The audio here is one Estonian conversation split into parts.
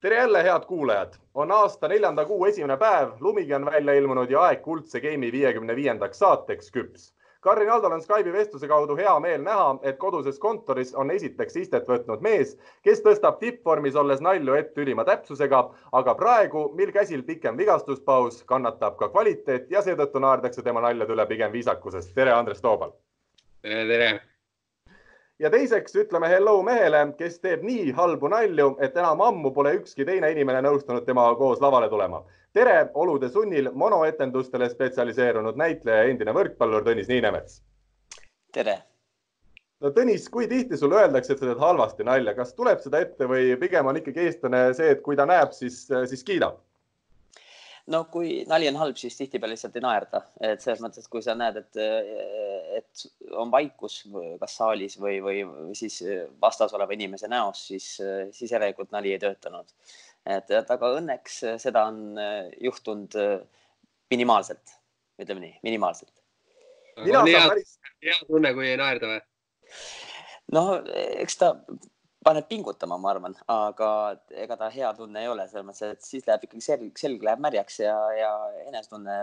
tere jälle, head kuulajad, on aasta neljanda kuu esimene päev, lumigi on välja ilmunud ja aeg kuldse game'i viiekümne viiendaks saateks küps. Karin Aldol on Skype'i vestluse kaudu hea meel näha, et koduses kontoris on esiteks istet võtnud mees, kes tõstab tippvormis olles nalju ette ülima täpsusega, aga praegu, mil käsil pikem vigastuspaus, kannatab ka kvaliteet ja seetõttu naerdakse tema naljade üle pigem viisakusest. tere, Andres Toobal. tere, tere ja teiseks ütleme hello mehele, kes teeb nii halbu nalju, et enam ammu pole ükski teine inimene nõustunud temaga koos lavale tulema. tere, olude sunnil monoetendustele spetsialiseerunud näitleja, endine võrkpallur Tõnis Niinemets. tere. no Tõnis, kui tihti sulle öeldakse, et sa teed halvasti nalja, kas tuleb seda ette või pigem on ikkagi eestlane see, et kui ta näeb, siis, siis kiidab? No kui nali on halb, siis tihtipeale lihtsalt ei naerda, et selles mõttes, et kui sa näed, et, et on vaikus kas saalis või, või siis vastas oleva inimese näos, siis, siis järelikult nali ei töötanud. et, et aga õnneks seda on juhtunud minimaalselt, ütleme nii, minimaalselt. on hea, hea tunne, kui ei naerda või? no eks ta paneb pingutama, ma arvan, aga ega ta hea tunne ei ole, selles mõttes, et siis läheb ikkagi selg, selg läheb märjaks ja, ja enesetunne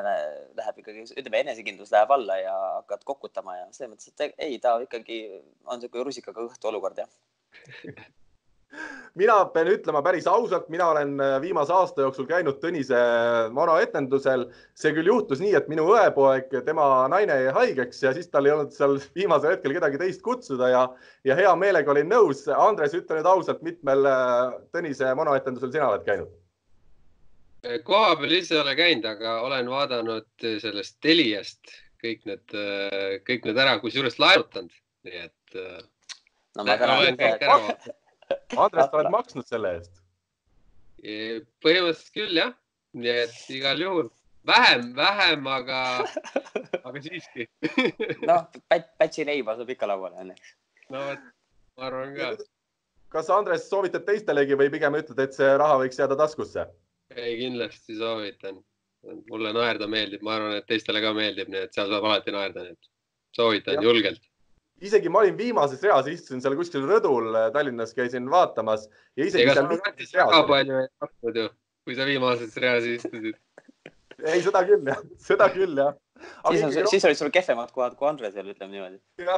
läheb ikkagi, ütleme, enesekindlus läheb alla ja hakkad kokutama ja selles mõttes, et ei, ta ikkagi on niisugune rusikaga õhtu olukord, jah mina pean ütlema päris ausalt, mina olen äh, viimase aasta jooksul käinud Tõnise monoetendusel. see küll juhtus nii, et minu õepoeg, tema naine jäi haigeks ja siis tal ei olnud seal viimasel hetkel kedagi teist kutsuda ja, ja hea meelega olin nõus. Andres, ütle nüüd ausalt, mitmel äh, Tõnise monoetendusel sina oled käinud? koha peal ise ei ole käinud, aga olen vaadanud sellest Teliast kõik need, kõik need ära, kusjuures laenutanud, nii et. no ma tänan Andres, sa oled maksnud selle eest? põhimõtteliselt küll jah, nii et igal juhul vähem, vähem, aga, aga siiski noh, pätsi leiba saab ikka lauale õnneks. no vot, ma arvan ka. kas Andres soovitad teistelegi või pigem ütled, et see raha võiks jääda taskusse? ei, kindlasti soovitan. mulle naerda meeldib, ma arvan, et teistele ka meeldib, nii et seal saab alati naerda, nii et soovitan ja. julgelt isegi ma olin viimases reas, istusin seal kuskil rõdul äh, Tallinnas, käisin vaatamas ja isegi Ega seal väga palju ei tahtnud ju, kui sa viimases reas istusid ei, seda küll jah, seda küll jah. siis on, siis olid sul kehvemad kohad kui Andresel, ütleme niimoodi.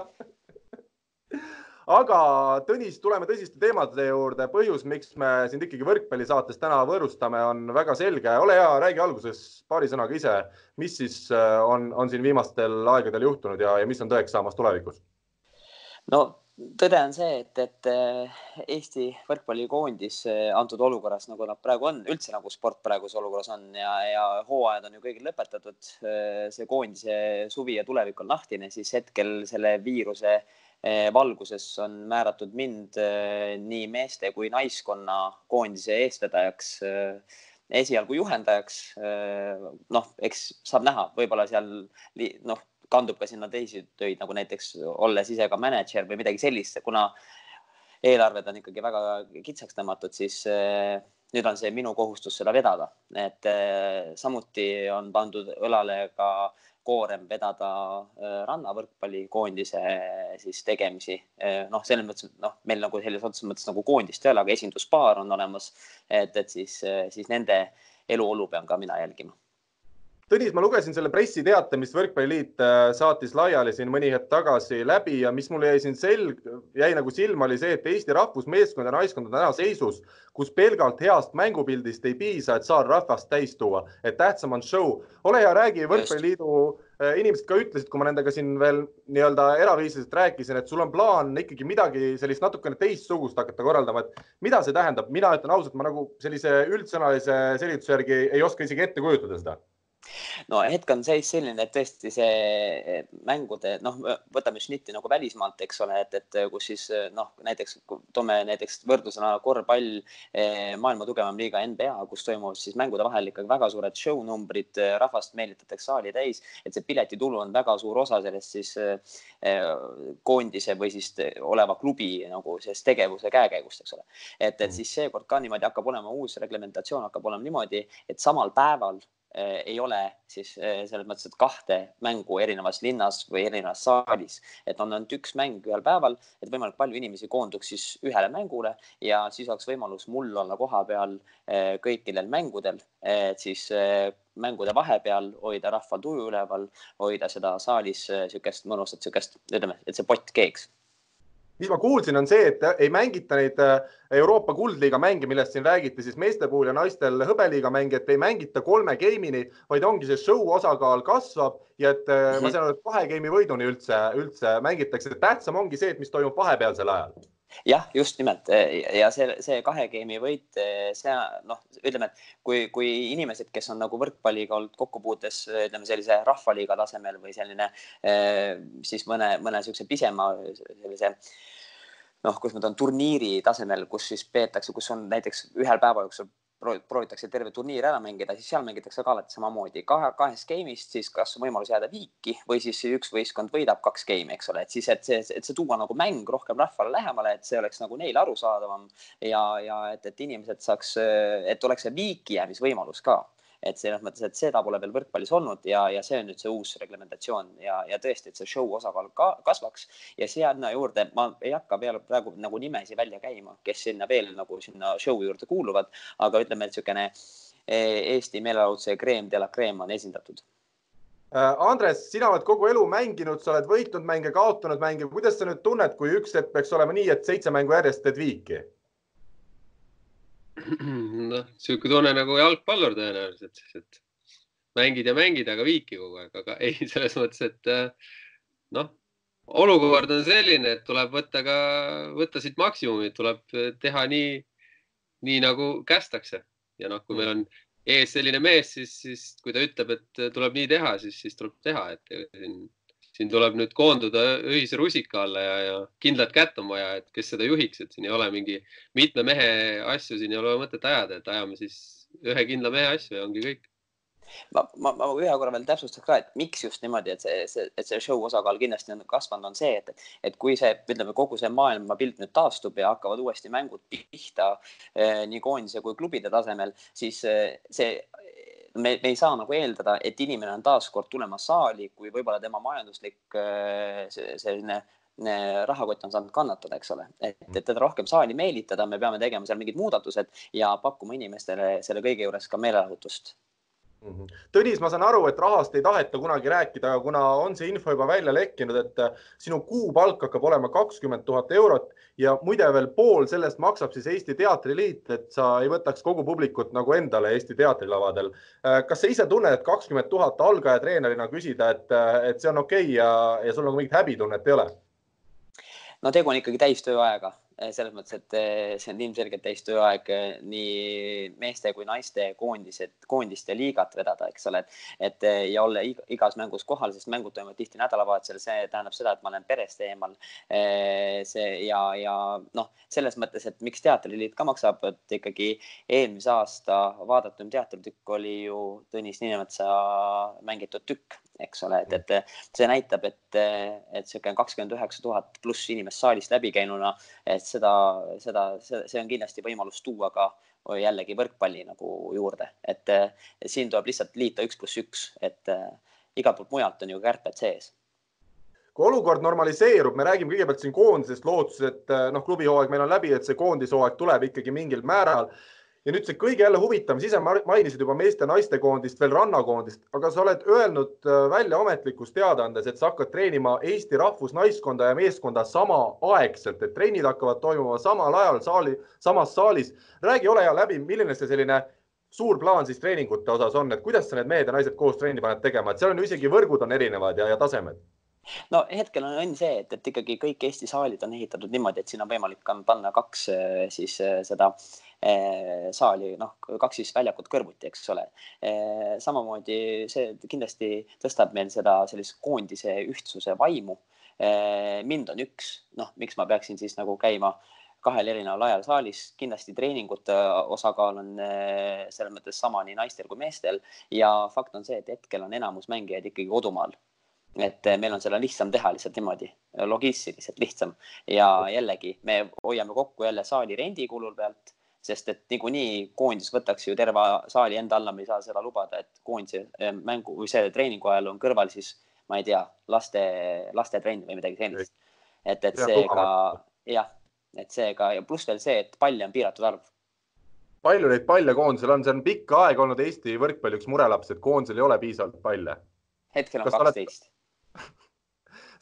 aga Tõnis, tuleme tõsiste teemade juurde. põhjus, miks me sind ikkagi võrkpallisaates täna võõrustame, on väga selge. ole hea, räägi alguses paari sõnaga ise, mis siis äh, on, on siin viimastel aegadel juhtunud ja, ja mis on tõeks saamas tulevikus no tõde on see, et, et eh, Eesti võrkpallikoondis eh, antud olukorras, nagu nad praegu on, üldse nagu sport praeguses olukorras on ja, ja hooajad on ju kõigil lõpetatud. Eh, see koondise suvi ja tulevik on lahtine, siis hetkel selle viiruse valguses on määratud mind nii meeste kui naiskonna koondise eestvedajaks esialgu juhendajaks. noh, eks saab näha, võib-olla seal noh, kandub ka sinna teisi töid, nagu näiteks olles ise ka mänedžer või midagi sellist, kuna eelarved on ikkagi väga kitsaks tõmmatud, siis eh, nüüd on see minu kohustus seda vedada, et eh, samuti on pandud õlale ka koorem vedada eh, rannavõrkpallikoondise siis tegemisi. noh, selles mõttes, noh, meil nagu selles otseses mõttes nagu koondist ei ole, aga esinduspaar on olemas, et, et siis, siis nende eluolu pean ka mina jälgima Tõnis, ma lugesin selle pressiteate, mis Võrkpalliliit äh, saatis laiali siin mõni hetk tagasi läbi ja mis mulle jäi siin selg, jäi nagu silma, oli see, et Eesti rahvusmeeskond ja naiskond on täna seisus, kus pelgalt heast mängupildist ei piisa, et saar rahvast täis tuua, et tähtsam on show. ole hea, räägi Võrkpalliliidu äh, inimesed ka ütlesid, kui ma nendega siin veel nii-öelda eraviisiliselt rääkisin, et sul on plaan ikkagi midagi sellist natukene teistsugust hakata korraldama, et mida see tähendab, mina ütlen ausalt, ma nagu sellise üldsõnalise selgituse järgi ei oska isegi ette kujutada seda no hetk on seis selline, et tõesti see mängude, noh, võtame šnitti nagu välismaalt, eks ole, et, et kus siis noh, näiteks toome näiteks võrdlusena korvpall, eh, maailma tugevam liiga NBA, kus toimuvad siis mängude vahel ikkagi väga suured show numbrid, rahvast meelitatakse saali täis, et see piletitulu on väga suur osa sellest siis eh, koondise või siis oleva klubi nagu sellest tegevuse käekäigust, eks ole. et, et mm. siis seekord ka niimoodi hakkab olema uus reglementatsioon hakkab olema niimoodi, et samal päeval eh, ei ole siis eh, selles mõttes, et kahte mängu erinevas linnas või erinevas saalis, et on ainult üks mäng ühel päeval, et võimalikult palju inimesi koonduks siis ühele mängule ja siis oleks võimalus mul olla kohapeal eh, kõikidel mängudel, et siis mängude vahepeal hoida rahval tuju üleval, hoida seda saalis niisugust mõnusat niisugust, ütleme, et see pott keeks mis ma kuulsin, on see, et ei mängita neid äh, Euroopa kuldliiga mänge, millest siin räägiti, siis meeste puhul ja naistel hõbeliiga mänge, et ei mängita kolme game'ini, vaid ongi see show osakaal kasvab ja et mm -hmm. ma mhm. saan aru, et kahe game'i võiduni üldse, üldse mängitakse. tähtsam ongi see, et mis toimub vahepealsel ajal jah, just nimelt. Ja see, see kahe game'i võit, see noh, ütleme, et kui, kui inimesed, kes on nagu võrkpalliga olnud kokkupuutes, ütleme sellise rahvaliiga tasemel või selline siis mõne, mõne niisuguse pisema sellise noh, kus nad on turniiri tasemel, kus siis peetakse, kus on näiteks ühel päeva jooksul proovitakse terve turniir ära mängida, siis seal mängitakse ka alati samamoodi. Kahe, kahest game'ist, siis kas võimalus jääda viiki või siis üks võistkond võidab kaks game'i, eks ole, et siis, et see, et see tuua nagu mäng rohkem rahvale lähemale, et see oleks nagu neile arusaadavam ja, ja et, et inimesed saaks, et oleks see viiki jäämisvõimalus ka et selles mõttes, et seda pole veel võrkpallis olnud ja, ja see on nüüd see uus reglementatsioon ja, ja tõesti, et see show osakaal ka kasvaks ja sinna juurde ma ei hakka peale praegu nagu nimesi välja käima, kes sinna veel nagu sinna show juurde kuuluvad, aga ütleme, et niisugune eh, Eesti meelelahutuse kreem de la creme on esindatud äh, Andres, sina oled kogu elu mänginud, sa oled võitnud mänge, kaotanud mänge. kuidas sa nüüd tunned, kui üks hetk peaks olema nii, et seitse mängu järjest teed viiki? noh, sihuke tunne nagu jalgpallur tõenäoliselt, et mängid ja mängid, aga viiki kogu aeg, aga ei, selles mõttes, et äh, noh, olukord on selline, et tuleb võtta ka, võtta siit maksimumi, tuleb teha nii, nii nagu kästakse. Ja noh, kui meil on ees selline mees, siis, siis kui ta ütleb, et tuleb nii teha, siis, siis tuleb teha, et siin siin tuleb nüüd koonduda ühise rusika alla ja, ja kindlat kätt on vaja, et kes seda juhiks, et siin ei ole mingi mitme mehe asju, siin ei ole mõtet ajada, et ajame siis ühe kindla mehe asju ja ongi kõik. Ma, ma, ma ühe korra veel täpsustaks ka, et miks just niimoodi, et see, see, et see show osakaal kindlasti on kasvanud, on see, et, et kui see, ütleme, kogu see maailmapilt nüüd taastub ja hakkavad uuesti mängud pihta eh, nii koondise kui klubide tasemel, siis eh, see me, me ei saa nagu eeldada, et inimene on taaskord tulemas saali, kui võib-olla tema majanduslik äh, selline äh, rahakott on saanud kannatada, eks ole, et, et teda rohkem saali meelitada, me peame tegema seal mingid muudatused ja pakkuma inimestele selle kõige juures ka meelelahutust. Tõnis, ma saan aru, et rahast ei taheta kunagi rääkida, aga kuna on see info juba välja lekkinud, et äh, sinu kuupalk hakkab olema kakskümmend tuhat eurot ja muide veel pool sellest maksab siis Eesti Teatriliit, et sa ei võtaks kogu publikut nagu endale Eesti teatrilavadel. Äh, kas sa ise tunned, et kakskümmend tuhat algaja treenerina küsida, et, äh, et see on okei okay ja, ja sul nagu mingit häbitunnet ei ole? no tegu on ikkagi täistööajaga selles mõttes, et eh, see on ilmselgelt täis tööaeg eh, nii meeste kui naiste koondised, koondiste liigat vedada, eks ole, et ja olla igas mängus kohal, sest mängud toimuvad tihti nädalavahetusel, see tähendab seda, et ma olen perest eemal. see ja, ja noh, selles mõttes, et miks Teatriliit ka maksab, et ikkagi eelmise aasta vaadatum teatritükk oli ju Tõnis Niinemetsa mängitud tükk eks ole, et, et see näitab, et, et niisugune kakskümmend üheksa tuhat pluss inimest saalist läbi käinuna, et seda, seda, see on kindlasti võimalus tuua ka jällegi võrkpalli nagu juurde, et siin tuleb lihtsalt liita üks pluss üks, et igalt poolt mujalt on ju kärped sees. Kui olukord normaliseerub, me räägime kõigepealt siin koondisest, lootuses, et noh, klubihooaeg meil on läbi, et see koondishooaeg tuleb ikkagi mingil määral ja nüüd see kõige jälle huvitavam, ise mainisid juba meeste-naiste koondist, veel rannakoondist, aga sa oled öelnud äh, välja ametlikus teadaandes, et sa hakkad treenima Eesti rahvusnaiskonda ja meeskonda samaaegselt, et trennid hakkavad toimuma samal ajal saali, samas saalis. räägi, ole hea läbi, milline see selline suur plaan siis treeningute osas on, et kuidas sa need mehed ja naised koos trenni paned tegema, et seal on ju isegi võrgud on erinevad ja, ja tasemed no hetkel on õnn see, et, et ikkagi kõik Eesti saalid on ehitatud niimoodi, et siin on võimalik on panna kaks äh, siis seda äh, saali, noh, kaks siis väljakut kõrvuti, eks ole. Eh, samamoodi see kindlasti tõstab meil seda sellist koondise ühtsuse vaimu. Eh, mind on üks, noh, miks ma peaksin siis nagu käima kahel erineval ajal saalis, kindlasti treeningute osakaal on selles mõttes sama nii naistel kui meestel. Ja fakt on see, et hetkel on enamus mängijaid ikkagi kodumaal. Et meil on seda lihtsam teha lihtsalt niimoodi, logistiliselt lihtsam. Ja jällegi me hoiame kokku jälle saali rendikulul pealt sest et niikuinii koondis võtaks ju terve saali enda alla, me ei saa seda lubada, et koondise eh, mängu või see treeningu ajal on kõrval siis, ma ei tea, laste, lastetrenn või midagi sellist. et, et seega jah, et seega ja pluss veel see, et palle on piiratud arv. palju neid palle koondisel on, see on pikka aega olnud Eesti võrkpalli üks murelaps, et koondisel ei ole piisavalt palle. hetkel on kaksteist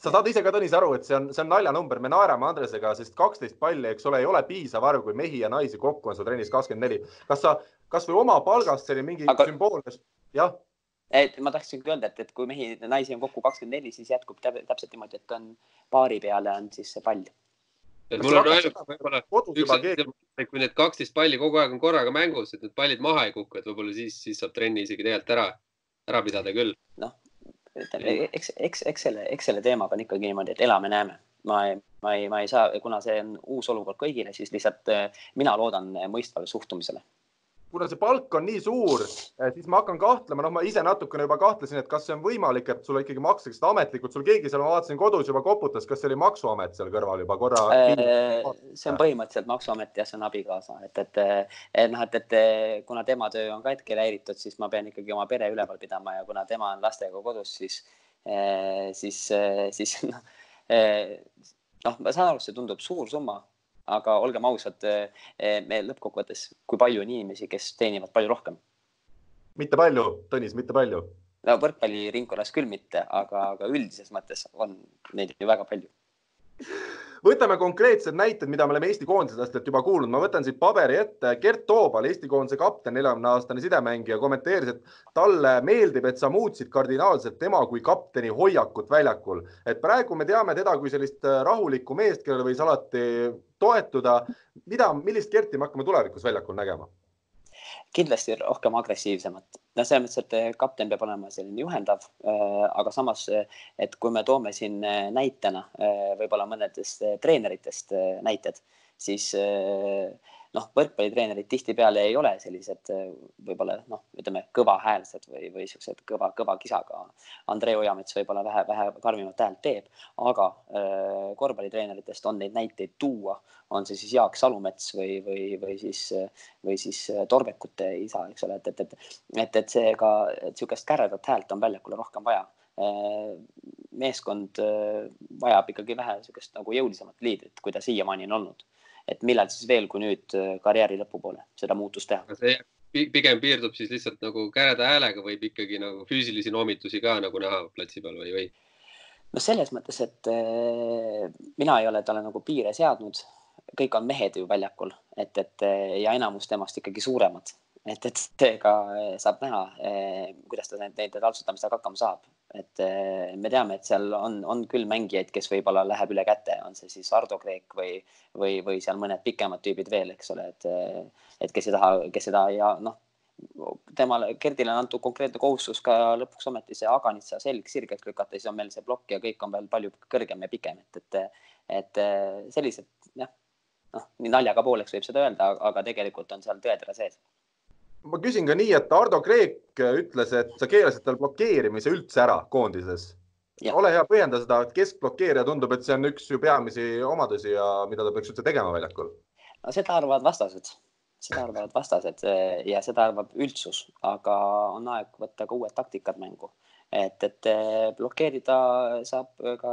sa saad ise ka, Tõnis, aru, et see on, see on naljanumber, me naerame Andresega, sest kaksteist palli, eks ole, ei ole piisav arv, kui mehi ja naisi kokku on seal trennis kakskümmend neli. kas sa, kasvõi oma palgast selline mingi Aga... sümboolne, jah? et ma tahtsingi öelda, et, et kui mehi ja naisi on kokku kakskümmend neli, siis jätkub täpselt niimoodi, et on paari peale on siis see pall. et mul on ainult võib-olla üks, et kui need kaksteist palli kogu aeg on korraga mängus, et need pallid maha ei kuku, et võib-olla siis, siis saab trenni isegi tegelikult ära, ära pidada küll. noh, eks, eks, eks selle, eks selle teemaga on ikkagi niimoodi, et elame-näeme. ma ei, ma ei, ma ei saa, kuna see on uus olukord kõigile, siis lihtsalt äh, mina loodan mõistvale suhtumisele kuna see palk on nii suur, eh, siis ma hakkan kahtlema, noh, ma ise natukene juba kahtlesin, et kas see on võimalik, et sulle ikkagi makstakse seda ametlikult, sul keegi seal, ma vaatasin kodus juba koputas, kas see oli Maksuamet seal kõrval juba korra? Äh, see on põhimõtteliselt Maksuamet ja see on abikaasa, et, et, et noh, et, et kuna tema töö on ka hetkel häiritud, siis ma pean ikkagi oma pere üleval pidama ja kuna tema on lastega kodus, siis, siis, siis noh, noh, ma saan aru, see tundub suur summa aga olgem ausad, eh, me lõppkokkuvõttes, kui palju on inimesi, kes teenivad palju rohkem? mitte palju, Tõnis, mitte palju. no võrkpalliringkonnas küll mitte, aga, aga üldises mõttes on neid ju väga palju võtame konkreetsed näited, mida me oleme Eesti koondislastelt juba kuulnud, ma võtan siit paberi ette. Gert Toobal, Eesti koondise kapten, neljakümne aastane sidemängija, kommenteeris, et talle meeldib, et sa muutsid kardinaalselt tema kui kapteni hoiakut väljakul. et praegu me teame teda kui sellist äh, rahulikku meest, kellele võis alati toetuda. mida, millist Gerti me hakkame tulevikus väljakul nägema? kindlasti rohkem agressiivsemat. Noh, selles mõttes, et eh, kapten peab olema selline juhendav, eh, aga samas, eh, et kui me toome siin näitena võib-olla mõnedest treeneritest näited, siis noh, võrkpallitreenerid tihtipeale ei ole sellised võib-olla noh, ütleme kõvahäälsed või, või siuksed kõva, kõva kisaga. Andrei Ojamets võib-olla vähe, vähe karmimat häält teeb, aga äh, korvpallitreeneritest on neid näiteid tuua, on see siis Jaak Salumets või, või, või siis, või siis Torbekute isa, eks ole, et, et, et, et, et seega niisugust käredat häält on väljakule rohkem vaja. Meeskond vajab ikkagi vähe niisugust nagu jõulisemat liidrit, kui ta siiamaani on olnud et millal siis veel, kui nüüd äh, karjääri lõpupoole seda muutust teha. see pigem piirdub siis lihtsalt nagu käreda häälega, võib ikkagi nagu füüsilisi noomitusi ka nagu näha platsi peal või, või? no selles mõttes, et äh, mina ei ole talle nagu piire seadnud, kõik on mehed ju väljakul, et, et ja enamus temast ikkagi suuremad, et, et seega saab näha, kuidas ta nende taltsutamistega hakkama saab. Et eh, me teame, et seal on, on küll mängijaid, kes võib-olla läheb üle käte, on see siis Ardo Kreek või, või, või seal mõned pikemad tüübid veel, eks ole, et, eh, et kes ei taha, kes seda ja noh, temale, Gerdile on antud konkreetne kohustus ka lõpuks ometi see aganitsa selg sirgelt lükata, siis on meil see plokk ja kõik on veel palju kõrgem ja pikem, et, et, et eh, sellised jah, noh, nii naljaga pooleks võib seda öelda, aga tegelikult on seal tõetera sees ma küsin ka nii, et Ardo Kreek ütles, et sa keelasid tal blokeerimise üldse ära koondises. ole hea, põhjenda seda, et keskblokeerija tundub, et see on üks ju peamisi omadusi ja mida ta peaks üldse tegema väljakul. no seda arvavad vastased, seda arvavad vastased ja seda arvab üldsus, aga on aeg võtta ka uued taktikad mängu et, et eh, blokeerida saab ka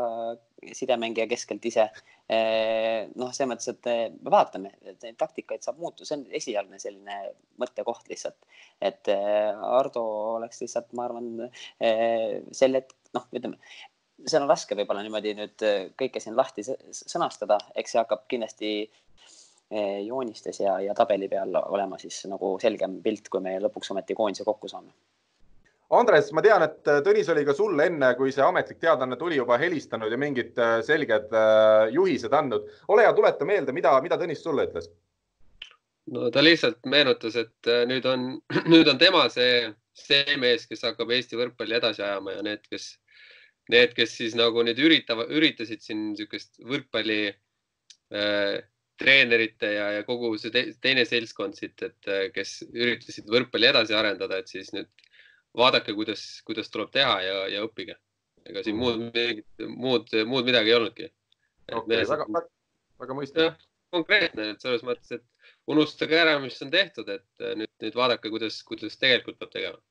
sidemängija keskelt ise. Eh, noh, selles mõttes, et eh, me vaatame, et neid taktikaid saab muuta, see on esialgne selline mõttekoht lihtsalt, et Ardo oleks lihtsalt, ma arvan, sel hetk, noh, ütleme seal on raske võib-olla niimoodi nüüd kõike siin lahti sõnastada, eks see hakkab kindlasti joonistes ja, ja tabeli peal olema siis nagu selgem pilt, kui me lõpuks ometi koondise kokku saame Andres, ma tean, et äh, Tõnis oli ka sulle enne, kui see ametlik teadaanne tuli, juba helistanud ja mingid äh, selged äh, juhised andnud. ole hea, tuleta meelde, mida, mida Tõnis sulle ütles? no ta lihtsalt meenutas, et nüüd on, nüüd on tema see, see mees, kes hakkab Eesti võrkpalli edasi ajama ja need, kes, need, kes siis nagu nüüd üritavad, üritasid siin niisugust võrkpalli äh, treenerite ja, ja kogu see te, teine seltskond siit, et kes üritasid võrkpalli edasi arendada, et siis nüüd vaadake, kuidas, kuidas tuleb teha ja, ja õppige. ega siin muud, muud, muud midagi ei olnudki. Okay, väga, väga, väga mõistlik. konkreetne, et selles mõttes, et unustage ära, mis on tehtud, et nüüd, nüüd vaadake, kuidas, kuidas tegelikult peab tegema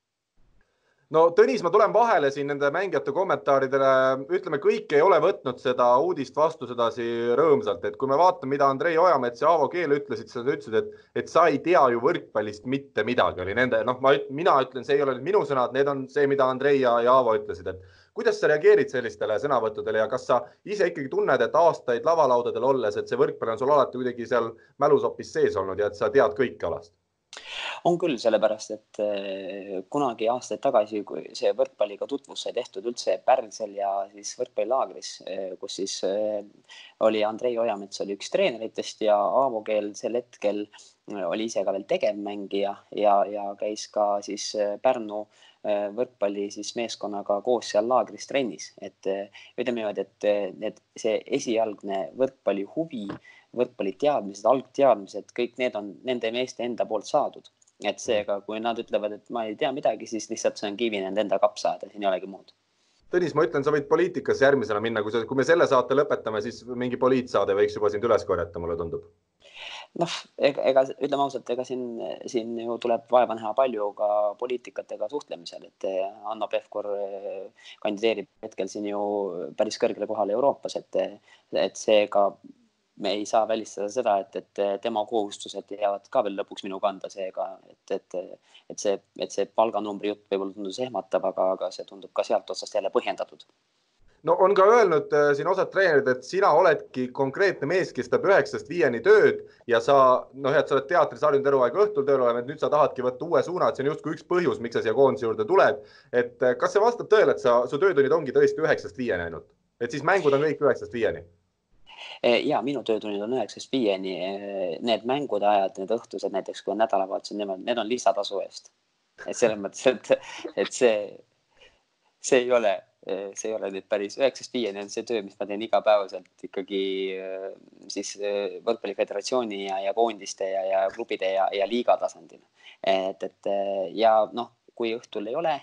no Tõnis, ma tulen vahele siin nende mängijate kommentaaridele. ütleme, kõik ei ole võtnud seda uudist vastu sedasi rõõmsalt, et kui me vaatame, mida Andrei Ojamets ja Aavo Keel ütlesid, siis nad ütlesid, et, et sa ei tea ju võrkpallist mitte midagi, oli nende, noh, ma, mina ütlen, see ei ole nüüd minu sõnad, need on see, mida Andrei ja, ja Aavo ütlesid, et kuidas sa reageerid sellistele sõnavõttudele ja kas sa ise ikkagi tunned, et aastaid lavalaudadel olles, et see võrkpall on sul alati kuidagi seal mälusopis sees olnud ja et sa tead kõike alast? On küll, sellepärast et eh, kunagi aastaid tagasi, kui see võrkpalliga tutvus sai tehtud üldse Pärnsel ja siis võrkpallilaagris, eh, kus siis eh, oli Andrei Ojamets oli üks treeneritest ja Aavo Keel sel hetkel oli ise ka veel tegevmängija ja, ja käis ka siis Pärnu võrkpalli siis meeskonnaga koos seal laagris trennis, et ütleme niimoodi, et need, see esialgne võrkpalli huvi võrkpalliteadmised, algteadmised, kõik need on nende meeste enda poolt saadud. et seega, kui nad ütlevad, et ma ei tea midagi, siis lihtsalt see on kivi nende enda kapsaaeda, siin ei olegi muud. Tõnis, ma ütlen, sa võid poliitikasse järgmisena minna, kui sa, kui me selle saate lõpetame, siis mingi poliitsaade võiks juba sind üles korjata, mulle tundub noh, ega, ega ütleme ausalt, ega siin, siin ju tuleb vaeva näha palju ka poliitikatega suhtlemisel, et Hanno Pevkur eh, kandideerib hetkel siin ju päris kõrgele kohale Euroopas, et, et seega me ei saa välistada seda, et, et tema kohustused jäävad ka veel lõpuks minu kanda, seega et, et, et see, et see palganumbri jutt võib-olla tundus ehmatav, aga, aga see tundub ka sealt otsast jälle põhjendatud no on ka öelnud äh, siin osad treenerid, et sina oledki konkreetne mees, kes teeb üheksast viieni tööd ja sa noh, et sa oled teatris harjunud eluaeg õhtul tööl olema, et nüüd sa tahadki võtta uue suuna, et see on justkui üks põhjus, miks sa siia koondise juurde tuled. et äh, kas see vastab tõele, et sa, su töötunnid ongi tõesti üheksast viieni ainult, et siis mängud on kõik üheksast viieni? Eh, ja minu töötunnid on üheksast viieni. Eh, need mängude ajad, need õhtused näiteks, kui on nädalavahetused, need on lisatasu eest. et selles mõttes, et, et see, see ei ole, eh, see ei ole nüüd päris üheksast viieni on see töö, mis ma teen igapäevaselt ikkagi siis võrkpalliföderatsiooni ja, ja koondiste ja, ja klubide ja, ja liiga tasandil. et, et ja noh, kui õhtul ei ole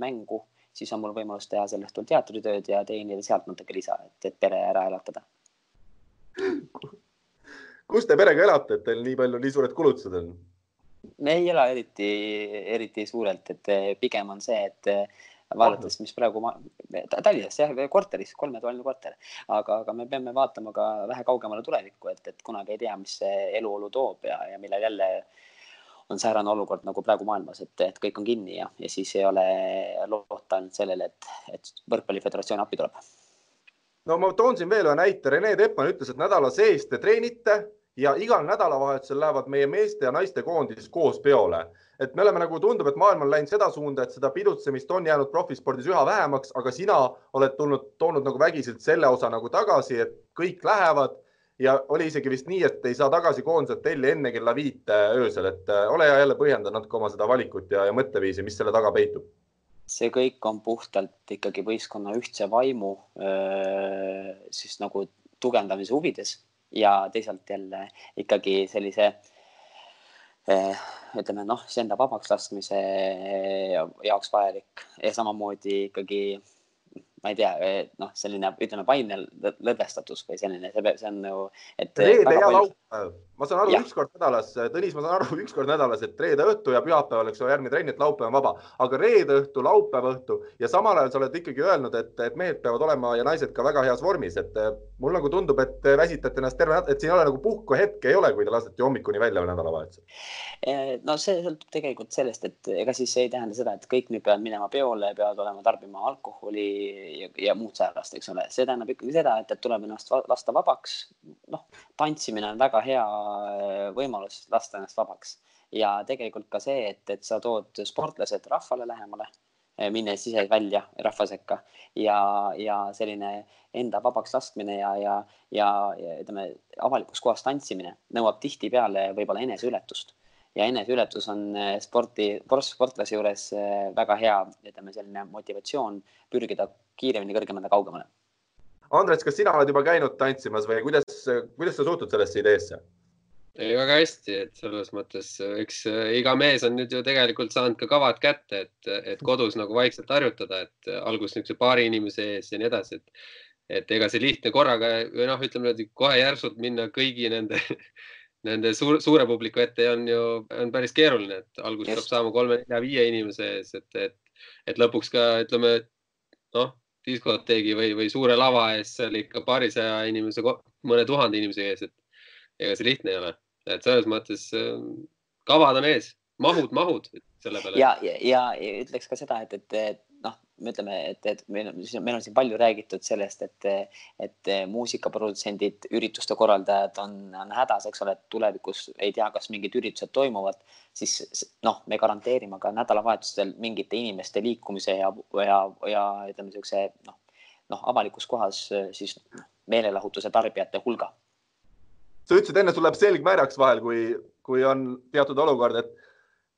mängu, siis on mul võimalus teha sel õhtul teatritööd ja teenida sealt natuke lisa, et, et pere ära elatada kus te perega elate, et teil nii palju, nii suured kulutused on? me ei ela eriti, eriti suurelt, et eh, pigem on see, et eh, vaadates, mis praegu ma, Tallinnas jah, korteris, kolmetoaline korter, aga, aga me peame vaatama ka vähe kaugemale tulevikku, et, et kunagi ei tea, mis see eluolu toob ja, ja millal jälle on säärane olukord nagu praegu maailmas, et, et kõik on kinni ja, ja siis ei ole loota ainult sellele, et, et võrkpalliföderatsioon appi tuleb no ma toon siin veel ühe näite, Rene Teppmann ütles, et nädala sees te treenite ja igal nädalavahetusel lähevad meie meeste ja naiste koondis koos peole. et me oleme nagu tundub, et maailm on läinud seda suunda, et seda pidutsemist on jäänud profispordis üha vähemaks, aga sina oled tulnud, toonud nagu vägiselt selle osa nagu tagasi, et kõik lähevad. Ja oli isegi vist nii, et ei saa tagasi koondise hotelli enne kella viite öösel, et äh, ole hea, jälle põhjenda natuke oma seda valikut ja, ja mõtteviisi, mis selle taga peitub see kõik on puhtalt ikkagi võistkonna ühtse vaimu siis nagu tugevdamise huvides ja teisalt jälle ikkagi sellise ütleme noh, iseenda vabaks laskmise jaoks vajalik ja samamoodi ikkagi ma ei tea, noh, selline ütleme, vaimne lõdvestatus või selline, see on ju, et. reede ja laupäev, ma saan aru, üks kord nädalas, Tõnis, ma saan aru, üks kord nädalas, et reede õhtu ja pühapäeval, eks ole, järgmine trenn, et laupäev on vaba, aga reede õhtu, laupäeva õhtu ja samal ajal sa oled ikkagi öelnud, et, et mehed peavad olema ja naised ka väga heas vormis, et eh, mul nagu tundub, et väsitate ennast terve nädal, et siin ei ole nagu puhkuhetke ei ole, kui te lasete hommikuni välja nädalavahetusel. Eh, no see sõltub tegelikult sellest, et ega siis ei tähenda seda, et kõik nüüd peavad minema peole, peavad olema tarbima alkoholi ja, ja muud säärast, eks ole, see tähendab ikkagi seda, et, et tuleb ennast lasta vabaks. noh, tantsimine on väga hea äh, võimalus lasta ennast vabaks. Ja tegelikult ka see, et, et sa tood sportlased rahvale lähemale, äh, minnes ise välja rahva sekka. Ja, ja selline enda vabaks laskmine ja, ja, ja, ja ütleme, avalikus kohas tantsimine nõuab tihtipeale võib-olla eneseületust. Ja eneseületus on äh, sporti, sportlase juures väga hea, ütleme selline motivatsioon pürgida kiiremini, kõrgemale, kaugemale. Andres, kas sina oled juba käinud tantsimas või kuidas, kuidas sa suhtud sellesse ideesse? ei, väga hästi, et selles mõttes eks äh, iga mees on nüüd ju tegelikult saanud ka kavad kätte, et, et kodus nagu vaikselt harjutada, et alguses niisuguse paari inimese ees ja nii edasi, et, et ega see lihtne korraga või noh, ütleme niimoodi kohe järsult minna kõigi nende nende suur, suure publiku ette on ju, on päris keeruline, et alguses Just. peab saama kolme-nelja-viie inimese ees, et, et, et lõpuks ka ütleme, noh, diskoteegi või, või suure lava ees seal ikka paarisaja inimese, mõne tuhande inimese ees, et ega see lihtne ei ole, et selles mõttes äh, kavad on ees, mahud, mahud selle peale. ja, ja, ja, ütleks ka seda, et, et, et me ütleme, et, et meil on, meil on siin palju räägitud sellest, et, et muusikaprodutsendid, ürituste korraldajad on, on hädas, eks ole, et tulevikus ei tea, kas mingid üritused toimuvad, siis noh, me garanteerime ka nädalavahetustel mingite inimeste liikumise ja, ja, ja ütleme, niisuguse noh, noh, avalikus kohas siis meelelahutuse tarbijate hulga. sa ütlesid enne, sul läheb selg märjaks vahel, kui, kui on teatud olukord, et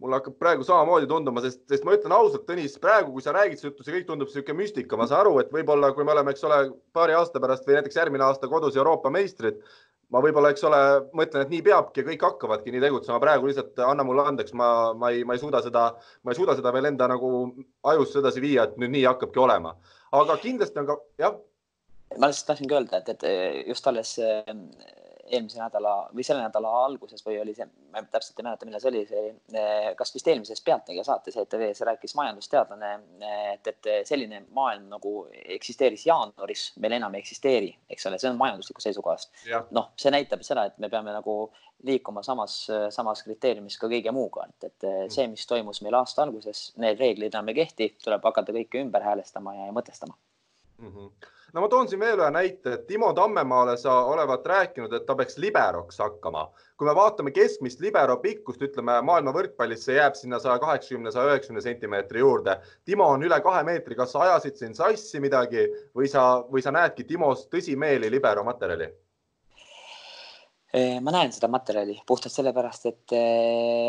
mul hakkab praegu samamoodi tunduma, sest, sest ma ütlen ausalt, Tõnis, praegu, kui sa räägid seda juttu, see kõik tundub niisugune müstika, ma saan aru, et võib-olla kui me oleme, eks ole, paari aasta pärast või näiteks järgmine aasta kodus Euroopa meistrid, ma võib-olla, eks ole, mõtlen, et nii peabki ja kõik hakkavadki nii tegutsema. praegu lihtsalt anna mulle andeks, ma, ma ei, ma ei suuda seda, ma ei suuda seda veel enda nagu ajusse edasi viia, et nüüd nii hakkabki olema. aga kindlasti on ka, jah. ma lihtsalt tahtsingi öelda, et, et just alles eelmise nädala või selle nädala alguses või oli see, ma täpselt ei mäleta, millal see oli, see kas vist eelmises Pealtnägija saates ETV-s rääkis majandusteadlane, et, et selline maailm nagu eksisteeris jaanuaris, meil enam ei eksisteeri, eks ole, see on majandusliku seisukohast. noh, see näitab seda, et me peame nagu liikuma samas, samas kriteeriumis ka kõige muuga, et, et see, mis toimus meil aasta alguses, need reeglid enam ei kehti, tuleb hakata kõike ümber häälestama ja mõtestama mm. -hmm no ma toon siin veel ühe näite, et Timo Tammemaale sa olevat rääkinud, et ta peaks liberoks hakkama. kui me vaatame keskmist libero pikkust, ütleme maailma võrkpallis, see jääb sinna saja kaheksakümne, saja üheksakümne sentimeetri juurde. Timo on üle kahe meetri, kas sa ajasid siin sassi midagi või sa, või sa näedki Timos tõsimeeli libero materjali? ma näen seda materjali puhtalt sellepärast, et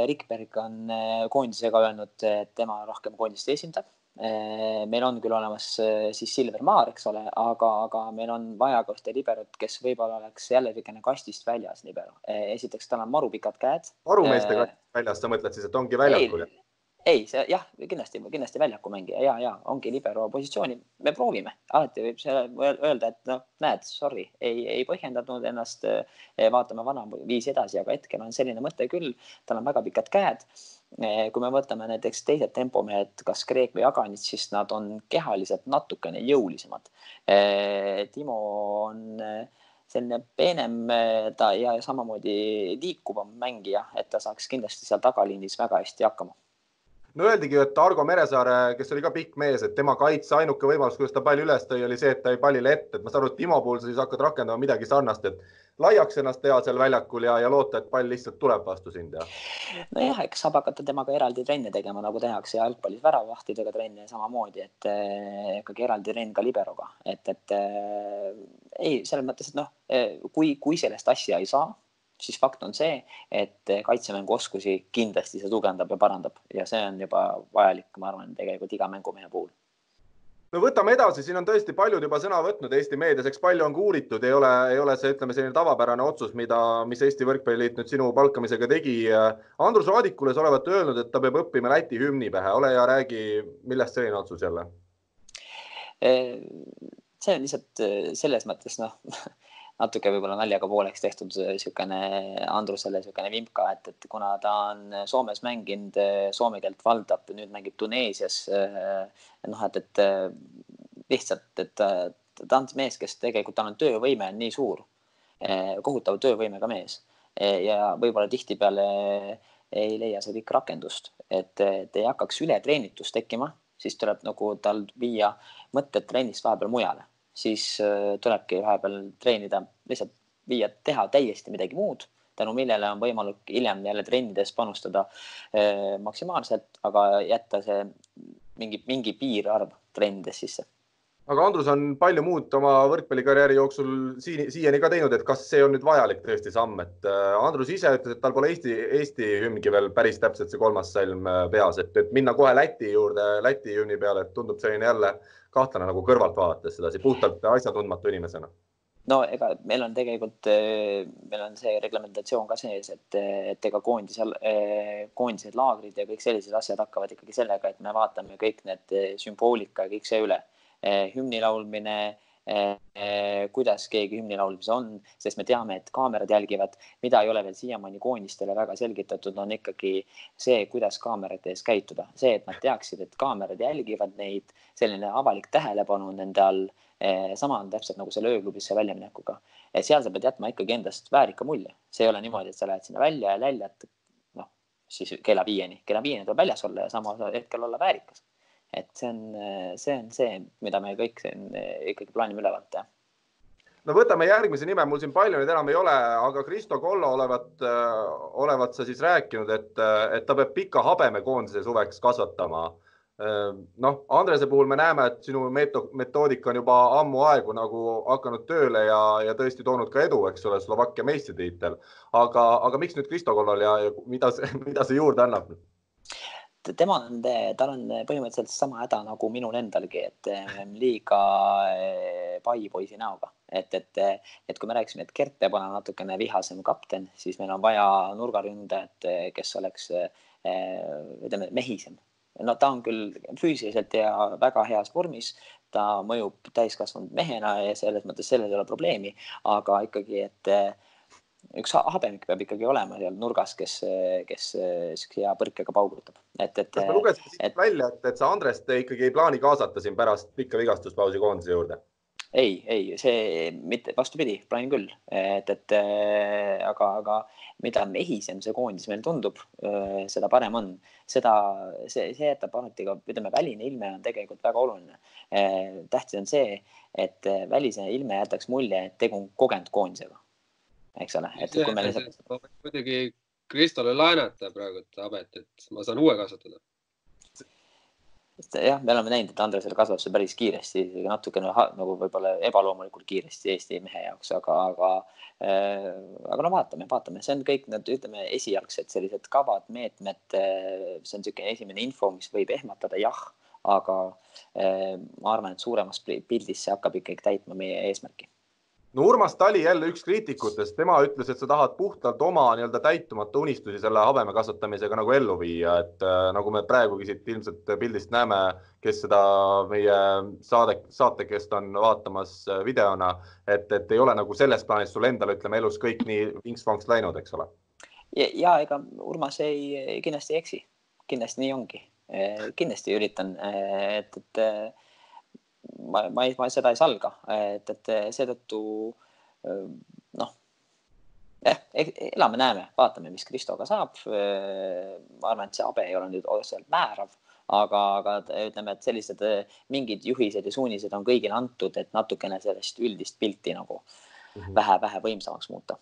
Rikberg on koondisega öelnud, et tema rohkem koondist ei esinda meil on küll olemas siis Silver Maar, eks ole, aga, aga meil on vaja ka ühte liberot, kes võib-olla oleks jälle niisugune kastist väljas libero. esiteks, tal on maru pikad käed. marumeeste kastist väljas, sa mõtled siis, et ongi väljakul? ei, see jah, kindlasti, kindlasti väljaku mängija ja, ja ongi libero positsiooni, me proovime, alati võib selle öelda, et noh, näed, sorry, ei, ei põhjendanud ennast. vaatame vanaviisi edasi, aga hetkel on selline mõte küll, tal on väga pikad käed kui me võtame näiteks teised tempomehed, kas Kreek või Aganit, siis nad on kehaliselt natukene jõulisemad. Timo on selline peenem ta ja samamoodi liikuvam mängija, et ta saaks kindlasti seal tagaliinis väga hästi hakkama no öeldigi, et Argo Meresaare, kes oli ka pikk mees, et tema kaitse ainuke võimalus, kuidas ta palli üles tõi, oli see, et ta jäi pallile ette, et ma saan aru, et Timo puhul sa siis hakkad rakendama midagi sarnast, et laiaks ennast teha seal väljakul ja, ja loota, et pall lihtsalt tuleb vastu sind ja. nojah, eks saab hakata temaga eraldi trenne tegema, nagu tehakse jalgpallis väravahtidega trenne samamoodi, et eh, ikkagi eraldi trenn ka liberoga, et, et eh, ei, selles mõttes, et noh, kui, kui sellest asja ei saa siis fakt on see, et kaitsemänguoskusi kindlasti see tugevdab ja parandab. Ja see on juba vajalik, ma arvan, tegelikult iga mängumehe puhul no võtame edasi, siin on tõesti paljud juba sõna võtnud Eesti meedias, eks palju on ka uuritud, ei ole, ei ole see, ütleme, selline tavapärane otsus, mida, mis Eesti Võrkpalliliit nüüd sinu palkamisega tegi. Andrus Raadikule sa olevat öelnud, et ta peab õppima Läti hümni pähe, ole hea, räägi, millest selline otsus jälle? see on lihtsalt selles mõttes noh natuke võib-olla naljaga pooleks tehtud niisugune Andrusele niisugune vimka, et, et kuna ta on Soomes mänginud, soome keelt valdab, nüüd mängib Tuneesias. noh, et, et lihtsalt, et ta on mees, kes tegelikult, tal on töövõime on nii suur, kohutava töövõimega mees ja võib-olla tihtipeale ei leia see kõik rakendust, et, et ei hakkaks ületreenitust tekkima, siis tuleb nagu tal viia mõtted trennist vahepeal mujale siis äh, tulebki vahepeal treenida, lihtsalt viia, teha täiesti midagi muud, tänu millele on võimalik hiljem jälle trennides panustada äh, maksimaalselt, aga jätta see mingi, mingi piirarv trennides sisse aga Andrus on palju muud oma võrkpallikarjääri jooksul siin, siiani ka teinud, et kas see on nüüd vajalik tõesti samm, et äh, Andrus ise ütles, et tal pole Eesti, Eesti hümngi veel päris täpselt see kolmas salm peas, et, et minna kohe Läti juurde, Läti hümni peale, et tundub selline jälle kahtlane nagu kõrvalt vaadates sedasi puhtalt asjatundmatu inimesena no ega meil on tegelikult, meil on see reglementatsioon ka sees, et, et ega koondise, koondised, laagrid ja kõik sellised asjad hakkavad ikkagi sellega, et me vaatame kõik need sümboolika ja kõik see üle. Hümni laulmine, kuidas keegi hümni laulmises on, sest me teame, et kaamerad jälgivad, mida ei ole veel siiamaani koondistele väga selgitatud, on ikkagi see, kuidas kaamerate ees käituda, see, et nad teaksid, et kaamerad jälgivad neid, selline avalik tähelepanu nende all. sama on täpselt nagu selle ööklubisse väljaminekuga, et seal sa pead jätma ikkagi endast väärika mulje, see ei ole niimoodi, et sa lähed sinna välja ja läljad noh, siis kella viieni, kella viieni tuleb väljas olla ja samal hetkel olla väärikas et see on, see on see, mida me kõik siin ikkagi plaanime üleval teha. no võtame järgmise nime, mul siin palju neid enam ei ole, aga Kristo Kollo olevat, olevat sa siis rääkinud, et, et ta peab pika habemekoondise suveks kasvatama. noh, Andrese puhul me näeme, et sinu metoodika on juba ammu aegu nagu hakanud tööle ja, ja tõesti toonud ka edu, eks ole, Slovakkia meistritiitel. aga, aga miks nüüd Kristo Kollol ja, ja mida see, mida see juurde annab? Tema on, tal on põhimõtteliselt sama häda nagu minul endalgi, et liiga eh, paipoisi näoga, et, et, et kui me rääkisime, et Gert peab olema natukene vihasem kapten, siis meil on vaja nurgaründajat, kes oleks eh, ütleme mehisem. no ta on küll füüsiliselt ja väga heas vormis, ta mõjub täiskasvanud mehena ja selles mõttes selles ei ole probleemi, aga ikkagi, et üks habemik peab ikkagi olema seal nurgas, kes, kes siukse hea põrkega paugutab, et, et. kas ma lugesin siit et, välja, et, et sa Andrest ikkagi ei plaani kaasata siin pärast pikka vigastuspausi koondise juurde? ei, ei, see mitte, vastupidi, plaanin küll, et, et aga, aga mida mehisem see koondis meil tundub, seda parem on. seda, see, see jätab alati ka, ütleme, väline ilme on tegelikult väga oluline. tähtis on see, et väline ilme jätaks mulje, et tegu on kogenud koondisega eks ole, et kui me lihtsalt. muidugi Kristole laenata praegu habet, et ma saan uue kasvatada. jah, me oleme näinud, et Andresel kasvab see päris kiiresti, natukene nagu võib-olla ebaloomulikult kiiresti Eesti mehe jaoks, aga, aga äh,, aga no vaatame, vaatame, see on kõik need, ütleme, esialgsed sellised kavad, meetmed. Äh, see on niisugune esimene info, mis võib ehmatada, jah, aga äh, ma arvan, et suuremas pildis see hakkab ikkagi täitma meie eesmärki no Urmas Tali jälle üks kriitikutest, tema ütles, et sa tahad puhtalt oma nii-öelda täitumata unistusi selle habeme kasvatamisega nagu ellu viia, et äh, nagu me praegugi siit ilmselt pildist näeme, kes seda meie saade, saatekest on vaatamas äh, videona, et, et ei ole nagu selles plaanis sul endal, ütleme elus kõik nii vinks-vonks läinud, eks ole. ja, ega Urmas ei, kindlasti ei eksi, kindlasti nii ongi, äh, kindlasti üritan, et, et ma, ma, ma seda ei salga, et, et seetõttu noh, jah, elame-näeme, vaatame, mis Kristoga saab. ma arvan, et see habe ei ole nüüd otseselt määrav, aga, aga ütleme, et sellised mingid juhised ja suunised on kõigile antud, et natukene sellist üldist pilti nagu vähe-vähe mhm. võimsamaks muuta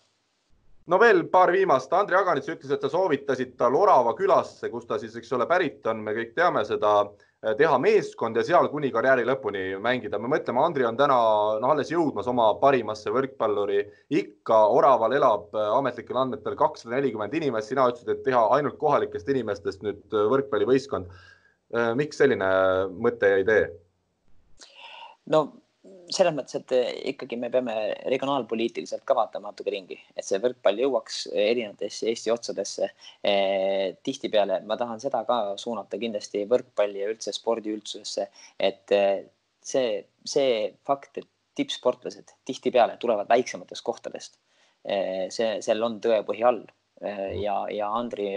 no veel paar viimast. Andri Aganits ütles, et sa soovitasid tal Orava külasse, kus ta siis, eks ole, pärit on, me kõik teame seda Äh, teha meeskond ja seal kuni karjääri lõpuni mängida. me mõtleme, Andri on täna no, alles jõudmas oma parimasse võrkpalluri ikka. Oraval elab äh, ametlikel andmetel kakssada nelikümmend inimest, sina ütlesid, et teha ainult kohalikest inimestest nüüd äh, võrkpallivõistkond. miks selline mõte ja idee? no selles mõttes, et eh, ikkagi me peame regionaalpoliitiliselt ka vaatama natuke ringi, et see võrkpall jõuaks erinevatesse Eesti otsadesse eh,. tihtipeale ma tahan seda ka suunata kindlasti võrkpalli ja üldse spordiüldsusesse, et eh, see, see fakt, et tippsportlased tihtipeale tulevad väiksematest kohtadest eh,. see, seal on tõepõhi all eh, ja, ja Andri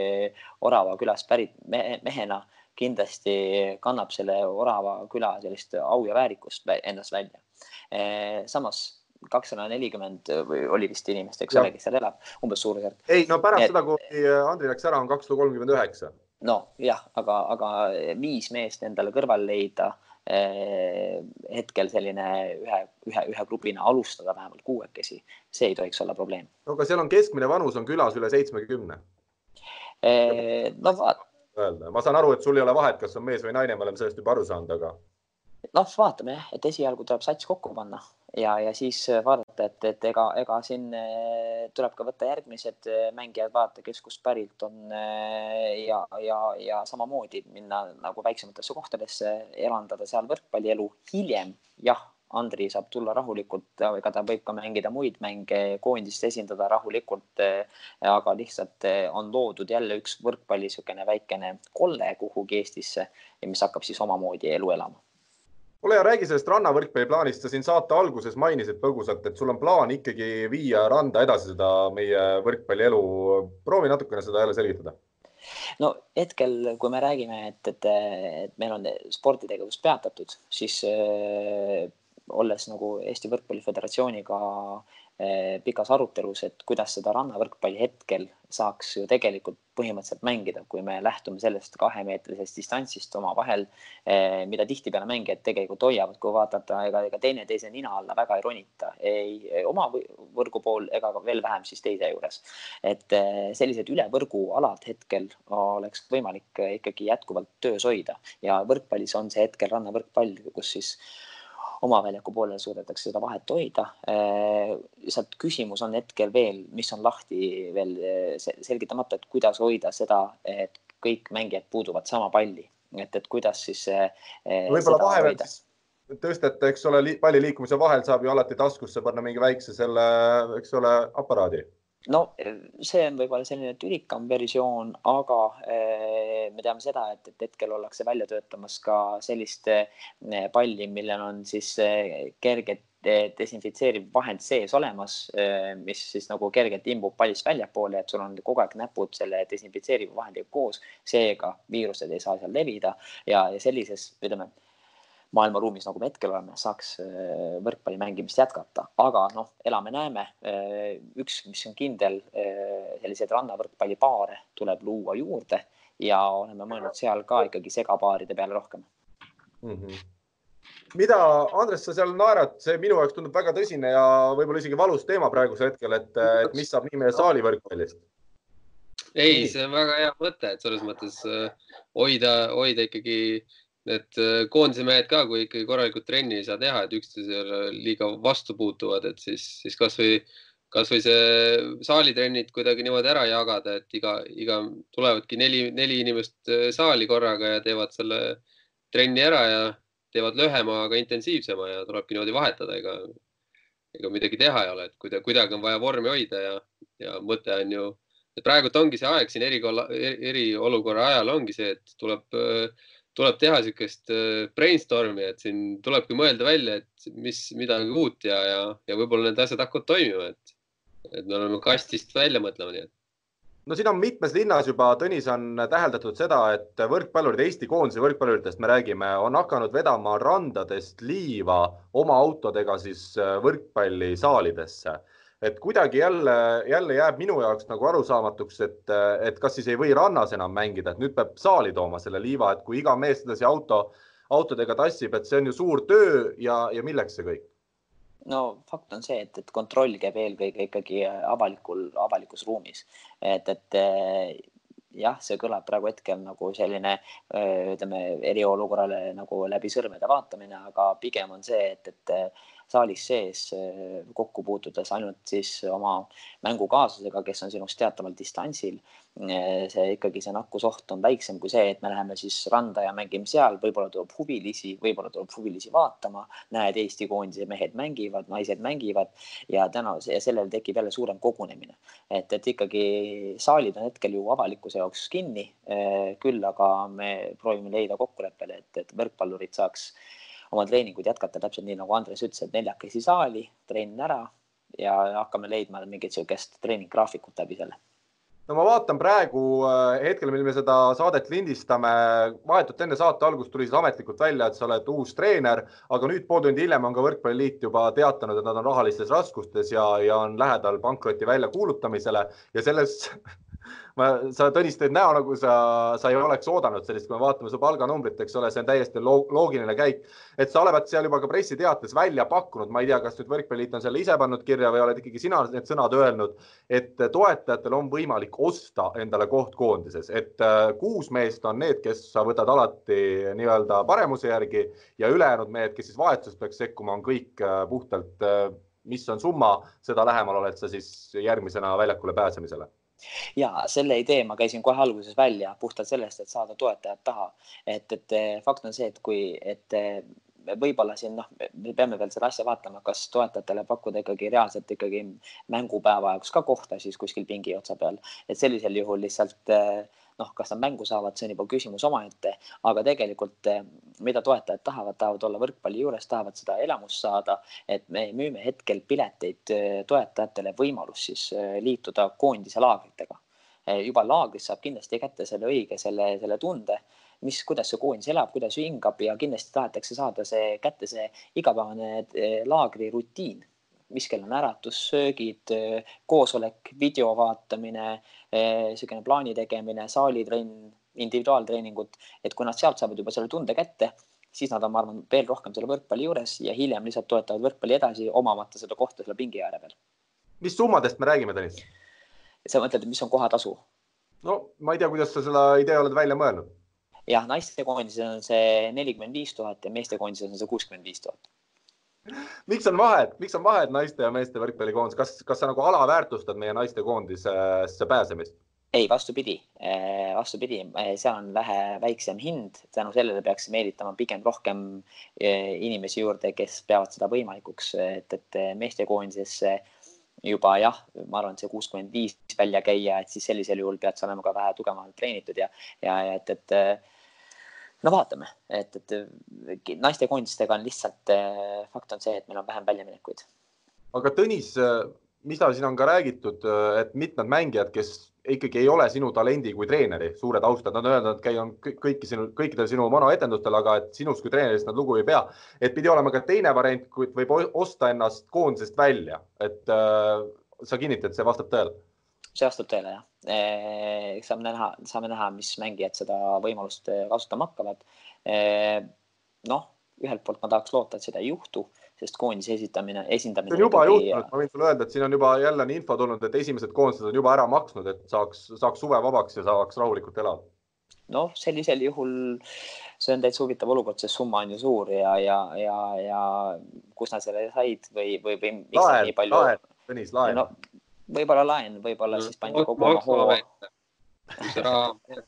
Orava külast pärit me, mehena kindlasti kannab selle Orava küla sellist au ja väärikust endast välja Eh, samas kakssada nelikümmend või oli vist inimest, eks ole, kes seal elab, umbes suurusjärk. ei, no pärast et, seda, kui Andri läks ära, on kakssada kolmkümmend üheksa. nojah, aga, aga viis meest endale kõrval leida eh, hetkel selline ühe, ühe, ühe grupina alustada vähemalt kuuekesi, see ei tohiks olla probleem. no aga seal on keskmine vanus on külas üle seitsmekümne eh,. no vaat. Öelda, ma saan aru, et sul ei ole vahet, kas on mees või naine, me oleme sellest juba aru saanud, aga noh, vaatame jah, et esialgu tuleb sats kokku panna ja, ja siis vaadata, et, et ega, ega siin eh, tuleb ka võtta järgmised eh, mängijad, vaadata, kes kust pärit on ja, ja, ja samamoodi minna nagu väiksematesse kohtadesse, elandada seal võrkpallielu. hiljem jah, Andri saab tulla rahulikult, ega ta võib ka mängida muid mänge, koondist esindada rahulikult. aga lihtsalt on loodud jälle üks võrkpalli niisugune väikene kolle kuhugi Eestisse, mis hakkab siis omamoodi elu elama ole hea, räägi sellest rannavõrkpalli plaanist, sa siin saate alguses mainisid põgusalt, et sul on plaan ikkagi viia randa edasi seda meie võrkpallielu. proovi natukene seda jälle selgitada no hetkel, kui me räägime, et, et, et meil on sporditegevus peatatud, siis äh, olles nagu Eesti Võrkpalli Föderatsiooniga äh, Eh, pikas arutelus, et kuidas seda rannavõrkpalli hetkel saaks ju tegelikult põhimõtteliselt mängida, kui me lähtume sellest kahemeetrisest distantsist omavahel, eh, mida tihtipeale mängijad tegelikult hoiavad, kui vaadata, ega, ega teineteise nina alla väga ei ronita, ei oma võrgu pool ega veel vähem siis teise juures. et eh, sellised üle võrgu alad hetkel oleks võimalik ikkagi jätkuvalt töös hoida ja võrkpallis on see hetkel rannavõrkpall, kus siis oma väljaku poolel suudetakse seda vahet hoida. Äh, lihtsalt küsimus on hetkel veel, mis on lahti veel äh, selgitamata, et kuidas hoida seda, et kõik mängijad puuduvad sama palli, et, et kuidas siis. Äh, võib-olla vahepeal tõstete, eks ole, palli liikumise vahel saab ju alati taskusse panna mingi väikse selle, eks ole, aparaadi no see on võib-olla selline tülikam versioon, aga eh, me teame seda, et, et hetkel ollakse välja töötamas ka sellist eh, palli, millel on siis eh, kerged desinfitseeriv vahend sees olemas, mis siis nagu kergelt imbub pallist väljapoole, et sul on kogu aeg näpud selle desinfitseeriva vahendiga koos, seega viirused ei saa seal levida ja, ja sellises, ütleme maailmaruumis, nagu me hetkel oleme, saaks äh, võrkpalli mängimist jätkata, aga noh, elame-näeme. Äh, üks, mis on kindel, äh, selliseid rannavõrkpallipaare tuleb luua juurde ja oleme mõelnud seal ka ikkagi segapaaride peale rohkem mm. -hmm mida, Andres, sa seal naerad, see minu jaoks tundub väga tõsine ja võib-olla isegi valus teema praegusel hetkel, et, et mis saab nii meie saali võrkpallist? ei, see on väga hea mõte, et selles mõttes hoida, hoida ikkagi äh, need äh, koondise mehed ka, kui ikkagi korralikult trenni ei saa teha, et üksteisele liiga vastu puutuvad, et siis, siis kasvõi, kasvõi see saalitrennid kuidagi niimoodi ära jagada, et iga, iga tulevadki neli, neli inimest äh, saali korraga ja teevad selle trenni ära ja teevad lühema, aga intensiivsema ja tulebki niimoodi vahetada, ega, ega midagi teha ei ole, et kuidagi, kuidagi on vaja vormi hoida ja, ja mõte on ju, et praegult ongi see aeg siin eriolukorra, eriolukorra ajal ongi see, et tuleb äh, tuleb teha niisugust äh, brainstorm'i, et siin tulebki mõelda välja, et mis midagi uut ja, ja, ja võib-olla need asjad hakkavad toimima, et, et me oleme kastist välja mõtlema, nii et. no siin on mitmes linnas juba, Tõnis, on täheldatud seda, et võrkpallurid, Eesti koondise võrkpalluritest me räägime, on hakanud vedama randadest liiva oma autodega siis äh, võrkpallisaalidesse et kuidagi jälle, jälle jääb minu jaoks nagu arusaamatuks, et, et kas siis ei või rannas enam mängida, et nüüd peab saali tooma selle liiva, et kui iga mees sedasi auto, autodega tassib, et see on ju suur töö ja, ja milleks see kõik? no fakt on see, et, et kontroll käib eelkõige ikkagi avalikul, avalikus ruumis, et, et jah, see kõlab praegu hetkel nagu selline ütleme eriolukorrale nagu läbi sõrmede vaatamine, aga pigem on see, et, et saalis sees eh, kokku puutudes ainult siis oma mängukaaslasega, kes on sinust teataval distantsil. Eh, see ikkagi see nakkusoht on väiksem kui see, et me läheme siis randa ja mängime seal, võib-olla tuleb huvilisi, võib-olla tuleb huvilisi vaatama, näed, Eesti koondise mehed mängivad, naised mängivad ja täna ja sellel tekib jälle suurem kogunemine. et, et ikkagi saalid on hetkel ju avalikkuse jaoks kinni. Eh, küll aga me proovime leida kokkuleppele, et, et võrkpallurid saaks oma treeninguid jätkata täpselt nii, nagu Andres ütles, et neljakesi saali, trenn ära ja hakkame leidma mingit niisugust treeninggraafikut läbi selle. No ma vaatan praegu äh, hetkel, mil me seda saadet lindistame, vahetult enne saate algust tuli siis ametlikult välja, et sa oled uus treener, aga nüüd pool tundi hiljem on ka Võrkpalliliit juba teatanud, et nad on rahalistes raskustes ja, ja on lähedal pankroti väljakuulutamisele ja selles ma, sa Tõnis teed näo, nagu sa, sa ei oleks oodanud sellist, kui me vaatame su palganumbrit, eks ole, see on täiesti loogiline käik. et sa olevat seal juba ka pressiteates välja pakkunud, ma ei tea, kas nüüd Võrkpalliliit on selle ise pannud kirja või oled ikkagi sina need sõnad öelnud, et toetajatel on võimalik osta endale koht koondises, et äh, kuus meest on need, kes sa võtad alati nii-öelda paremuse järgi ja ülejäänud mehed, kes siis vahetuses peaks sekkuma, on kõik äh, puhtalt äh, mis on summa, seda lähemal oled sa siis järgmisena väljakule pääsemisele ja selle idee ma käisin kohe alguses välja puhtalt sellest, et saada toetajad taha. et, et eh, fakt on see, et kui, et eh, võib-olla siin noh, me peame veel seda asja vaatama, kas toetajatele pakkuda ikkagi reaalselt ikkagi mängupäeva jaoks ka kohta siis kuskil pingi otsa peal, et sellisel juhul lihtsalt äh, noh, kas nad mängu saavad, see on juba küsimus omaette, aga tegelikult eh, mida toetajad tahavad, tahavad olla võrkpalli juures, tahavad seda elamust saada, et me müüme hetkel pileteid eh, toetajatele võimalus siis eh, liituda koondise laagritega. juba laagris saab kindlasti kätte selle õige, selle, selle tunde mis, kuidas see koondis elab, kuidas hingab ja kindlasti tahetakse saada see kätte, see igapäevane laagri rutiin mis kell on äratus, söögid, koosolek, video vaatamine, niisugune plaani tegemine, saalitrenn, individuaaltreeningud, et kui nad sealt saavad juba selle tunde kätte, siis nad on, ma arvan, veel rohkem selle võrkpalli juures ja hiljem lihtsalt toetavad võrkpalli edasi, omamata seda kohta selle pingi ääre peal. mis summadest me räägime, Tõnis? sa mõtled, mis on kohatasu? no ma ei tea, kuidas sa seda idee oled välja mõelnud. jah, naistekoondises on see nelikümmend viis tuhat ja meestekoondises on see kuuskümmend viis tuhat miks on vahet, miks on vahet naiste ja meeste võrkpallikoondis, kas, kas sa nagu alaväärtustad meie naistekoondisesse pääsemist? ei, vastupidi, eh, vastupidi, eh, seal on vähe väiksem hind, tänu sellele peaks meelitama pigem rohkem eh, inimesi juurde, kes peavad seda võimalikuks, et, et meestekoondisesse juba jah, ma arvan, et see kuuskümmend viis välja käia, et siis sellisel juhul pead sa olema ka vähe tugevamalt treenitud ja, ja, ja et, et no vaatame, et, et naistekoondistega on lihtsalt äh, fakt on see, et meil on vähem väljaminekuid. aga Tõnis, äh, mida siin on ka räägitud, äh, et mitmed mängijad, kes ikkagi ei ole sinu talendi kui treeneri suured austajad, nad on öelnud, et käinud kõiki sinu, kõikidel sinu monoetendustel, aga et sinust kui treenerist nad lugu ei pea. et pidi olema ka teine variant, kui võib osta ennast koondisest välja, et äh, sa kinnitad, see vastab tõele see vastab tõele jah. Saame näha, saame näha, mis mängijad seda võimalust eh, kasutama hakkavad. noh, ühelt poolt ma tahaks loota, et seda ei juhtu, sest koondise esitamine, esindamine. see on juba juhtunud, ma võin sulle öelda, et siin on juba jälle on info tulnud, et esimesed koondised on juba ära maksnud, et saaks, saaks suve vabaks ja saaks rahulikult elada. noh, sellisel juhul see on täitsa huvitav olukord, sest summa on ju suur ja, ja, ja, ja kus nad selle said või, või, või miks laen, nii palju. Tõnis, laen no, võib-olla laen, võib-olla siis pandi kogu oma hoo.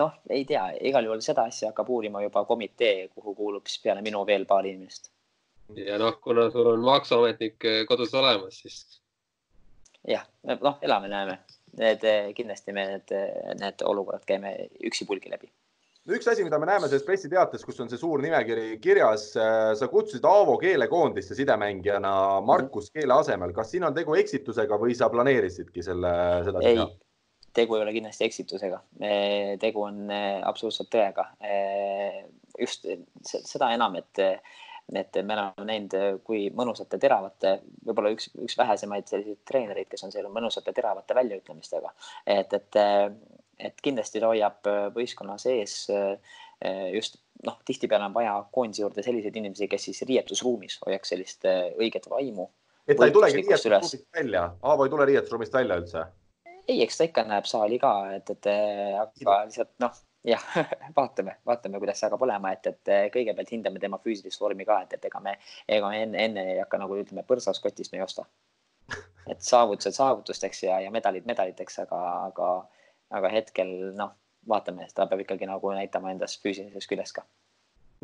noh, ei tea, igal juhul seda asja hakkab uurima juba komitee, kuhu kuulub siis peale minu veel paar inimest. ja noh, kuna sul on maksuametnik eh, kodus olemas, siis. jah, noh, elame-näeme, need kindlasti me need, need olukorrad käime üksipulgi läbi üks asi, mida me näeme selles pressiteates, kus on see suur nimekiri kirjas, äh, sa kutsusid Aavo keelekoondisse sidemängijana Markus Keele asemel. kas siin on tegu eksitusega või sa planeerisidki selle, seda ei, tegu ei ole kindlasti eksitusega. tegu on äh, absoluutselt tõega. Äh, just seda enam, et, et me oleme näinud, kui mõnusate teravate, võib-olla üks, üks vähesemaid selliseid treenereid, kes on seal mõnusate teravate väljaütlemistega. et, et et kindlasti ta hoiab äh, võistkonna sees äh, äh, just noh, tihtipeale on vaja koondise juurde selliseid inimesi, kes siis riietusruumis hoiaks sellist õiget vaimu. et ta ei tulegi riietusruumist välja, Aavo ei tule riietusruumist välja üldse? ei, eks ta ikka näeb saali ka, et, et aga lihtsalt noh, jah, vaatame, vaatame, kuidas see hakkab olema, et, et kõigepealt hindame tema füüsilist vormi ka, et, et ega me, ega me enne, enne ei hakka nagu ütleme, põrsas kotist me ei osta. et saavutused saavutusteks ja, ja medalid medaliteks, aga, aga aga hetkel noh, vaatame, ta peab ikkagi nagu näitama endast füüsilisest küljest ka.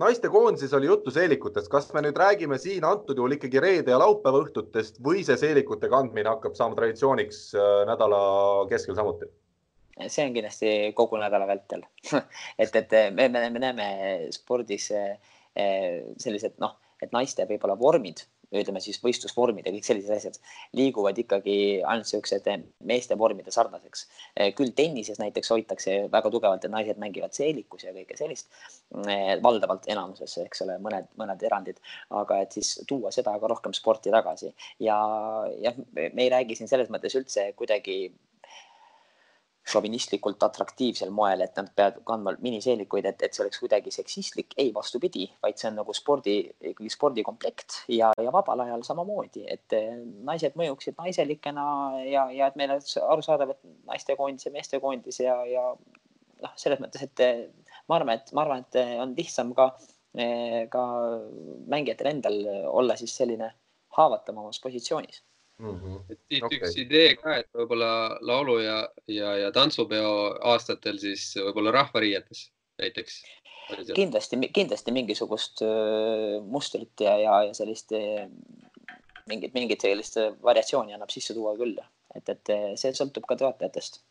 Naistekoondises oli juttu seelikutest, kas me nüüd räägime siin antud juhul ikkagi reede ja laupäeva õhtutest või see seelikute kandmine hakkab saama traditsiooniks äh, nädala keskel samuti? see on kindlasti kogu nädala vältel. Et, et me, me, me näeme spordis äh, sellised noh, et naiste võib-olla vormid ütleme siis võistlusvormid ja kõik sellised asjad liiguvad ikkagi ainult siuksed meeste vormide sarnaseks. küll tennises näiteks hoitakse väga tugevalt, et naised mängivad seelikus ja kõike sellist. valdavalt enamuses, eks ole, mõned, mõned erandid, aga et siis tuua seda ka rohkem sporti tagasi ja jah, me ei räägi siin selles mõttes üldse kuidagi šovinistlikult atraktiivsel moel, et nad peavad kandma miniseelikuid, et, et see oleks kuidagi seksistlik. ei, vastupidi, vaid see on nagu spordi, ikkagi spordikomplekt ja, ja vabal ajal samamoodi, et eh, naised mõjuksid naiselikena ja, ja et meil oleks arusaadav, et naistekoondis ja meestekoondis ja, ja noh, selles mõttes, et eh, ma arvan, et ma arvan, et eh, on lihtsam ka, ka mängijatel endal olla siis selline haavatavamas positsioonis mm. -hmm. et siit okay. üks idee ka, et võib-olla laulu ja, ja, ja tantsupeo aastatel siis võib-olla rahvariietes näiteks. kindlasti, kindlasti mingisugust mustrit ja, ja, ja sellist mingit, mingit sellist variatsiooni annab sisse tuua küll, et, et see sõltub ka toetajatest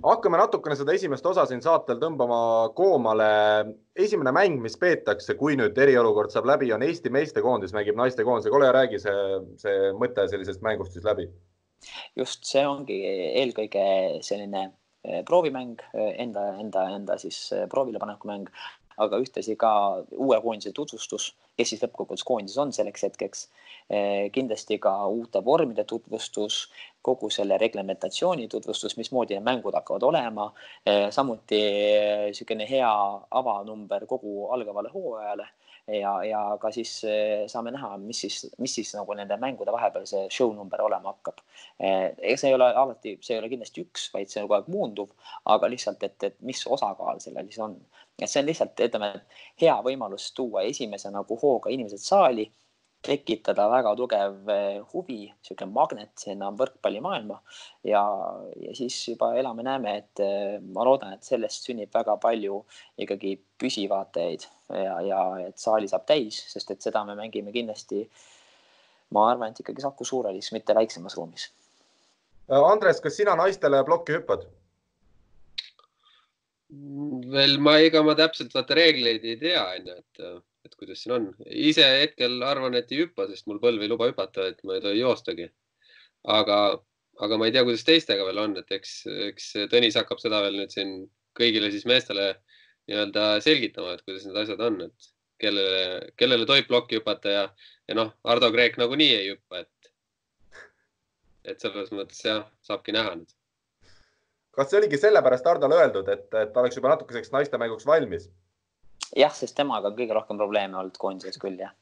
hakkame natukene seda esimest osa siin saatel tõmbama koomale. esimene mäng, mis peetakse, kui nüüd eriolukord saab läbi, on Eesti meestekoondis mängib naistekoondisega. ole hea, räägi see, see mõte sellisest mängust siis läbi. just, see ongi eelkõige selline eh, proovimäng, eh, enda, enda, enda siis eh, proovile paneku mäng, aga ühtlasi ka uue koondise tutvustus, kes siis lõppkokkuvõttes koondises on selleks hetkeks Eh, kindlasti ka uute vormide tutvustus, kogu selle reglementatsiooni tutvustus, mismoodi need mängud hakkavad olema. Eh, samuti eh, niisugune hea avanumber kogu algavale hooajale ja, ja ka siis saame näha, mis siis, mis siis nagu nende mängude vahepeal see show number olema hakkab. ega see ei ole alati, see ei ole kindlasti üks, vaid see on kogu aeg muunduv, aga lihtsalt, et, et mis osakaal sellel siis on. et see on lihtsalt, ütleme, hea võimalus tuua esimese nagu hooga inimesed saali tekitada väga tugev eh, huvi, niisugune magnet sinna võrkpallimaailma ja, ja siis juba elame-näeme, et eh, ma loodan, et sellest sünnib väga palju ikkagi püsivaatajaid ja, ja et saali saab täis, sest et seda me mängime kindlasti, ma arvan, et ikkagi Saku Suurhallis, mitte väiksemas ruumis. Andres, kas sina naistele plokki hüppad? veel ma, ega ma täpselt vaata reegleid ei tea, onju, et et kuidas siin on. ise hetkel arvan, et ei hüppa, sest mul põlv ei luba hüpata, et ma ei tohi joostagi. aga, aga ma ei tea, kuidas teistega veel on, et eks, eks Tõnis hakkab seda veel nüüd siin kõigile siis meestele nii-öelda selgitama, et kuidas need asjad on, et kellele, kellele tohib plokki hüpata ja, ja noh, Ardo Kreek nagunii ei hüppa, et, et selles mõttes jah, saabki näha nüüd. kas see oligi sellepärast Hardole öeldud, et, et ta oleks juba natukeseks naistemänguks valmis? Jah, sest temaga on kõige rohkem probleeme olnud koondises küll jah.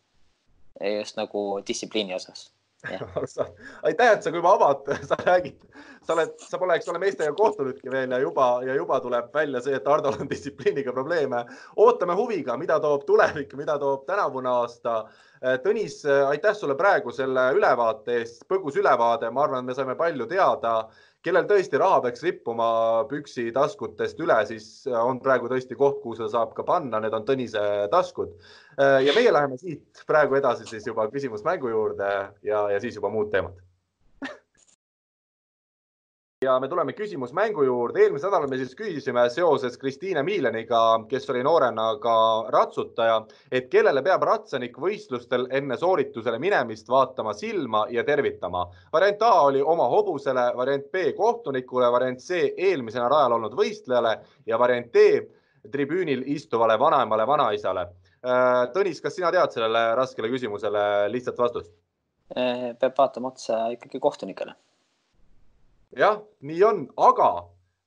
just nagu distsipliini osas aitäh, et sa juba avad, sa räägid, sa oled, sa pole, eks ole, meestega kohtunudki veel ja juba ja juba tuleb välja see, et Hardol on distsipliiniga probleeme. ootame huviga, mida toob tulevik, mida toob tänavune aasta. Tõnis, aitäh sulle praegu selle ülevaate eest, põgus ülevaade, ma arvan, me saime palju teada kellel tõesti raha peaks rippuma püksitaskutest üle, siis on praegu tõesti koht, kuhu seda saab ka panna, need on Tõnise taskud. ja meie läheme siit praegu edasi siis juba küsimusmängu juurde ja, ja siis juba muud teemad ja me tuleme küsimusmängu juurde. eelmisel nädalal me siis küsisime seoses Kristiine Miileniga, kes oli noorena ka ratsutaja, et kellele peab ratsanik võistlustel enne sooritusele minemist vaatama silma ja tervitama. variant A oli oma hobusele, variant B kohtunikule, variant C eelmisena rajal olnud võistlejale ja variant D tribüünil istuvale vanaemale, vanaisale. Äh, Tõnis, kas sina tead sellele raskele küsimusele lihtsat vastust? Äh, peab vaatama otsa ikkagi kohtunikele jah, nii on, aga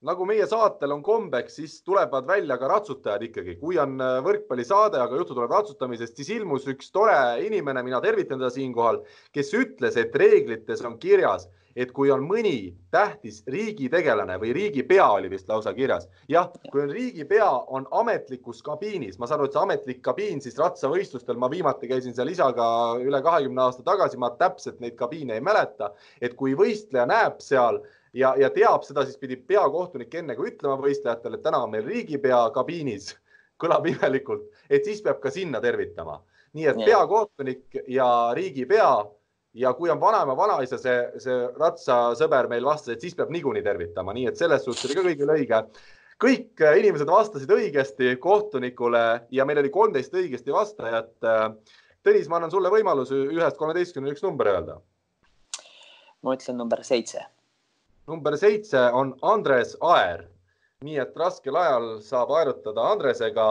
nagu meie saatel on kombeks, siis tulevad välja ka ratsutajad ikkagi. kui on äh, võrkpallisaade, aga juttu tuleb ratsutamisest, siis ilmus üks tore inimene, mina tervitan teda siinkohal, kes ütles, et reeglites on kirjas, et kui on mõni tähtis riigitegelane või riigipea oli vist lausa kirjas. jah, kui on riigipea, on ametlikus kabiinis, ma saan aru, et see ametlik kabiin siis ratsavõistlustel, ma viimati käisin seal isaga üle kahekümne aasta tagasi, ma täpselt neid kabiine ei mäleta, et kui võistleja näeb seal ja, ja teab seda, siis pidi peakohtunik enne kui ütlema võistlejatele, et täna on meil riigipea kabiinis, kõlab imelikult, et siis peab ka sinna tervitama. nii et peakohtunik ja riigipea ja kui on vanaema, vanaisa, see, see ratsasõber meil vastas, et siis peab niikuinii tervitama, nii et selles suhtes oli ka kõigil õige. kõik äh, inimesed vastasid õigesti kohtunikule ja meil oli kolmteist õigesti vastajat. Tõnis, ma annan sulle võimaluse ühest kolmeteistkümneni üks number öelda. ma ütlen number seitse number seitse on Andres Aer. nii et raskel ajal saab aerutada Andresega.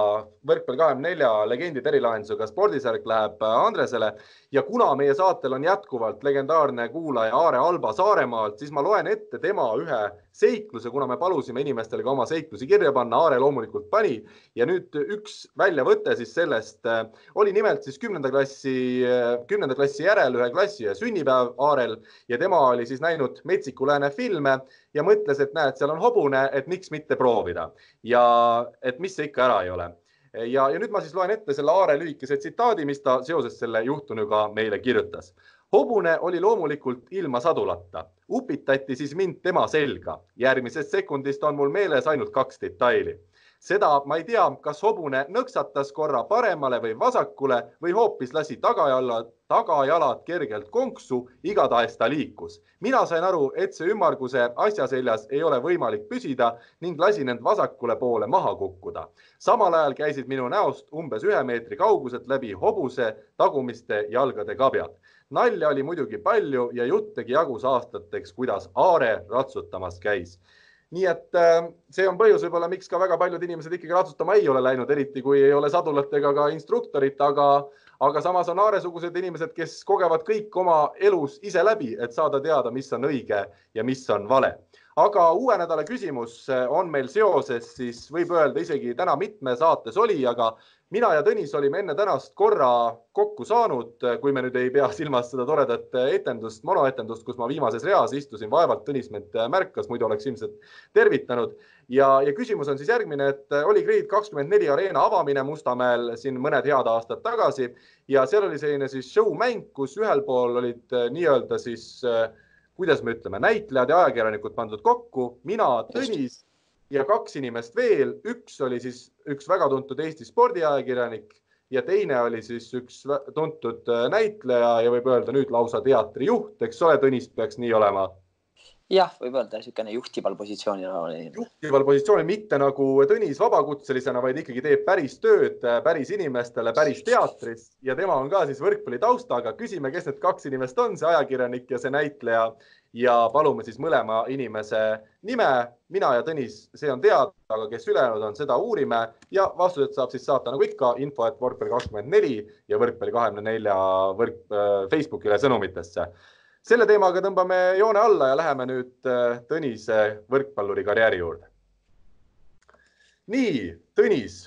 võrkpalli kahekümne nelja legendide erilahendusega spordisärk läheb Andresele ja kuna meie saatel on jätkuvalt legendaarne kuulaja Aare Alba Saaremaalt, siis ma loen ette tema ühe seikluse, kuna me palusime inimestele ka oma seiklusi kirja panna. Aare loomulikult pani ja nüüd üks väljavõte siis sellest äh, oli nimelt siis kümnenda klassi, äh, kümnenda klassi järel ühe klassi sünnipäev Aarel ja tema oli siis näinud Metsiku Lääne filme ja mõtles, et näed, seal on hobune, et miks mitte proovida ja et mis see ikka ära ei ole ja, ja nüüd ma siis loen ette selle Aare lühikese tsitaadi, mis ta seoses selle juhtunuga meile kirjutas. Hobune oli loomulikult ilma sadulata, upitati siis mind tema selga. järgmisest sekundist on mul meeles ainult kaks detaili. seda ma ei tea, kas hobune nõksatas korra paremale või vasakule või hoopis lasi tagajalad, tagajalad kergelt konksu, igatahes ta liikus. mina sain aru, et see ümmarguse asja seljas ei ole võimalik püsida ning lasin end vasakule poole maha kukkuda. samal ajal käisid minu näost umbes ühe meetri kauguselt läbi hobuse tagumiste jalgade kabjad nalja oli muidugi palju ja jutt tegi jagus aastateks, kuidas Aare ratsutamas käis nii et äh, see on põhjus võib-olla, miks ka väga paljud inimesed ikkagi ratsutama ei ole läinud, eriti kui ei ole sadulat ega ka instruktorit, aga, aga samas on Aare-sugused inimesed, kes kogevad kõik oma elus ise läbi, et saada teada, mis on õige ja mis on vale. Aga uue nädala küsimus äh, on meil seoses siis võib öelda isegi täna mitme saates oli, aga mina ja Tõnis olime enne tänast korra kokku saanud, kui me nüüd ei pea silmas seda toredat etendust, monoetendust, kus ma viimases reas istusin, vaevalt Tõnis mind märkas, muidu oleks ilmselt tervitanud. ja, ja küsimus on siis järgmine, et oli Grid kakskümmend neli areena avamine Mustamäel siin mõned head aastad tagasi ja seal oli selline siis show mäng, kus ühel pool olid nii-öelda siis, kuidas me ütleme, näitlejad ja ajakirjanikud pandud kokku, mina, Tõnis ja kaks inimest veel, üks oli siis üks väga tuntud Eesti spordiajakirjanik ja teine oli siis üks tuntud äh, näitleja ja võib öelda nüüd lausa teatrijuht, eks ole, Tõnis peaks nii olema jah, võib öelda niisugune juhtival positsioonil olev. juhtival positsioonil, mitte nagu Tõnis vabakutselisena, vaid ikkagi teeb päris tööd päris inimestele, päris teatris ja tema on ka siis võrkpalli taustaga. küsime, kes need kaks inimest on, see ajakirjanik ja see näitleja ja palume siis mõlema inimese nime. mina ja Tõnis, see on teada, aga kes ülejäänud on, seda uurime ja vastused saab siis saata nagu ikka info, et võrkpalli kakskümmend neli ja võrkpalli kahekümne nelja võrk Facebookile sõnumitesse selle teemaga tõmbame joone alla ja läheme nüüd äh, Tõnise võrkpalluri karjääri juurde. nii, Tõnis,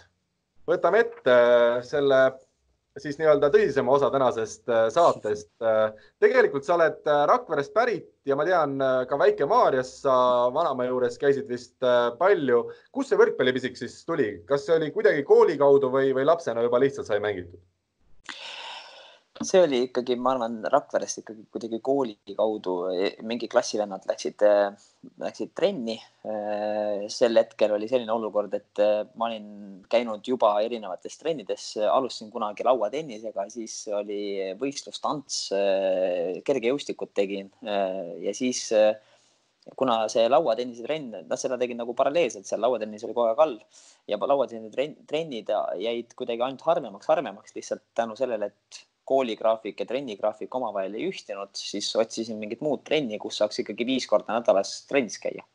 võtame ette äh, selle siis nii-öelda tõsisema osa tänasest äh, saatest. tegelikult sa oled Rakverest pärit ja ma tean ka Väike-Maarjas sa vanaema juures käisid vist palju. kust see võrkpallipisik siis tuli, kas see oli kuidagi kooli kaudu või, või lapsena juba lihtsalt sai mängitud? See oli ikkagi, ma arvan, Rakverest ikkagi kuidagi kooli kaudu, mingi klassivennad läksid, läksid trenni. sel hetkel oli selline olukord, et ma olin käinud juba erinevates trennides, alustasin kunagi lauatennisega, siis oli võistlus, tants, kergejõustikut tegin ja siis kuna see lauatennise trenn, noh, seda tegin nagu paralleelselt, seal lauatennis oli kogu aeg all ja lauatennise trennid jäid kuidagi ainult harvemaks, harvemaks lihtsalt tänu sellele, et kooligraafik ja trennigraafik omavahel ei ühtinud, siis otsisin mingit muud trenni, kus saaks ikkagi viis korda nädalas trennis käia.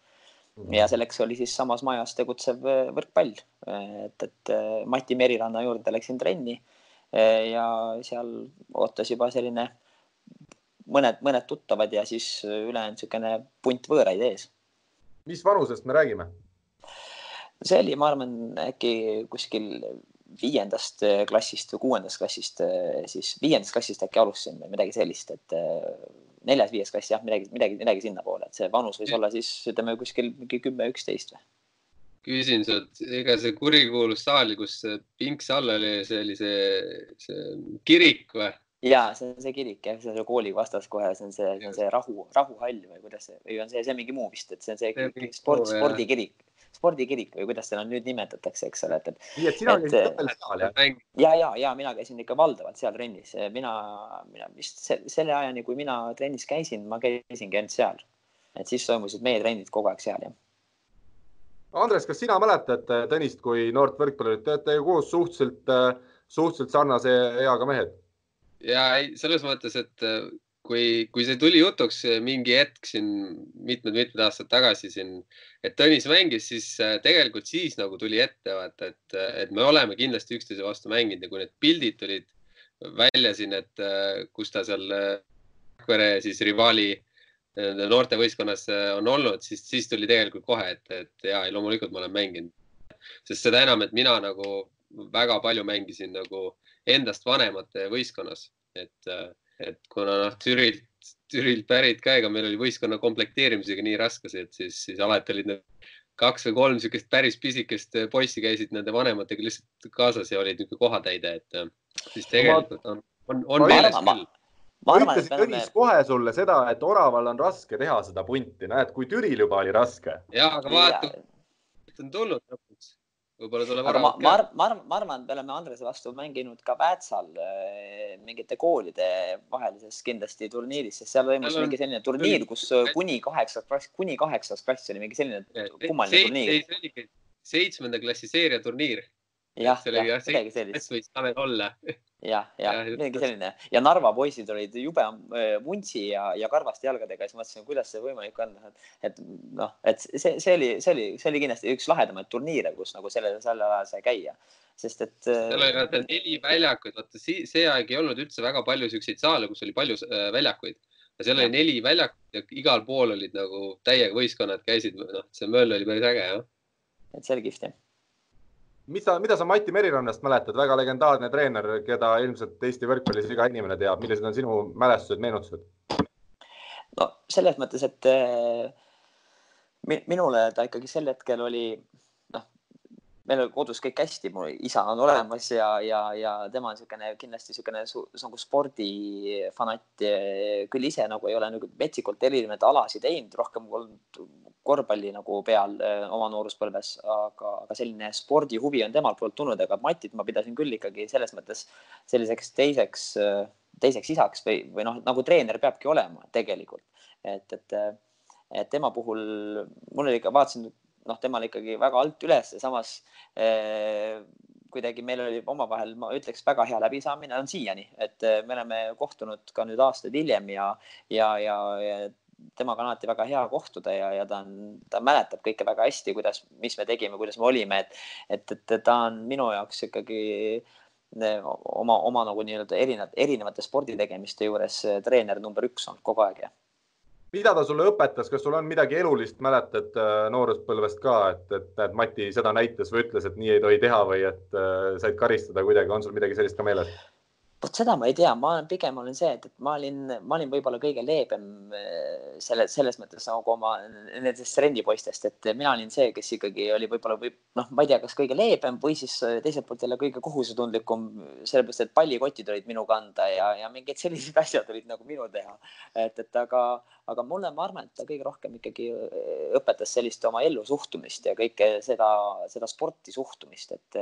Mhm. ja selleks oli siis samas majas tegutsev äh, võrkpall, et, et äh, Mati Meriranna juurde läksin trenni äh, ja seal ootas juba selline mõned, mõned tuttavad ja siis ülejäänud niisugune punt võõraid ees. mis vanusest me räägime? see oli, ma arvan, äkki kuskil viiendast äh, klassist või kuuendast klassist, äh, siis viiendast klassist äkki alustasin või midagi sellist, et äh, neljas-viies klass jah, midagi, midagi, midagi sinnapoole, et see vanus võis olla siis ütleme kuskil mingi kümme, üksteist või? küsin sult, ega see kurikuulus saal, kus pinks all oli, see oli see, see kirik või? ja see on see kirik jah, see on see kooli vastas kohe, see on see, see on see rahu, rahuhall või kuidas see või on see, see mingi muu vist, et see on see, see sport, spordikirik spordikirik või kuidas seda nüüd nimetatakse, eks ole, et, et. nii et sina käisid ka veel seal jah? ja, ja, ja mina käisin ikka valdavalt seal trennis, mina, mina vist selle ajani, kui mina trennis käisin, ma käisingi ainult seal. et siis toimusid meie trennid kogu aeg seal jah. Andres, kas sina mäletad Tõnist kui noort võrkpallurit, te olete ju koos suhteliselt, suhteliselt sarnase eaga mehed? ja ei, selles mõttes, et kui, kui see tuli jutuks mingi hetk siin mitmed-mitmed aastad tagasi siin, et Tõnis mängis, siis äh, tegelikult siis nagu tuli ette vaata, et, et me oleme kindlasti üksteise vastu mänginud ja kui need pildid tulid välja siin, et äh, kus ta seal äh, Rakvere siis rivaali noortevõistkonnas on olnud, siis, siis tuli tegelikult kohe, et, et ja loomulikult ma olen mänginud. sest seda enam, et mina nagu väga palju mängisin nagu endast vanemate võistkonnas, et et kuna noh, Türilt, Türilt pärit ka, ega meil oli võistkonna komplekteerimisega nii raskesi, et siis, siis alati olid need kaks või kolm niisugust päris pisikest poissi käisid nende vanematega lihtsalt kaasas ja olid niisugune kohatäide, et äh, siis tegelikult on, on, on meeles küll ma ütlesin Tõnis me... kohe sulle seda, et Oraval on raske teha seda punti, näed, kui Türil juba oli raske. ja, aga vaata, on tulnud lõpuks. Võib-olla tuleb aga ma, ma, ma, ma arvan, et me oleme Andrese vastu mänginud ka Väätsal äh, mingite koolide vahelises kindlasti turniiris, sest seal toimus mingi selline turniir, kus kuni kaheksas klass, kuni kaheksas klass oli mingi selline kummaline turniir. seitsmenda klassi seeria turniir jah, jah, midagi sellist. võis Tanel olla. jah, jah, midagi selline ja Narva poisid olid jube äh, vuntsi ja, ja karvaste jalgadega, siis mõtlesin, kuidas see võimalik on, et, et noh, et see, see oli, see oli, see oli kindlasti üks lahedamaid turniire, kus nagu sellel, sellel ajal sai käia, sest et. Äh, seal oli vaata neli väljakut, vaata see aeg ei olnud üldse väga palju siukseid saale, kus oli palju äh, väljakuid ja seal oli neli väljakut ja igal pool olid nagu täiega võistkonnad käisid, noh, see möll oli päris äge, jah. et see oli kihvt, jah mis sa, mida sa Mati Merirannast mäletad, väga legendaarne treener, keda ilmselt Eesti võrkpallis iga inimene teab, millised on sinu mälestused, meenutused? no selles mõttes, et äh, minule ta ikkagi sel hetkel oli meil oli kodus kõik hästi, mu isa on olemas ja, ja, ja tema on niisugune kindlasti niisugune nagu spordifanatt. küll ise nagu ei ole nagu metsikult erinevaid alasid teinud, rohkem olnud korvpalli nagu peal öö, oma nooruspõlves, aga, aga selline spordihuvi on temalt poolt tulnud, aga Matit ma pidasin küll ikkagi selles mõttes selliseks teiseks, teiseks isaks või, või noh, nagu treener peabki olema tegelikult, et, et et tema puhul mul oli ikka, vaatasin noh, temal ikkagi väga alt üles, samas eh, kuidagi meil oli omavahel, ma ütleks, väga hea läbisaamine on siiani, et eh, me oleme kohtunud ka nüüd aastaid hiljem ja, ja, ja, ja temaga on alati väga hea kohtuda ja, ja ta on, ta mäletab kõike väga hästi, kuidas, mis me tegime, kuidas me olime, et, et, et ta on minu jaoks ikkagi eh, oma, oma nagu nii-öelda erinevad, erinevate sporditegemiste juures treener number üks olnud kogu aeg ja mida ta sulle õpetas, kas sul on midagi elulist mäletad äh, nooruspõlvest ka, et, et näed, Mati seda näitas või ütles, et nii ei tohi teha või et äh, said karistada kuidagi, on sul midagi sellist ka meeles? Vot seda ma ei tea, ma olen pigem olen see, et, et ma olin, ma olin võib-olla kõige leebem äh, selle, selles mõttes nagu oma nendest rendipoistest, et mina olin see, kes ikkagi oli võib-olla või noh, ma ei tea, kas kõige leebem või siis äh, teiselt poolt jälle kõige kohusetundlikum, sellepärast et pallikotid olid minu kanda ja, ja mingid sellised asjad olid nagu minu teha. et, et aga, aga mulle, ma arvan, et ta kõige rohkem ikkagi äh, õpetas sellist oma ellu suhtumist ja kõike seda, seda sporti suhtumist, et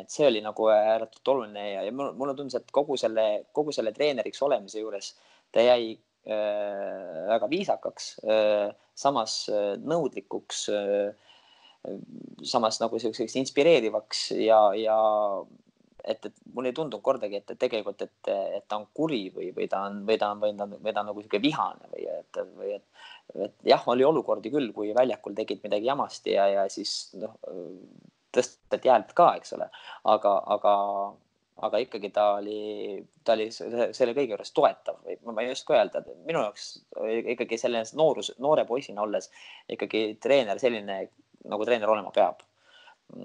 et see oli nagu ääretult oluline ja, ja mulle tundus, et kogu selle, kogu selle treeneriks olemise juures ta jäi äh, väga viisakaks äh,, samas äh, nõudlikuks äh,, samas nagu selliseks inspireerivaks ja, ja et, et mul ei tundunud kordagi, et, tegelikult, et, et ta on kuri või, või ta on, või ta on, või ta on, või ta on nagu sihuke vihane või et, või et, et jah, oli olukordi küll, kui väljakul tegid midagi jamasti ja, ja siis noh tõsteti häält ka, eks ole, aga, aga, aga ikkagi ta oli, ta oli selle kõige juures toetav või ma ei oska öelda, minu jaoks ikkagi selles noorus, noore poisina olles ikkagi treener selline nagu treener olema peab.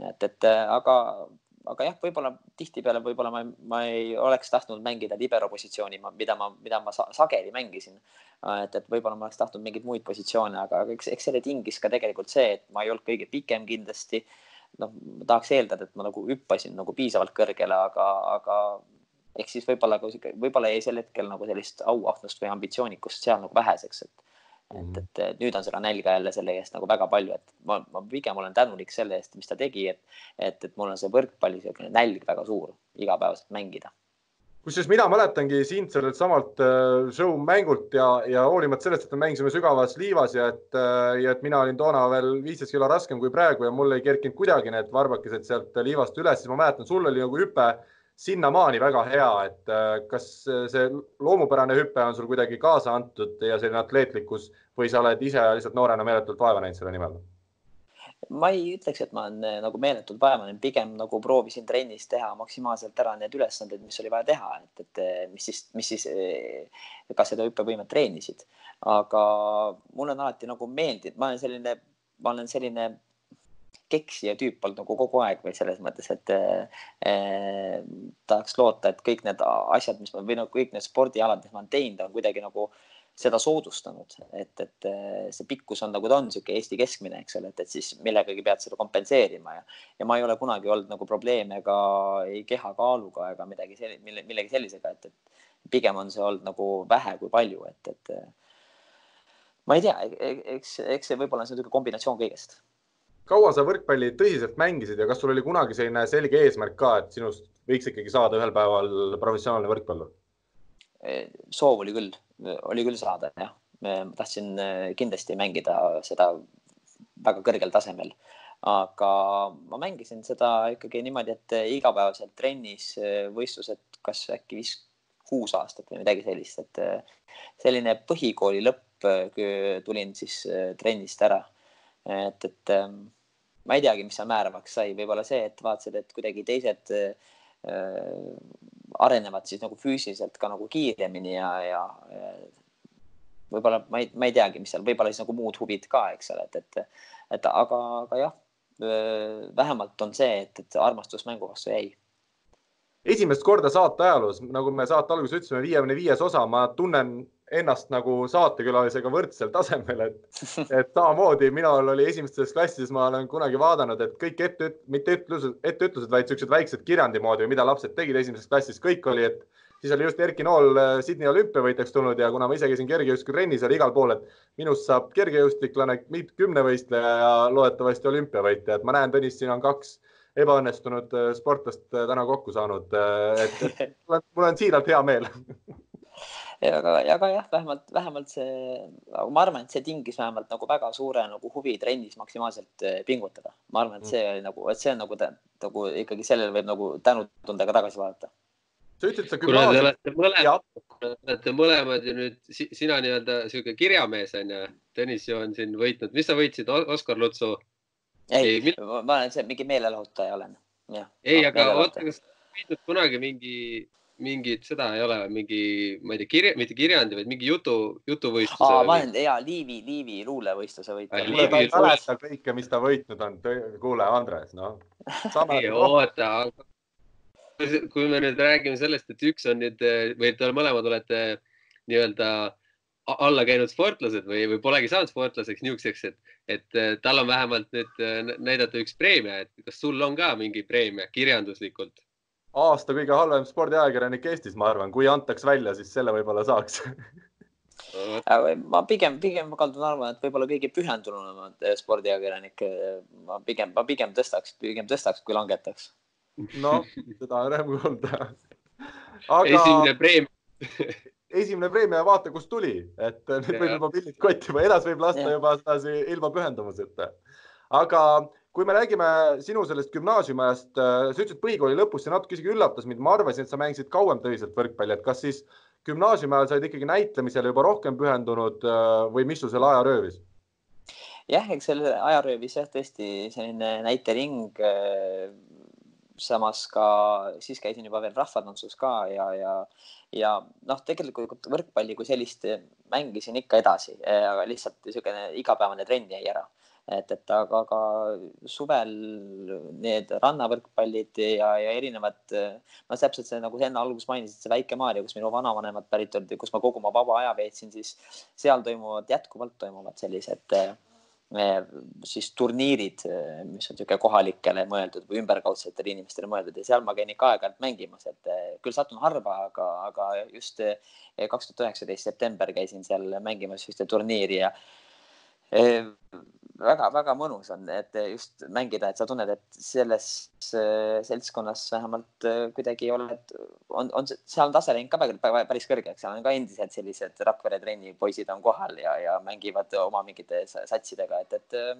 et, et aga, aga jah, võib-olla tihtipeale võib-olla ma, ma ei oleks tahtnud mängida libero positsiooni, mida ma, mida ma sageli mängisin. et, et võib-olla ma oleks tahtnud mingeid muid positsioone, aga eks, eks selle tingis ka tegelikult see, et ma ei olnud kõige pikem kindlasti noh, ma tahaks eeldada, et ma nagu hüppasin nagu piisavalt kõrgele, aga, aga ehk siis võib-olla ka sihuke, võib-olla jäi sel hetkel nagu sellist auahnust või ambitsioonikust seal nagu väheseks, et et, mhm. et, nüüd on seda nälga jälle selle eest nagu väga palju, et ma, ma pigem olen tänulik selle eest, mis ta tegi, et, et, et mul on see võrkpalli siukene nälg väga suur igapäevaselt mängida kusjuures mina mäletangi sind sellelt samalt äh, show mängult ja, ja hoolimata sellest, et me mängisime sügavas liivas ja et, äh, ja et mina olin toona veel viisteist kilo raskem kui praegu ja mul ei kerkinud kuidagi need varbakesed sealt liivast üles, siis ma mäletan, sul oli nagu hüpe sinnamaani väga hea, et äh, kas see loomupärane hüpe on sul kuidagi kaasa antud ja selline atleetlikkus või sa oled ise lihtsalt noorena meeletult vaeva näinud selle nimel? Ma ei ütleks, et ma olen eh, nagu meeletult vaevanud, pigem nagu proovisin trennis teha maksimaalselt ära need ülesanded, mis oli vaja teha, et, et eh, mis siis, mis siis eh, ka seda hüppevõimet treenisid. aga mulle on alati nagu meeldinud, ma olen selline, ma olen selline keksija tüüp olnud nagu kogu aeg või selles mõttes, et eh, tahaks loota, et kõik need asjad, mis ma või no kõik need spordialad, mis ma olen teinud, on kuidagi nagu äh, seda soodustanud, et, et eh, see pikkus on nagu ta on, niisugune Eesti keskmine, eks ole, et, et siis millegagi pead seda kompenseerima ja, ja ma ei ole kunagi olnud nagu probleeme ka ei kehakaaluga ega midagi sellist, mille, millegi sellisega, et, et pigem on see olnud nagu vähe kui palju, et, et ma ei tea, e-, eks, eks see võib-olla on niisugune kombinatsioon kõigest kaua sa võrkpalli tõsiselt mängisid ja kas sul oli kunagi selline selge eesmärk ka, et sinust võiks ikkagi saada ühel päeval professionaalne võrkpallur? Soov oli küll, oli küll saada jah, ma tahtsin kindlasti mängida seda väga kõrgel tasemel. Aga ma mängisin seda ikkagi niimoodi, et igapäevaselt trennis võistlused, kas äkki viis, kuus aastat või midagi sellist, et selline põhikooli lõpp, tulin siis trennist ära. et, et ma ei teagi, mis seal määravaks sai, võib-olla see, et vaatasid, et kuidagi teised äh, arenevad siis nagu füüsiliselt ka nagu kiiremini ja, ja võib-olla ma ei, ma ei teagi, mis seal, võib-olla siis nagu muud huvid ka, eks ole, et, et, et aga, aga jah, vähemalt on see, et, et armastus mängu vastu jäi. Esimest korda saate ajaloos, nagu me saate alguses ütlesime, viiekümne viies osa, ma tunnen ennast nagu saatekülalisega võrdsel tasemel, et, et samamoodi minul oli esimestes klassides, ma olen kunagi vaadanud, et kõik ette, mitte ütlused, etteütlused, vaid siuksed väiksed kirjandi moodi, mida lapsed tegid esimeses klassis, kõik oli, et siis oli just Erki Nool äh, Sydney olümpiavõitjaks tulnud ja kuna ma ise käisin kergejõustikutrennis, oli igal pool, et minust saab kergejõustiklane, kümnevõistleja ja loodetavasti olümpiavõitja, et ma näen, Tõnis, siin on kaks ebaõnnestunud äh, sportlast äh, täna kokku saanud. et mul on siiralt hea meel aga, aga jah, vähemalt, vähemalt see, ma arvan, et see tingis vähemalt nagu väga suure nagu huvi trennis maksimaalselt eh, pingutada. ma arvan, et see oli nagu, et see on nagu, nagu ikkagi sellele võib nagu tänutundega tagasi vaadata. sa ütlesid, sa kuna te olete mõlemad, olete mõlemad ju nüüd, sina nii-öelda sihuke kirjamees on ju, Tõnis ju on siin võitnud, mis sa võitsid, Oskar Lutsu? ei, ei, ma olen see mingi meelelahutaja olen. ei, aga oota, kas võitnud kunagi mingi mingit, seda ei ole, mingi, ma ei tea, kirja, mitte kirjandi, vaid mingi jutu, jutuvõistluse. aa, ma olen ja Liivi, Liivi luulevõistluse võitja. kuule, ta ei mäleta kõike, mis ta võitnud on. kuule, Andres, noh. ei oota, kui me nüüd räägime sellest, et üks on nüüd või te mõlemad olete nii-öelda alla käinud sportlased või, või polegi saanud sportlaseks niisuguseks, et, et tal on vähemalt nüüd näidata üks preemia, et kas sul on ka mingi preemia kirjanduslikult? Aasta kõige halvem spordiajakirjanik Eestis, ma arvan, kui antaks välja, siis selle võib-olla saaks ma pigem, pigem kaldun arvama, et võib-olla kõige pühendunumad eh, spordiajakirjanik. Eh, ma pigem, ma pigem tõstaks, pigem tõstaks, kui langetaks. noh, seda on rõõm kuulda. aga esimene preemia esimene preemia, vaata, kust tuli, et nüüd võib juba pillid kotti või edasi võib lasta ja. juba sedasi ilma pühendumuseta. aga kui me räägime sinu sellest gümnaasiumiajast, äh, sa ütlesid põhikooli lõpus, see natuke isegi üllatas mind, ma arvasin, et sa mängisid kauem tõsiselt võrkpalli, et kas siis gümnaasiumi ajal sa olid ikkagi näitlemisele juba rohkem pühendunud äh, või mis su selle aja röövis? jah, eks selle aja röövis jah, tõesti selline näitering. Äh, samas ka siis käisin juba veel rahvatantsus ka ja, ja, ja noh, tegelikult võrkpalli kui sellist mängisin ikka edasi, aga lihtsalt niisugune igapäevane trenn jäi ära et, et aga, aga suvel need rannavõrkpallid ja, ja erinevad, no täpselt see, nagu sa enne alguses mainisid, see Väike-Maarja, kus minu vanavanemad pärit olid ja kus ma kogu oma vaba aja veetsin, siis seal toimuvad, jätkuvalt toimuvad sellised eh, siis turniirid, mis on niisugune kohalikele mõeldud või ümberkaudsetele inimestele mõeldud ja seal ma käin ikka aeg-ajalt mängimas, et eh, küll satun harva, aga, aga just eh, kaks tuhat üheksateist september käisin seal mängimas ühte turniiri ja väga-väga mõnus on, et just mängida, et sa tunned, et selles seltskonnas vähemalt äh, kuidagi oled, on, on seal tase läinud ka päris kõrgeks, seal on ka endiselt sellised Rakvere trenni poisid on kohal ja, ja mängivad oma mingite satsidega, et, et, äh,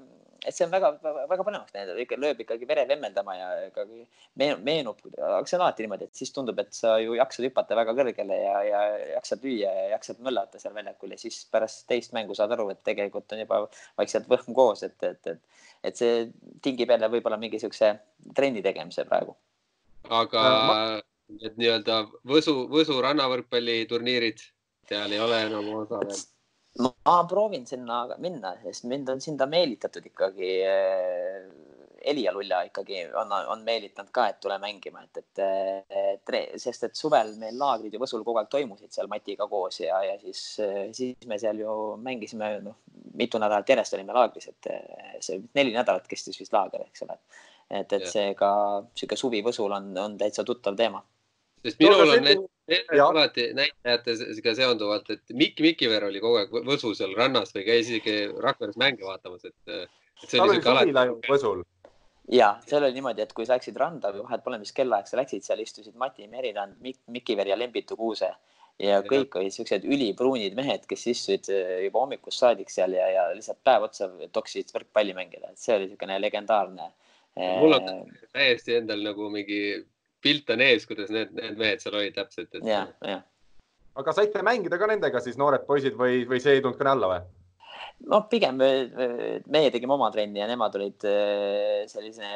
et see on väga-väga põnevaks läinud, ikka lööb ikkagi vere vemmeldama ja ikkagi meenub, aga see on alati niimoodi, et siis tundub, et sa ju jaksad hüpata väga kõrgele ja, ja jaksad lüüa ja jaksad möllata seal väljakul ja siis pärast teist mängu saad aru, et tegelikult on juba vaikselt võhm koos, et, et, et, et see tingib jälle võib-olla mingi siukse trenni tegemise praegu. aga need nii-öelda Võsu, Võsu rannavõrkpalliturniirid, seal ei ole enam osa veel? ma proovin sinna minna, sest mind on sinna meelitatud ikkagi eh, Elia Lulla ikkagi on, on meelitanud ka, et tule mängima, et, et, et sest et suvel meil laagrid ju Võsul kogu aeg toimusid seal Matiga koos ja, ja siis, siis me seal ju mängisime, noh, mitu nädalat järjest olime laagris, et see neli nädalat kestis vist laager, eks ole. et, et seega sihuke suvi Võsul on, on täitsa tuttav teema. Sest minul on need alati näitajatega seonduvalt, et Mikk Mikiver oli kogu aeg Võsu seal rannas või käis isegi Rakveres mänge vaatamas, et tal oli suvila ju Võsul ja seal oli niimoodi, et kui sa läksid randa või vahet pole, mis kellaaeg sa läksid, seal istusid Mati Merirand Mik, Mikiver ja Lembitu Kuuse ja kõik olid siuksed ülipruunid mehed, kes istusid äh, juba hommikust saadik seal ja, ja lihtsalt päev otsa toksisid võrkpalli mängida, et see oli niisugune legendaarne. mul on äh, täiesti endal nagu mingi pilt on ees, kuidas need, need mehed seal olid täpselt et.... ja, ja. aga saite mängida ka nendega siis noored poisid või, või see ei tulnud kõne alla või? No pigem meie tegime oma trenni ja nemad olid äh, sellise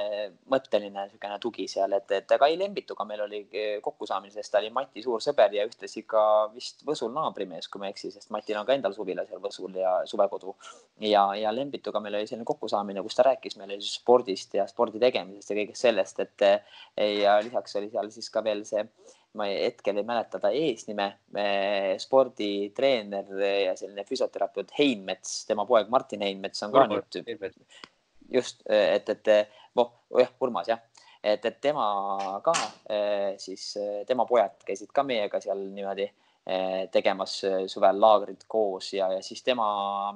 mõtteline niisugune tugi seal, et, et Kai Lembituga meil oli kokkusaamine, sest ta oli Mati suur sõber ja ühtlasi ka vist Võsul naabrimees, kui ma ei eksi, sest Matil on ka endal suvila seal Võsul ja suvekodu. ja, ja Lembituga meil oli selline kokkusaamine, kus ta rääkis meile spordist ja spordi tegemisest ja kõigest sellest, et ja lisaks oli seal siis ka veel see ma hetkel ei mäleta ta eesnime, sporditreener ja selline füsioterapeut Heinmets, tema poeg Martin Heinmets on ka Urmas, nüüd. just, et, et noh, jah, Urmas jah, et, et tema ka siis tema pojad käisid ka meiega seal niimoodi Eh, tegemas eh, suvel laagrit koos ja, ja siis tema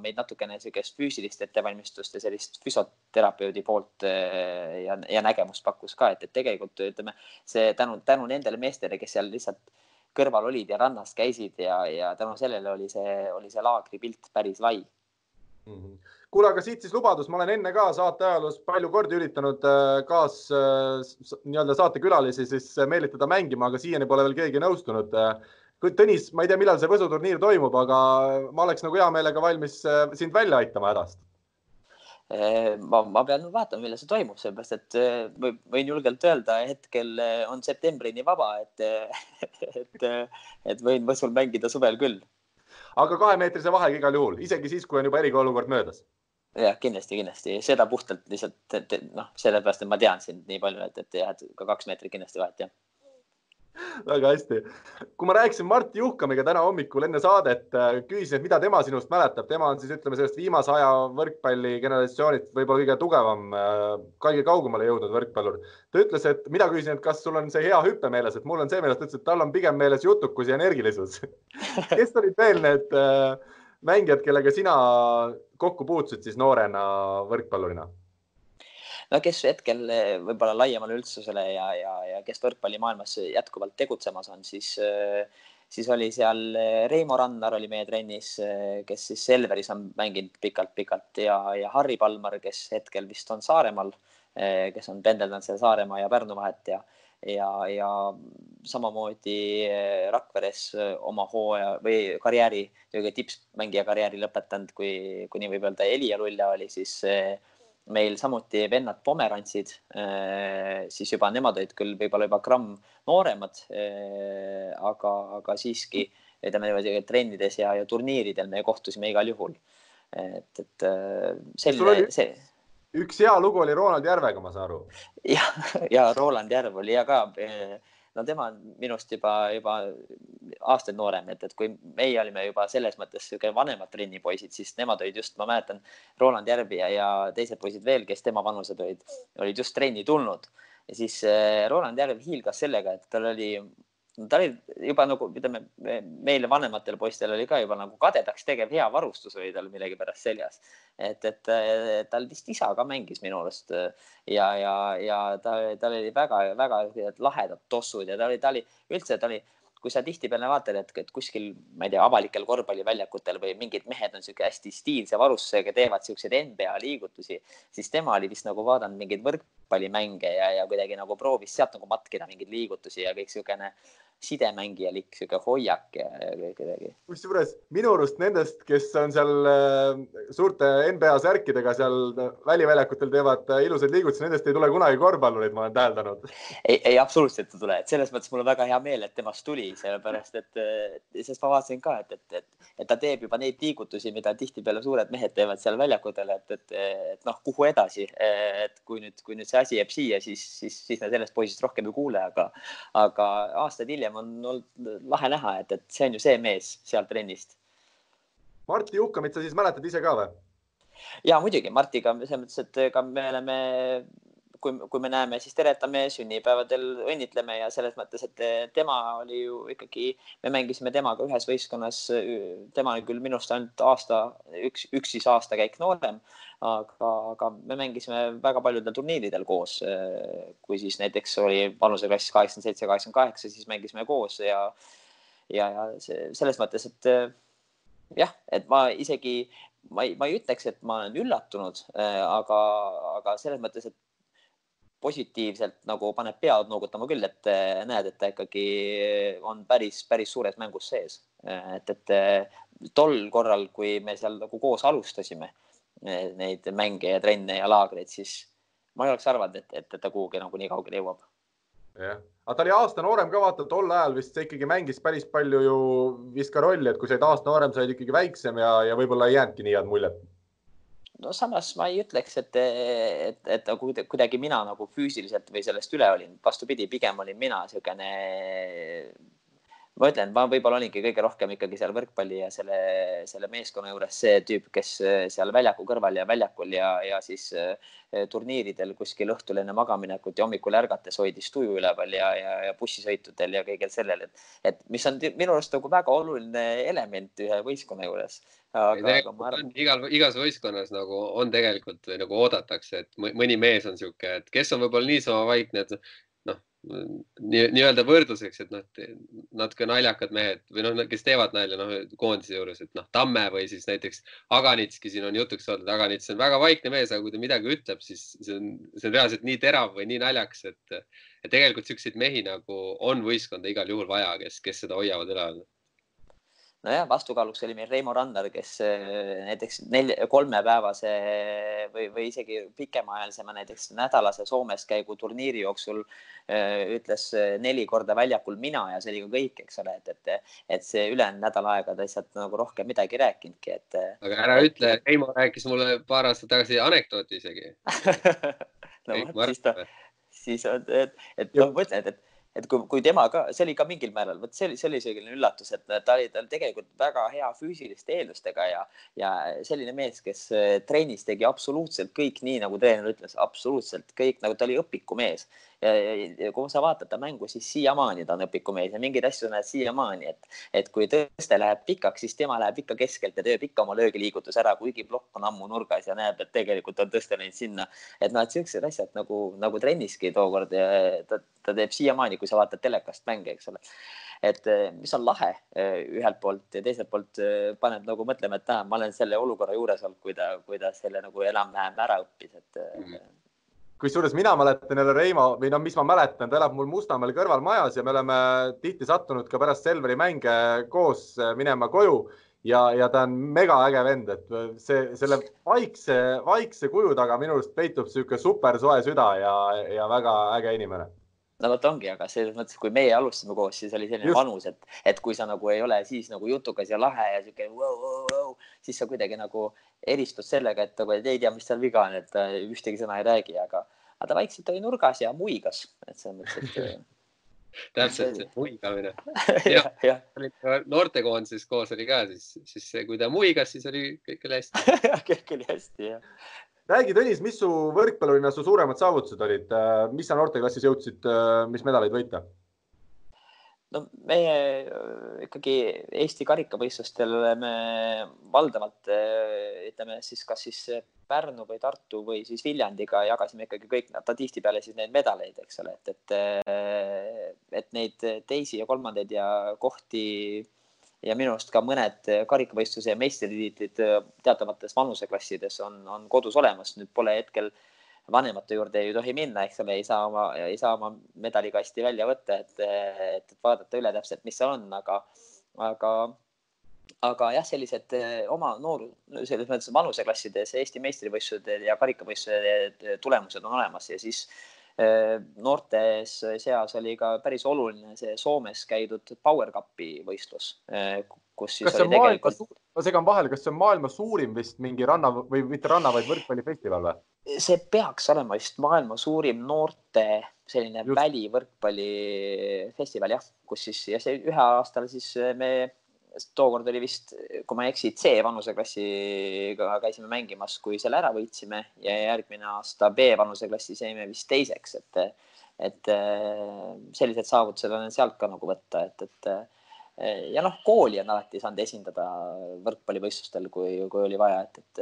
meid natukene niisugust füüsilist ettevalmistust ja sellist füsioterapeudi poolt eh, ja, ja nägemust pakkus ka, et, et tegelikult ütleme see tänu, tänu nendele meestele, kes seal lihtsalt kõrval olid ja rannas käisid ja, ja tänu sellele oli see, oli see laagripilt päris lai. Mm. -hmm kuule, aga siit siis lubadus, ma olen enne ka saate ajaloos palju kordi üritanud kaas nii-öelda saatekülalisi siis meelitada mängima, aga siiani pole veel keegi nõustunud Tõnis, ma ei tea, millal see võsuturniir toimub, aga ma oleks nagu hea meelega valmis äh, sind välja aitama hädast. Äh, ma, ma pean vaatama, millal see toimub, sellepärast et äh, võin julgelt öelda, hetkel on septembrini vaba, et, et, et võin Võsul mängida suvel küll. aga kahemeetrise vahega igal juhul, isegi siis, kui on juba eriolukord möödas jah, kindlasti, kindlasti seda puhtalt lihtsalt noh, sellepärast, et ma tean sind nii palju, et, et jah, et ka kaks meetrit kindlasti vahet jah väga hästi. kui ma rääkisin Mart Juhkamiga täna hommikul enne saadet, äh, küsisin, et mida tema sinust mäletab, tema on siis ütleme sellest viimase aja võrkpalli generatsioonist võib-olla kõige tugevam, äh, kõige kaugemale jõudnud võrkpallur. ta ütles, et mina küsisin, et kas sul on see hea hüpe meeles, et mul on see meeles, ta ütles, et tal on pigem meeles jutukus ja energilisus kes olid veel need äh, mängijad, kellega sina kokku puutusid siis noorena võrkpallurina? No kes hetkel eh, võib-olla laiemale üldsusele ja, ja, ja kes võrkpallimaailmas jätkuvalt tegutsemas on, siis siis oli seal eh, Reimo Rannar oli meie trennis, eh, kes siis Selveris on mänginud pikalt-pikalt ja, ja Harri Palmar, kes hetkel vist on Saaremaal, kes on pendeldanud seal Saaremaa ja Pärnu vahet ja, ja, ja samamoodi Rakveres oma hooaja või karjääri, tippmängija karjääri lõpetanud, kui, kui nii võib öelda, Elia Lulja oli siis meil samuti vennad Pomerantsid, äh, siis juba nemad olid küll võib-olla juba gramm nooremad, äh, aga, aga siiski ütleme trennides ja, ja turniiridel me kohtusime igal juhul. et, et äh, selline, see. üks hea lugu oli Roland Järvega, ma saan aru. ja, ja Roland Järv oli ja ka no tema on minust juba, juba aastaid noorem, et, et kui meie olime juba selles mõttes sihuke vanemad trennipoisid, siis nemad olid just, ma mäletan, Roland Järvi ja, ja teised poisid veel, kes tema vanused olid, olid just trenni tulnud. Ja siis eh, Roland Järv hiilgas sellega, et tal oli ta oli juba nagu ütleme, meile vanematel poistel oli ka juba nagu kadedaks tegev hea varustus oli tal millegipärast seljas. et, et tal vist isa ka mängis minu arust ja, ja, ja ta, tal oli väga-väga lahedad tossud ja ta oli, ta oli üldse, ta oli kui sa tihtipeale vaatad, et, et kuskil, ma ei tea, avalikel korvpalliväljakutel või mingid mehed on sihuke hästi stiilse varustusega, teevad siukseid NBA liigutusi, siis tema oli vist nagu vaadanud mingeid võrkpallimänge ja, ja kuidagi nagu proovis sealt nagu matkida mingeid liigutusi ja kõik siukene sidemängijalik sihuke hoiak ja, ja kuidagi. kusjuures minu arust nendest, kes on seal äh, suurte NBA särkidega seal väliväljakutel teevad äh, ilusaid liigutusi, nendest ei tule kunagi korvpallureid, ma olen täheldanud. ei, ei absoluutselt ei tule, et selles mõttes mul on väga hea meel, et temast tuli, sellepärast et, sest ma vaatasin ka, et, et, et, et ta teeb juba neid liigutusi, mida tihtipeale suured mehed teevad seal väljakutel, et, et, et noh, kuhu edasi, et kui nüüd, kui nüüd see asi jääb siia, siis, siis, siis me sellest poisist rohkem ei kuule, aga, aga aastaid hiljem hiljem on olnud lahe näha, et, et see on ju see mees sealt trennist. Martti Juhkamit sa siis mäletad ise ka või? ja muidugi Martiga selles mõttes, et ega me oleme kui, kui me näeme, siis teretame sünnipäevadel, õnnitleme ja selles mõttes, et tema oli ju ikkagi, me mängisime temaga ühes võistkonnas, tema oli küll minust ainult aasta, üks, üks siis aastakäik noorem, aga, aga me mängisime väga paljudel turniiridel koos. kui siis näiteks oli vanuseklass kaheksakümmend seitse, kaheksakümmend kaheksa, siis mängisime koos ja, ja, ja see, selles mõttes, et jah, et ma isegi ma ei, ma ei ütleks, et ma olen üllatunud, äh, aga, aga selles mõttes, et positiivselt nagu paneb pead noogutama küll, et äh, näed, et ta ikkagi on päris, päris suures mängus sees. Äh, et, et tol korral, kui me seal nagu koos alustasime neid mänge ja trenne ja laagreid, siis ma ei oleks arvanud, et, et, et ta kuhugi nagu nii kaugele jõuab jah, aga ta oli aasta noorem ka, vaata tol ajal vist ikkagi mängis päris palju ju vist ka rolli, et kui said aasta noorem, said ikkagi väiksem ja, ja võib-olla ei jäänudki nii head muljet. No samas ma ei ütleks, et, et, et kuidagi mina nagu füüsiliselt või sellest üle olin, vastupidi, pigem olin mina niisugune ma ütlen, ma võib-olla olingi kõige rohkem ikkagi seal võrkpalli ja selle, selle meeskonna juures see tüüp, kes äh, seal väljaku kõrval ja väljakul ja, ja siis äh, turniiridel kuskil õhtul enne magamaminekut ja hommikul ärgates hoidis tuju üleval ja, ja, ja bussisõitudel ja kõigel sellel, et, et mis on minu arust nagu väga oluline element ühe võistkonna juures. Aga, aga ma arvan. igal, igas võistkonnas nagu on tegelikult nagu oodatakse, et mõni mees on sihuke, et kes on võib-olla niisama vaikne, et nii-öelda võrdluseks, et noh, natuke naljakad mehed või noh, kes teevad nalja noh, koondise juures, et noh, Tamme või siis näiteks Aganitski siin on jutuks olnud, Aganits on väga vaikne mees, aga kui ta midagi ütleb, siis see on, see on reaalselt nii terav või nii naljakas, et, tegelikult siukseid mehi nagu on võistkonda igal juhul vaja, kes, kes seda hoiavad üleval nojah, vastukaaluks oli meil Reimo Randar, kes äh, näiteks nelja, kolmepäevase või, või isegi pikemaajalisema näiteks nädalase Soomes käigu turniiri jooksul äh, ütles äh, neli korda väljakul mina ja see oli ka kõik, eks ole, et, et, et see ülejäänud nädal aega ta lihtsalt nagu rohkem midagi ei rääkinudki, et. aga ära et... ütle, Reimo rääkis mulle paar aastat tagasi anekdooti isegi no vot, siis ta, siis on, et, et noh, ma ütlen, et, et kui, kui tema ka, see oli ka mingil määral, vot see oli, see oli selline üllatus, et ta oli, ta oli tegelikult väga hea füüsiliste eeldustega ja, ja selline mees, kes eh, trennis tegi absoluutselt kõik nii, nagu treener ütles, absoluutselt kõik, nagu ta oli õpikumees ja, ja, ja kui sa vaatad ta mängu, siis siiamaani ta on õpikumees ja mingeid asju näed siiamaani, et, et kui tõste läheb pikaks, siis tema läheb ikka keskelt ja teeb ikka oma löögiliigutuse ära, kuigi plokk on ammu nurgas ja näeb, et tegelikult on tõste läinud sinna. et noh, et siuksed asjad nagu, nagu trenniski tookord ja ta, ta teeb siiamaani, kui sa vaatad telekast mänge, eks ole et eh, mis on lahe eh, ühelt poolt ja teiselt poolt eh, paneb nagu mõtlema, et näe, ma olen selle olukorra juures olnud, kui ta, kui ta selle nagu enam-vähem ära õppis, et mm. -hmm kusjuures mina mäletan jälle Reimo või no mis ma mäletan, ta elab mul Mustamäel kõrval majas ja me oleme tihti sattunud ka pärast Selveri mänge koos minema koju ja, ja ta on megaäge vend, et see, selle vaikse, vaikse kuju taga minu arust peitub niisugune super soe süda ja, ja väga äge inimene no vot ongi, aga selles mõttes, kui meie alustasime koos, siis oli selline Just. vanus, et, et kui sa nagu ei ole siis nagu jutukas ja lahe ja sihuke wow, wow, wow, siis sa kuidagi nagu eristud sellega, et nagu ei tea, mis tal viga on, et ühtegi sõna ei räägi, aga, aga ta vaikselt oli nurgas ja muigas, et selles mõttes, et täpselt see muigamine. ja. ja., noortekoondises koos oli ka, siis, siis kui ta muigas, siis oli kõik oli hästi kõik oli hästi, jah räägi, Tõnis, mis su võrkpallurina su suuremad saavutused olid, äh, mis sa noorteklassis jõudsid, äh, mis medaleid võita? No meie äh, ikkagi Eesti karikavõistlustel oleme valdavalt ütleme siis kas siis Pärnu või Tartu või siis Viljandiga jagasime ikkagi kõik nad tihtipeale siis neid medaleid, eks ole, et, et, et neid teisi ja kolmandaid ja kohti ja minu arust ka mõned karikavõistluse meistritiitlid äh, teatavates vanuseklassides on, on kodus olemas, nüüd pole hetkel vanemate juurde ei tohi minna, eks ole, ei saa oma, ei saa oma medalikasti välja võtta, et, et, vaadata üle täpselt, mis seal on, aga, aga, aga jah, sellised äh, oma noor, selles mõttes vanuseklassides Eesti meistrivõistluste ja karikavõistluste tulemused on olemas ja siis Äh, noortes seas oli ka päris oluline see Soomes käidud Power Cupi võistlus, äh, kus siis kas see on tegelikult... maailma, ma segan vahele, kas see on maailma suurim vist mingi ranna või mitte ranna, vaid võrkpallifestival või? See peaks olema vist maailma suurim noorte selline Just. välivõrkpallifestival jah, kus siis ja see ühe aastal siis me tookord oli vist, kui ma ei eksi, C vanuseklassiga käisime mängimas, kui selle ära võitsime ja järgmine aasta B vanuseklassis jäime vist teiseks, et, et sellised saavutused on sealt ka nagu võtta, et, et ja noh, kooli on alati saanud esindada võrkpallivõistlustel, kui, kui oli vaja, et, et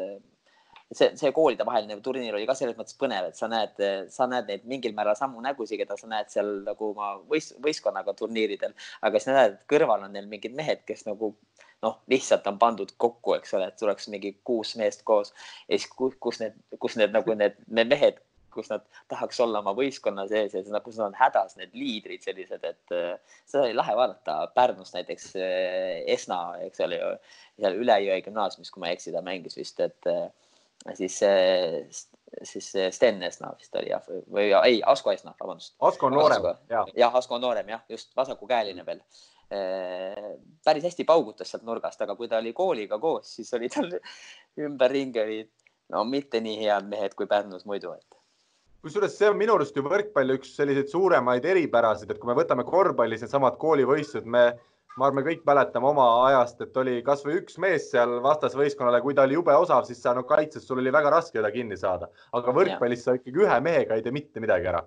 see, see koolide vaheline turniir oli ka selles mõttes põnev, et sa näed, sa näed neid mingil määral samu nägusid, keda sa näed seal nagu oma võist, võistkonnaga turniiridel, aga siis näed, et kõrval on neil mingid mehed, kes nagu noh, lihtsalt on pandud kokku, eks ole, et tuleks mingi kuus meest koos ja siis kus need, kus need nagu need, need mehed, kus nad tahaks olla oma võistkonna sees ja kus nad on hädas, need liidrid sellised, et äh, seda oli lahe vaadata. Pärnus näiteks äh, Esna, eks ole ju, seal Üle Jõe gümnaasiumis, kui ma ei eksi, ta mängis vist, et siis, siis Sten Esna vist oli jah, või ei, Asko Esna, vabandust. Asko on noorem. jah ja,, Asko on noorem jah, just vasakukäeline veel. päris hästi paugutas sealt nurgast, aga kui ta oli kooliga koos, siis oli tal ümberringi olid no mitte nii head mehed kui Pärnus muidu, et kusjuures see on minu arust ju võrkpalli üks selliseid suuremaid eripärasid, et kui me võtame korvpallis needsamad koolivõistlused, me ma arvan, me kõik mäletame oma ajast, et oli kasvõi üks mees seal vastasvõistkonnale, kui ta oli jube osav, siis sa no kaitses, sul oli väga raske teda kinni saada, aga võrkpallis sa ikkagi ühe mehega ei tee mitte midagi ära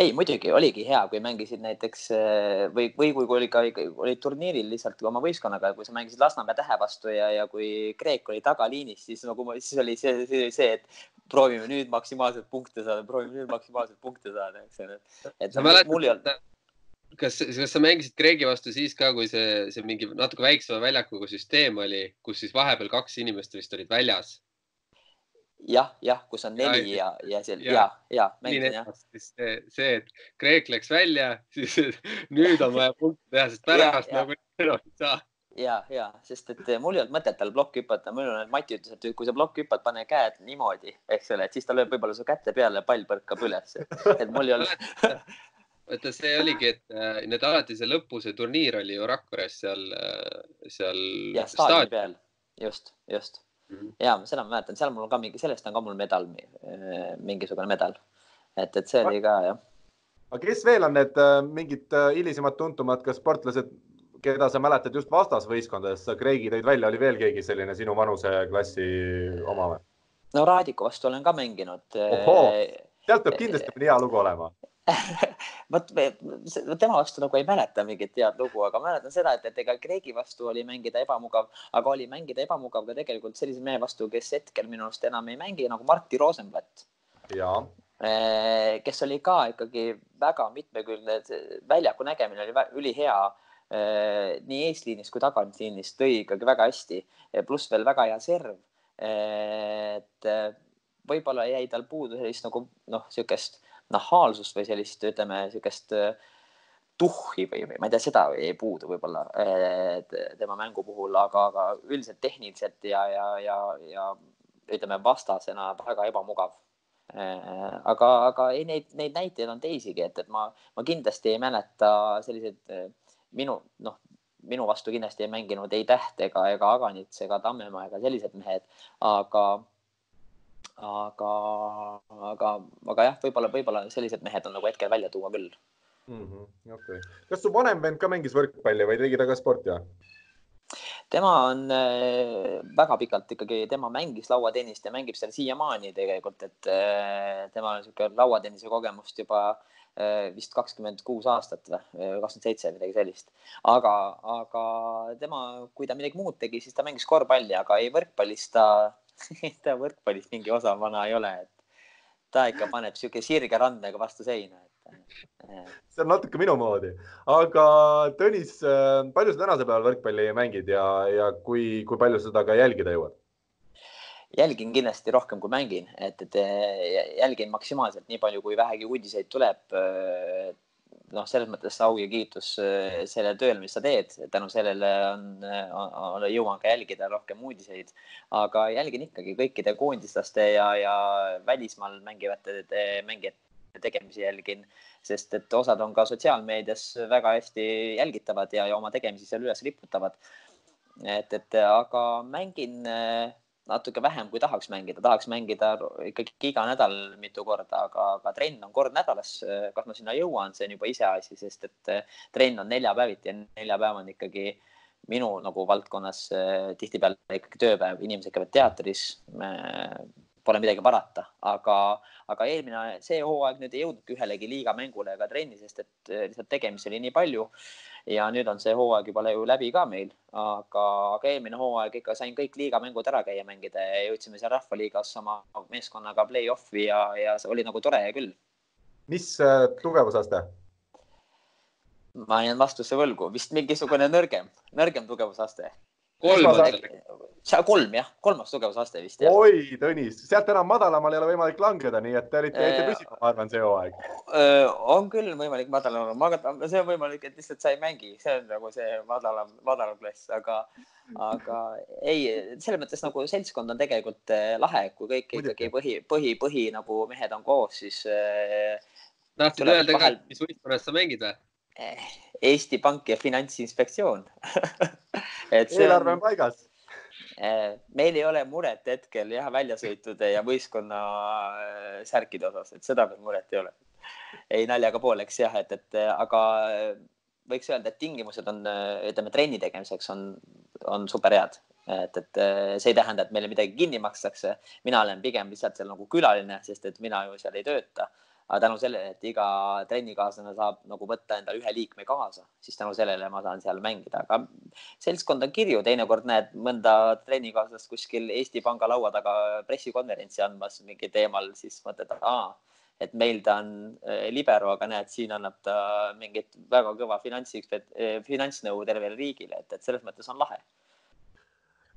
ei, muidugi oligi hea, kui mängisid näiteks äh, või, või kui oli ka, olid turniiril lihtsalt oma võistkonnaga, kui sa mängisid Lasnamäe Tähe vastu ja, ja kui Kreek oli tagaliinis, siis nagu ma, siis oli see, see, see, et proovime nüüd maksimaalselt punkte saada, proovime nüüd maksimaalselt punkte saada, eks ole. et sa mäletad, mul ei olnud kas, kas sa mängisid Kreegi vastu siis ka, kui see, see mingi natuke väiksema väljakuga süsteem oli, kus siis vahepeal kaks inimest vist olid väljas? jah, jah, kus on neli ja, ja, ja seal ja, ja, ja mängisin jah. see, see, et Kreek läks välja, siis nüüd on vaja punkte teha, sest pärast nagu enam ei saa ja, ja sest et mul ei olnud mõtet tal plokk hüpata, mul on, Mati ütles, et kui sa plokk hüppad, pane käed niimoodi, eks ole, et siis ta lööb võib-olla su käte peale, pall põrkab üles, et mul ei olnud vaata, see oligi, et äh, need alati see lõpu, see turniir oli ju Rakveres seal, äh, seal. jah, staadioni peal, just, just mm. -hmm. ja seda ma mäletan, seal mul on ka mingi, sellest on ka mul medal, äh, mingisugune medal. et, et see oli ka jah. aga kes veel on need mingid hilisemad tuntumad, kas sportlased, keda sa mäletad just vastasvõistkondadest, sa Kreegi tõid välja, oli veel keegi selline sinu vanuseklassi oma või? no Raadiku vastu olen ka mänginud. sealt peab kindlasti hea lugu olema vot tema vastu nagu ei mäleta mingit head lugu, aga mäletan seda, et, et ega Kreegi vastu oli mängida ebamugav, aga oli mängida ebamugav ka tegelikult sellise mehe vastu, kes hetkel minu arust enam ei mängi nagu Martti Rosenblatt. kes oli ka ikkagi väga mitmekülgne, väljaku nägemine oli ülihea nii eesliinis kui tagaliinis tõi ikkagi väga hästi, pluss veel väga hea serv. et võib-olla jäi tal puudu sellist nagu noh, niisugust nahaalsust või sellist, ütleme, niisugust äh, tuhhi või, või ma ei tea, seda ei puudu võib-olla tema mängu puhul, aga, aga üldiselt tehniliselt ja, ja, ja, ja ütleme vastasena väga ebamugav. Äh, aga, aga ei, neid, neid näiteid on teisigi, et, et ma, ma kindlasti ei mäleta selliseid äh, minu, noh, minu vastu kindlasti ei mänginud ei Täht ega, ega Aganits ega Tammemaa ega sellised mehed, aga aga, aga, aga jah, võib-olla, võib-olla sellised mehed on nagu hetkel välja tuua küll mm. -hmm. okei okay., kas su vanem vend ka mängis võrkpalli või tegi ta ka sporti? tema on äh, väga pikalt ikkagi, tema mängis lauatennist ja mängib seal siiamaani tegelikult, et äh, temal on niisugune lauatennise kogemust juba äh, vist kakskümmend kuus aastat või kakskümmend seitse, midagi sellist. aga, aga tema, kui ta midagi muud tegi, siis ta mängis korvpalli, aga ei võrkpallis ta ta võrkpallis mingi osavana ei ole, et ta ikka paneb sihuke sirge randmega vastu seina, et. Eh. see on natuke minu moodi, aga Tõnis, eh, palju sa tänasel päeval võrkpalli mängid ja, ja kui, kui palju seda ka jälgida jõuad? jälgin kindlasti rohkem, kui mängin, et, et eh, jälgin maksimaalselt nii palju, kui vähegi uudiseid tuleb noh, selles mõttes au ja kiitus äh, sellele tööle, mis sa teed, tänu sellele on, on, jõuan ka jälgida rohkem uudiseid, aga jälgin ikkagi kõikide koondislaste ja, ja välismaal mängivate mängijate tegemisi jälgin, sest et osad on ka sotsiaalmeedias väga hästi jälgitavad ja, ja oma tegemisi seal üles riputavad. et, et aga mängin natuke vähem, kui tahaks mängida, tahaks mängida ikkagi iga nädal mitu korda, aga, aga trenn on kord nädalas. kas ma sinna jõuan, see on juba iseasi, sest et eh, trenn on neljapäeviti ja neljapäev on ikkagi minu nagu valdkonnas tihtipeale ikkagi tööpäev, inimesed käivad teatris. Pole midagi parata, aga, aga eelmine, see hooaeg nüüd ei jõudnudki ühelegi liiga mängule ega trenni, sest et lihtsalt tegemisi oli nii palju. Ja nüüd on see hooaeg juba läbi ka meil, aga, aga eelmine hooaeg ikka sain kõik liigamängud ära käia mängida ja jõudsime seal Rahvaliigas oma meeskonnaga play-off'i ja, ja see oli nagu tore küll. mis äh, tugevusaste? ma jään vastuse võlgu, vist mingisugune nõrgem, nõrgem tugevusaste. Kolm on seal. kolm jah, kolmas tugevusaste vist. oi, Tõnis, sealt enam madalamale ei ole võimalik langeda, nii et te olite, jäite püsima, ma arvan, see hooaeg. on küll võimalik madalam aga see on võimalik, et lihtsalt sa ei mängi, see on nagu see madalam, madalam klass, aga, aga ei, selles mõttes nagu seltskond on tegelikult lahe, kui kõik ikkagi põhi, põhi, põhi nagu mehed on koos, siis. tahtsid öelda ka, mis võistkonnas sa mängid või? Eesti Pank ja Finantsinspektsioon eelarve on paigas. meil ei ole muret hetkel jah, väljasõitude ja võistkonna särkide osas, et seda veel muret ei ole. ei naljaga pooleks jah, et, et aga võiks öelda, et tingimused on, ütleme trenni tegemiseks on, on super head et, et see ei tähenda, et meile midagi kinni makstakse. mina olen pigem lihtsalt seal nagu külaline, sest et mina ju seal ei tööta aga tänu sellele, et iga trennikaaslane saab nagu võtta endale ühe liikme kaasa, siis tänu sellele ma saan seal mängida, aga seltskond on kirju, teinekord näed mõnda trennikaaslast kuskil Eesti Panga laua taga pressikonverentsi andmas mingi teemal, siis mõtled, et aa, et meil ta on eh, libero, aga näed, siin annab ta mingit väga kõva finantsi, eh, finantsnõu tervele riigile, et, et selles mõttes on lahe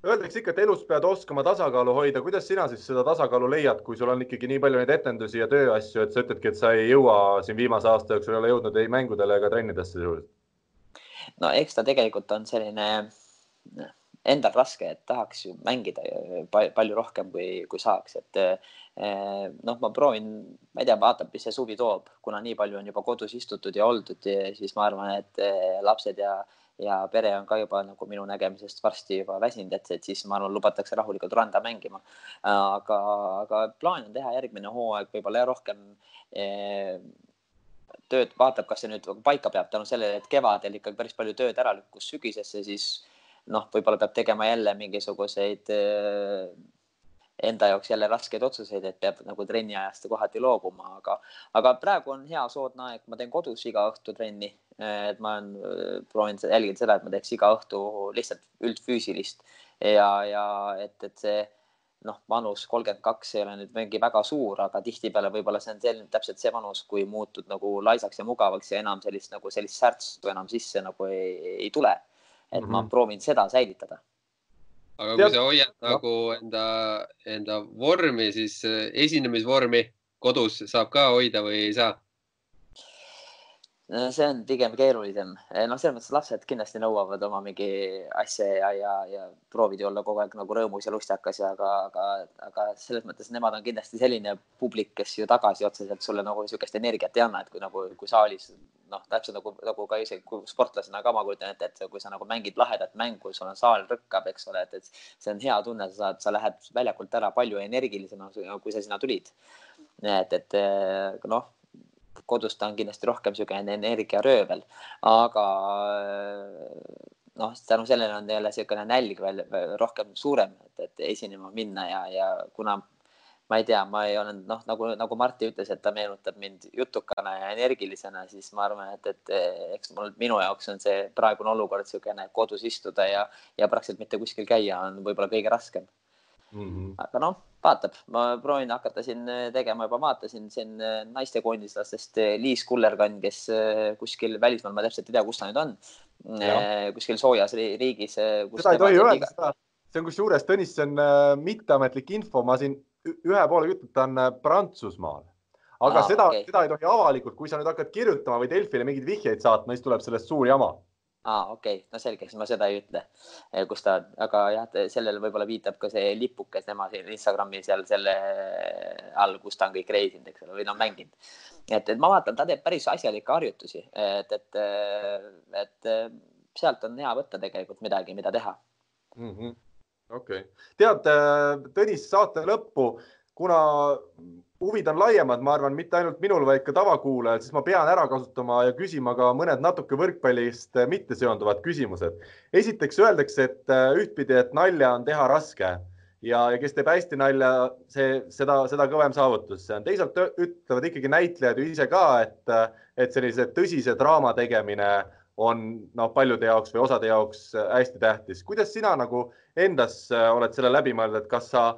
Öeldakse ikka, et elus pead oskama tasakaalu hoida. kuidas sina siis seda tasakaalu leiad, kui sul on ikkagi nii palju neid etendusi ja tööasju, et sa ütledki, et sa ei jõua siin viimase aasta jooksul ei ole jõudnud ei mängudele ega trennidesse sisuliselt? no eks ta tegelikult on selline endal raske, et tahaks ju mängida palju rohkem, kui, kui saaks, et eh, noh, ma proovin, ma ei tea, vaatab, mis see suvi toob, kuna nii palju on juba kodus istutud ja oldud, siis ma arvan, et eh, lapsed ja ja pere on ka juba nagu minu nägemisest varsti juba väsinud, et, et siis ma arvan, lubatakse rahulikult randa mängima. aga, aga plaan on teha järgmine hooaeg võib-olla rohkem eh, tööd, vaatab, kas see nüüd paika peab tänu sellele, et kevadel ikkagi päris palju tööd ära lükkus sügisesse, siis noh, võib-olla peab tegema jälle mingisuguseid eh, enda jaoks jälle raskeid otsuseid, et peab nagu trenni ajast kohati loobuma, aga, aga praegu on hea soodne aeg, ma teen kodus iga õhtu trenni. et ma olen proovinud jälgida seda, et ma teeks iga õhtu lihtsalt üldfüüsilist ja, ja et, et see noh, vanus kolmkümmend kaks ei ole nüüd mingi väga suur, aga tihtipeale võib-olla see on selline, täpselt see vanus, kui muutud nagu laisaks ja mugavaks ja enam sellist nagu sellist särtsu enam sisse nagu ei, ei tule. et mm -hmm. ma mhm. proovin seda säilitada aga kui sa hoiad nagu enda, enda vormi, siis eh, esinemisvormi kodus saab ka hoida või ei saa? See on pigem keerulisem, eh, noh, selles mõttes lapsed kindlasti nõuavad oma mingi asja ja, ja, ja proovid ju olla kogu aeg nagu rõõmus ja lustakas ja aga, aga, aga selles mõttes nemad on kindlasti selline publik, kes ju tagasi otseselt sulle nagu niisugust energiat ei anna, et kui nagu, kui saalis noh, täpselt nagu, nagu ka isegi kui sportlasena ka ma kujutan ette, et kui sa nagu mängid lahedat mängu, sul on saal rõkkab, eks ole, et, et see on hea tunne, sa saad, sa lähed väljakult ära palju energilisena, kui sa sinna tulid. et, et noh kodus ta on kindlasti rohkem niisugune energiaröövel, aga noh, tänu sellele on jälle niisugune nälg veel rohkem suurem, et, et esinema minna ja, ja kuna ma ei tea, ma ei olnud noh, nagu, nagu Martti ütles, et ta meenutab mind jutukana ja energilisena, siis ma arvan, et, et eks mul, minu jaoks on see praegune olukord niisugune kodus istuda ja, ja praktiliselt mitte kuskil käia on võib-olla kõige raskem mm. -hmm. aga noh, vaatab, ma proovin hakata siin äh, tegema, juba vaatasin siin äh, naistekoondislastest äh, Liis Kullergann, kes kuskil välismaal, ma täpselt ei tea, kus ta nüüd on, kuskil soojas riigis. seda ei tohi öelda, seda, see on kusjuures, Tõnis, see on mitteametlik info, ma siin ühe poolega ütlen, ta on Prantsusmaal aga Aa, seda okay., seda ei tohi avalikult, kui sa nüüd hakkad kirjutama või Delfile mingeid vihjeid saatma, siis tuleb sellest suur jama aa ah,, okei okay., no selge, siis ma seda ei ütle, eh, kus ta, aga jah, sellele võib-olla viitab ka see lipuke tema siin Instagrami seal selle all, kus ta on kõik reisinud, eks ole, või noh, mänginud. et, et ma vaatan, ta teeb päris asjalikke harjutusi, et, et, et sealt on hea võtta tegelikult midagi, mida teha mm -hmm.. okei okay., tead, Tõnis, saate lõppu, kuna huvid on laiemad, ma arvan, mitte ainult minul, vaid ka tavakuulajal, siis ma pean ära kasutama ja küsima ka mõned natuke võrkpallist mitte seonduvad küsimused. esiteks öeldakse, et ühtpidi, et nalja on teha raske ja, kes teeb hästi nalja, see, seda, seda kõvem saavutus see on. teisalt ütlevad ikkagi näitlejad ju ise ka, et, et sellise tõsise draama tegemine on noh, paljude jaoks või osade jaoks hästi tähtis. kuidas sina nagu endas oled selle läbi mõelnud, et kas sa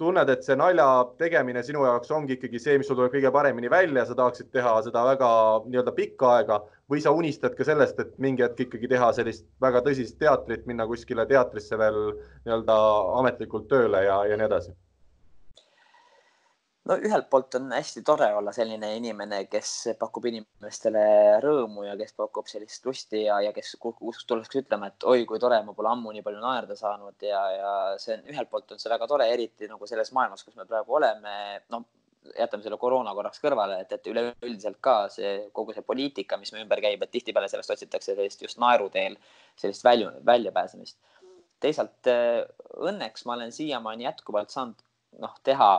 tunned, et see nalja tegemine sinu jaoks ongi ikkagi see, mis sul tuleb kõige paremini välja, sa tahaksid teha seda väga nii-öelda pikka aega või sa unistad ka sellest, et mingi hetk ikkagi teha sellist väga tõsist teatrit, minna kuskile teatrisse veel nii-öelda ametlikult tööle ja, ja nii edasi? No ühelt poolt on hästi tore olla selline inimene, kes pakub inimestele rõõmu ja kes pakub sellist lusti ja, ja kes, kus tullakse ütlema, et oi, kui tore, ma pole ammu nii palju naerda saanud ja, ja see on ühelt poolt on see väga tore, eriti nagu selles maailmas, kus me praegu oleme. no jätame selle koroona korraks kõrvale, et, et üleüldiselt ka see kogu see poliitika, mis meie ümber käib, et tihtipeale sellest otsitakse sellist just naeru teel sellist välju, väljapääsemist. teisalt õnneks ma olen siiamaani jätkuvalt saanud noh, teha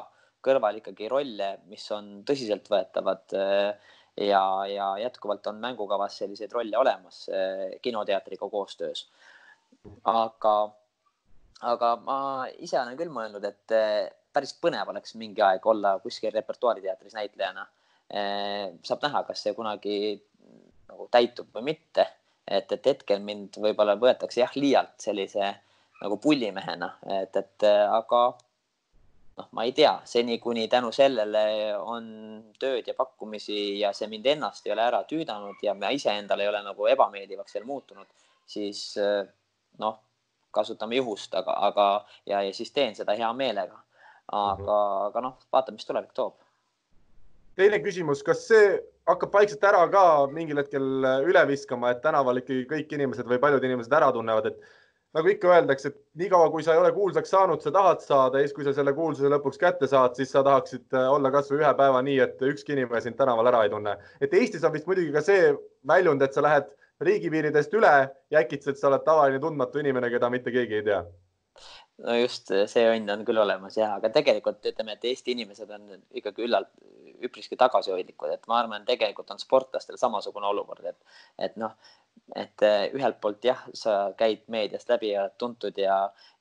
kõrval ikkagi rolle, mis on tõsiseltvõetavad äh, ja, ja jätkuvalt on mängukavas selliseid rolle olemas äh, kinoteatriga koostöös. aga, aga ma ise olen küll mõelnud, et äh, päris põnev oleks mingi aeg olla kuskil repertuaariteatris näitlejana. saab näha, kas see kunagi nagu täitub või mitte. et, et hetkel mind võib-olla võetakse jah, liialt sellise nagu pullimehena, et, et aga noh, ma ei tea, seni kuni tänu sellele on tööd ja pakkumisi ja see mind ennast ei ole ära tüüdanud ja ma iseendale ei ole nagu ebameeldivaks veel muutunud, siis noh, kasutame juhust, aga, aga ja, ja siis teen seda hea meelega. aga mm, -hmm. aga noh, vaatame, mis tulevik toob. teine küsimus, kas see hakkab vaikselt ära ka mingil hetkel üle viskama, et tänaval ikkagi kõik inimesed või paljud inimesed ära tunnevad, et nagu ikka öeldakse, et niikaua, kui sa ei ole kuulsaks saanud, sa tahad saada ja siis, kui sa selle kuulsuse lõpuks kätte saad, siis sa tahaksid äh, olla kasvõi ühe päeva nii, et ükski inimene sind tänaval ära ei tunne. et Eestis on vist muidugi ka see väljund, et sa lähed riigipiiridest üle ja äkitselt sa oled tavaline tundmatu inimene, keda mitte keegi ei tea no just see õnn on küll olemas ja, aga tegelikult ütleme, et Eesti inimesed on ikkagi üllalt üpriski tagasihoidlikud, et ma arvan, tegelikult on sportlastel samasugune olukord, et, et noh, et eh, ühelt poolt jah, sa käid meediast läbi ja oled tuntud ja,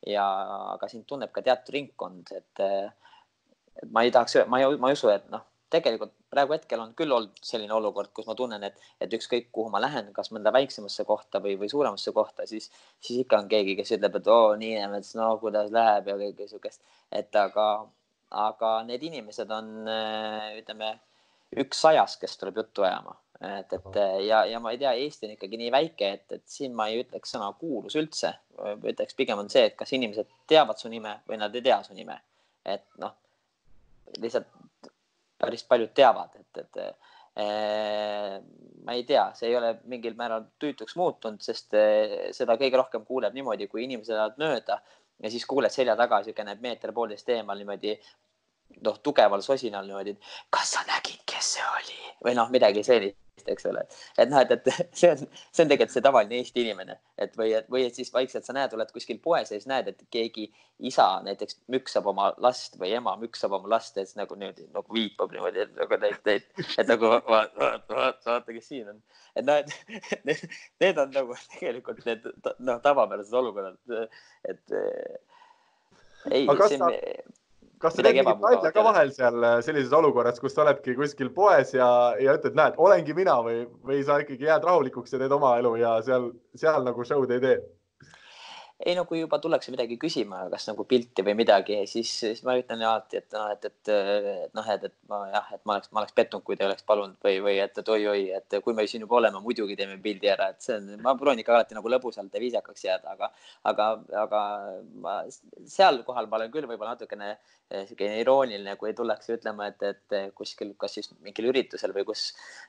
ja aga sind tunneb ka teatud ringkond, et, eh, ma ei tahaks, ma ei, ma ei usu, et noh, tegelikult praegu hetkel on küll olnud selline olukord, kus ma tunnen, et, et ükskõik kuhu ma lähen, kas mõnda väiksemasse kohta või, või suuremasse kohta, siis, siis ikka on keegi, kes ütleb, et oo, Niinemets, no kuidas läheb ja kõike siukest, et aga, aga need inimesed on, eh, ütleme, üks sajas, kes tuleb juttu ajama et, et ja, ja ma ei tea, Eesti on ikkagi nii väike, et, et siin ma ei ütleks sõna kuulus üldse. ütleks pigem on see, et kas inimesed teavad su nime või nad ei tea su nime. et noh, lihtsalt päris paljud teavad, et, et eh, ma ei tea, see ei ole mingil määral tüütuks muutunud, sest eh, seda kõige rohkem kuuleb niimoodi, kui inimesed lähevad mööda ja siis kuuled selja taga niisugune meeter-poolteist eemal niimoodi noh, tugeval sosinal niimoodi, et kas sa nägid, kes see oli või noh, midagi sellist eks ole. et noh, et, et see on, see on tegelikult see tavaline Eesti inimene, et või, või et siis vaikselt sa näed, oled kuskil poes ja siis näed, et keegi isa näiteks müksab oma last või ema müksab oma last ja siis nagu niimoodi nagu viipab niimoodi, et nagu neid, neid, et nagu vaat, vaat, vaat, vaata, kes siin on. et noh, et need, need on nagu tegelikult need noh, tavapärased olukorrad, et ei. aga kas sa kas sa teed mingit nalja ka vahel seal äh, sellises olukorras, kus sa oledki kuskil poes ja, ja ütled, näed, olengi mina või, või sa ikkagi jääd rahulikuks ja teed oma elu ja seal, seal nagu show'd ei tee? Ei no kui juba tullakse midagi küsima, kas nagu pilti või midagi, siis, siis ma ütlen alati, et noh, et, et, noh, et, et ma jah, et ma oleks, ma oleks pettunud, kui te oleks palunud või, või et, et oi-oi, et kui me siin juba oleme, muidugi teeme pildi ära, et see on, ma proovin ikka alati nagu lõbusalt ja viisakaks jääda, aga, aga, aga ma seal kohal ma olen küll võib-olla natukene sihuke irooniline, kui tullakse ütlema, et, et kuskil, kas siis mingil üritusel või kus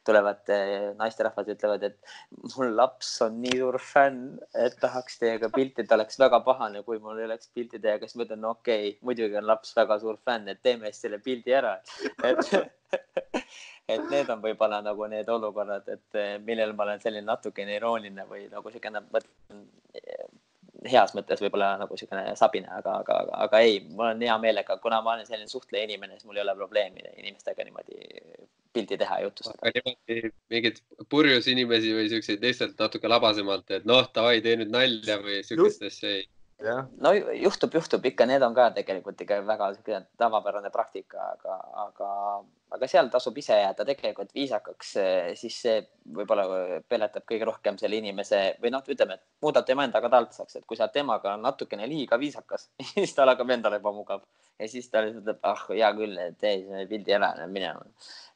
tulevad eh, naisterahvad, ütlevad, et mul laps on nii suur fänn, et tahaks teiega pilti, ta oleks väga pahane, kui mul ei oleks pilti teiega, siis ma ütlen, no okei okay,, muidugi on laps väga suur fänn, et teeme siis selle pildi ära. et et need on võib-olla nagu need olukorrad, et millel ma olen selline natukene irooniline või nagu siukene, mõtlen heas mõttes võib-olla nagu niisugune sabine, aga, aga, aga, aga ei, mul on hea meelega, kuna ma olen selline suhtleja inimene, siis mul ei ole probleemi inimestega niimoodi pildi teha ja jutustada. aga niimoodi mingeid purjus inimesi või siukseid lihtsalt natuke labasemalt, et noh, davai, tee nüüd nalja või siukest asja ei no juhtub, juhtub. Ikka, need on ka tegelikult ikka väga tavapärane praktika, aga, aga, aga seal tasub ise jääda tegelikult viisakaks, siis see võib-olla peletab kõige rohkem selle inimese või noh, ütleme, et muudab tema endaga taltsaks, et kui sa temaga natukene liiga viisakas siis tal hakkab endale ebamugav ja siis ta ütleb, ah, hea küll, tee selle pildi ära, lähen minema.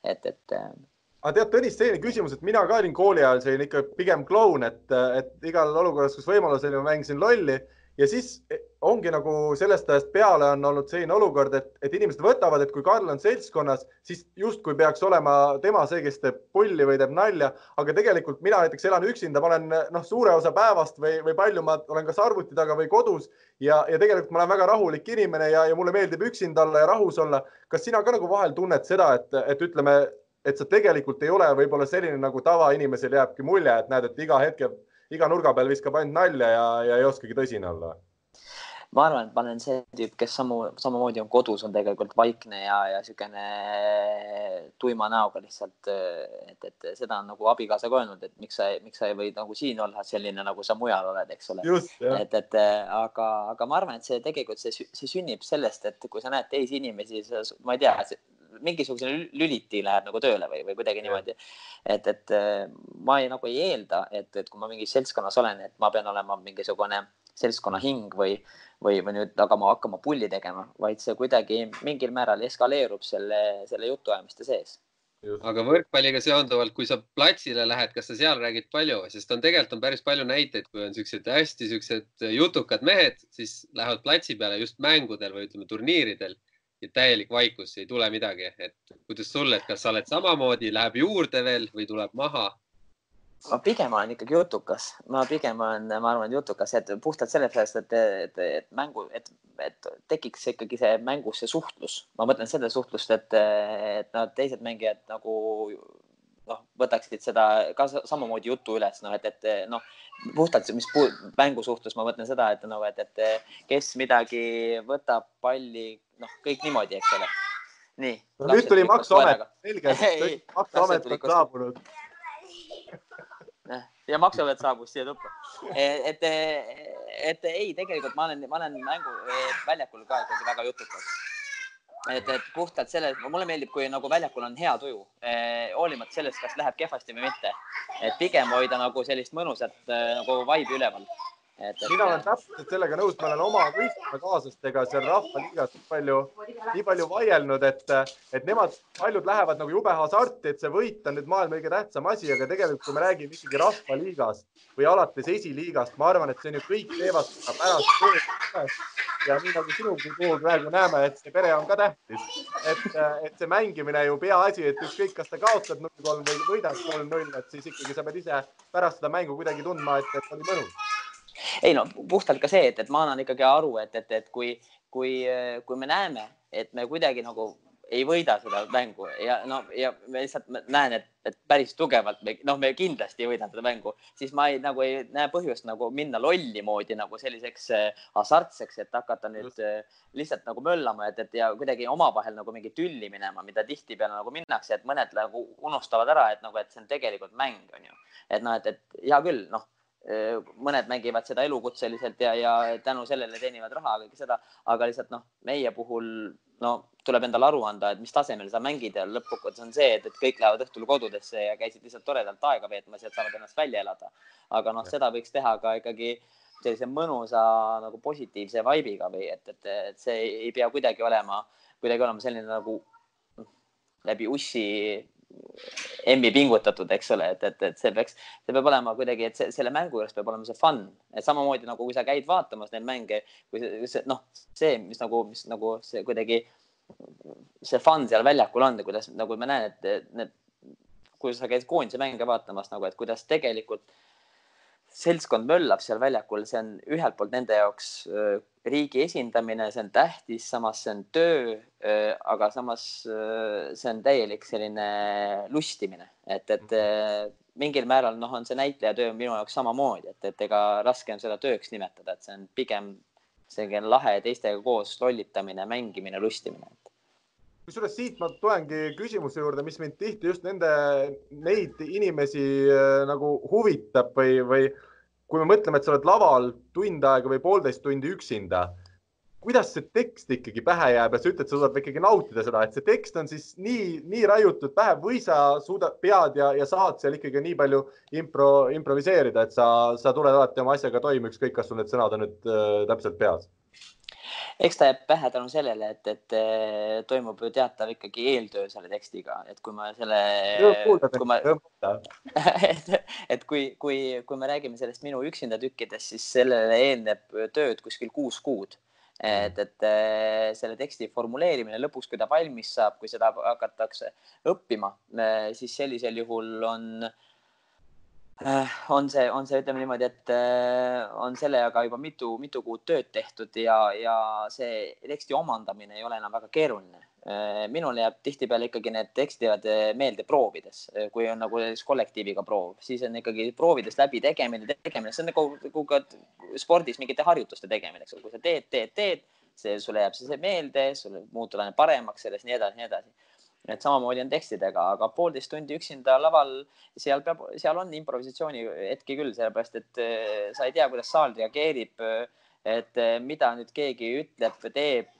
et, et aga tead, Tõnis, selline küsimus, et mina ka olin kooli ajal selline ikka pigem kloun, et, et igal olukorras, kus võimalus oli, ma mängisin lolli ja siis e, ongi nagu sellest ajast peale on olnud selline olukord, et, et inimesed võtavad, et kui Karl on seltskonnas, siis justkui peaks olema tema see, kes teeb pulli või teeb nalja, aga tegelikult mina näiteks elan üksinda, ma olen noh, suure osa päevast või, või palju ma olen kas arvuti taga või kodus ja, ja tegelikult ma olen väga rahulik inimene ja, ja mulle meeldib üksinda olla ja rahus olla. kas sina ka nagu vahel tunned seda, et, et ütleme, et sa tegelikult ei ole võib-olla selline nagu tavainimesel jääbki mulje, et näed, et iga hetke iga nurga peal viskab ainult nalja ja, ja ei oskagi tõsine olla? ma arvan, et ma olen see tüüp, kes samu, samamoodi on kodus, on tegelikult vaikne ja, ja niisugune tuima näoga lihtsalt, et, et seda on nagu abikaasa ka öelnud, et miks sa, miks sa ei või nagu siin olla selline, nagu sa mujal oled, eks ole. et, et aga, aga ma arvan, et see tegelikult see, see sünnib sellest, et kui sa näed teisi inimesi, ma ei tea, mingisugune lüliti läheb nagu tööle või, või kuidagi niimoodi. et, et ma ei, nagu ei eelda, et, et kui ma mingis seltskonnas olen, et ma pean olema mingisugune seltskonna hing või, või, või nüüd hakkama, hakkama pulli tegema, vaid see kuidagi mingil määral eskaleerub selle, selle jutuajamiste sees Just. aga võrkpalliga seonduvalt, kui sa platsile lähed, kas sa seal räägid palju, sest on tegelikult on päris palju näiteid, kui on siuksed hästi siuksed jutukad mehed, siis lähevad platsi peale just mängudel või ütleme turniiridel täielik vaikus, ei tule midagi, et kuidas sul, et kas sa oled samamoodi, läheb juurde veel või tuleb maha? ma pigem olen ikkagi jutukas, ma pigem olen, ma arvan, jutukas, et puhtalt sellepärast, et, et, et mängu, et, et tekiks ikkagi see mängus see suhtlus. ma mõtlen selle suhtlust, et, et nad teised mängijad nagu noh, võtaksid seda ka samamoodi jutu üles, noh, et, et noh, puhtalt, mis mängu suhtes ma mõtlen seda, et noh, et, et kes midagi võtab palli, noh, kõik niimoodi, eks ole. nii. no nüüd tuli maksuamet, selge, maksuamet on saabunud. ja maksuamet saabus siia tuppa. et, et, et ei, tegelikult ma olen, ma olen mängu väljakul ka ikkagi väga jutukas et, et puhtalt selle, mulle meeldib, kui nagu väljakul on hea tuju eh,, hoolimata sellest, kas läheb kehvasti või mitte. et pigem hoida nagu sellist mõnusat eh, nagu vibe'i üleval et, et.... mina olen täpselt sellega nõus, ma olen oma võistluskaaslastega seal Rahvaliigas nii palju, nii palju vaielnud, et, et nemad, paljud lähevad nagu jube hasarti, et see võit on nüüd maailma kõige tähtsam asi, aga tegelikult, kui me räägime ikkagi Rahvaliigast või alates esiliigast, ma arvan, et see on ju kõik teevad seda pärast tööd. ja nii nagu sinu puhul praegu näeme, et see pere on ka tähtis, et, et see mängimine ju peaasi, et ükskõik, kas sa kaotad null kolm või võidad kolm null, et siis ikkagi sa pead ise pärast seda mängu kuidagi tundma, et, et oli mõnus ei no puhtalt ka see, et, et ma annan ikkagi aru, et, et, et kui, kui, kui me näeme, et me kuidagi nagu ei võida seda mängu ja no ja me lihtsalt näen, et, et päris tugevalt me noh, me kindlasti ei võida seda mängu, siis ma ei, nagu ei näe põhjust nagu minna lolli moodi nagu selliseks äh, hasartseks, et hakata nüüd äh, lihtsalt nagu möllama, et, et ja kuidagi omavahel nagu mingi tülli minema, mida tihtipeale nagu minnakse, et mõned nagu unustavad ära, et nagu, et see on tegelikult mäng, on ju. et noh, et, et hea küll, noh mõned mängivad seda elukutseliselt ja, ja tänu sellele teenivad raha, kõike seda, aga lihtsalt noh, meie puhul no tuleb endale aru anda, et mis tasemel sa mängid ja lõppkokkuvõttes on see, et, et kõik lähevad õhtul kodudesse ja käisid lihtsalt toredalt aega veetmas ja saavad ennast välja elada. aga noh, seda võiks teha ka ikkagi sellise mõnusa nagu positiivse vibe'iga või et, et, et see ei pea kuidagi olema, kuidagi olema selline nagu noh, läbi ussi emmi pingutatud, eks ole, et, et, et see peaks, see peab olema kuidagi, et see, selle mängu juures peab olema see fun, et samamoodi nagu kui sa käid vaatamas neid mänge, kui see, noh, see, mis nagu, mis nagu see kuidagi see fun seal väljakul on, kuidas nagu ma näen, et need, kui sa käid koondise mänge vaatamas nagu, et kuidas tegelikult seltskond möllab seal väljakul, see on ühelt poolt nende jaoks riigi esindamine, see on tähtis, samas see on töö, aga samas see on täielik selline lustimine, et, et mingil määral noh, on see näitlejatöö minu jaoks samamoodi, et, et ega raske on seda tööks nimetada, et see on pigem selline lahe teistega koos lollitamine, mängimine, lustimine kusjuures siit ma tulengi küsimuse juurde, mis mind tihti just nende, neid inimesi äh, nagu huvitab või, või kui me mõtleme, et sa oled laval tund aega või poolteist tundi üksinda, kuidas see tekst ikkagi pähe jääb ja sa ütled, sa suudad ikkagi nautida seda, et see tekst on siis nii, nii raiutud pähe või sa suudad, pead ja, ja saad seal ikkagi nii palju impro, improviseerida, et sa, sa tuled alati oma asjaga toime, ükskõik, kas sul need sõnad on nüüd äh, täpselt peas eks ta jääb pähe tänu sellele, et, et eh, toimub ju teatav ikkagi eeltöö selle tekstiga, et kui ma selle, kui ma, et, et kui, kui, kui me räägime sellest minu üksinda tükkidest, siis sellele eelneb tööd kuskil kuus kuud. Et, et eh, selle teksti formuleerimine lõpuks, kui ta valmis saab, kui seda hakatakse õppima, eh, siis sellisel juhul on Äh, on see, on see, ütleme niimoodi, et äh, on sellega juba mitu, mitu kuud tööd tehtud ja, ja see teksti omandamine ei ole enam väga keeruline. Äh, minul jääb tihtipeale ikkagi need tekstid meelde proovides, kui on nagu kollektiiviga proov, siis on ikkagi proovides läbi tegemine, tegemine, see on nagu, nagu ka spordis mingite harjutuste tegemine, eks ole, kui sa teed, teed, teed, see sulle jääb see meelde, sul muutud aina paremaks selles, nii edasi, nii edasi et samamoodi on tekstidega, aga poolteist tundi üksinda laval, seal peab, seal on improvisatsiooni hetki küll, sellepärast et eh, sa ei tea, kuidas saal reageerib. et eh, mida nüüd keegi ütleb, teeb,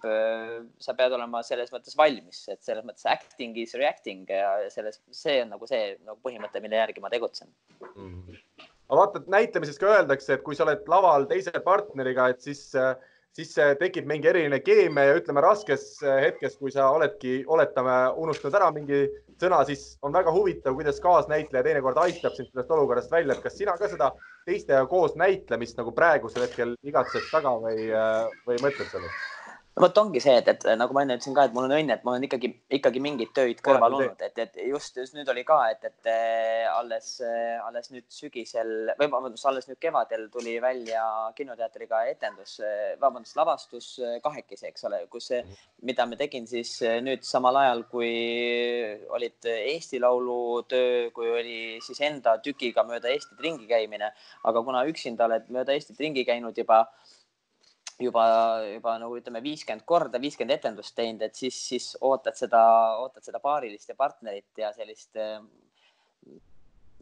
sa pead olema selles mõttes valmis, et selles mõttes acting is reacting ja selles, see on nagu see nagu põhimõte, mille järgi ma tegutsen mm. -hmm. aga vaata, et näitamises ka öeldakse, et kui sa oled laval teise partneriga, et siis äh, siis tekib mingi eriline keemia ja ütleme raskes äh, hetkes, kui sa oledki, oletame, unustanud ära mingi sõna, siis on väga huvitav, kuidas kaasnäitleja teinekord aitab sind sellest olukorrast välja, et kas sina ka seda teistega koos näitlemist nagu praegusel hetkel igatsed taga või, äh, või mõtled sellest? No vot ongi see, et, et nagu ma enne ütlesin ka, et mul on õnn, et mul on ikkagi, ikkagi mingid töid kõrval olnud, et, et just, just nüüd oli ka, et, et eh, alles, eh, alles nüüd sügisel või vabandust, alles nüüd kevadel tuli välja kinoteatriga etendus, eh, vabandust, lavastus kahekesi, eks ole, kus, mida ma tegin siis nüüd samal ajal, kui olid Eesti Laulu töö, kui oli siis enda tükiga mööda Eestit ringi käimine, aga kuna üksinda oled mööda Eestit ringi käinud juba juba, juba nagu ütleme, viiskümmend korda, viiskümmend etendust teinud, et siis, siis ootad seda, ootad seda paarilist ja partnerit ja sellist äh,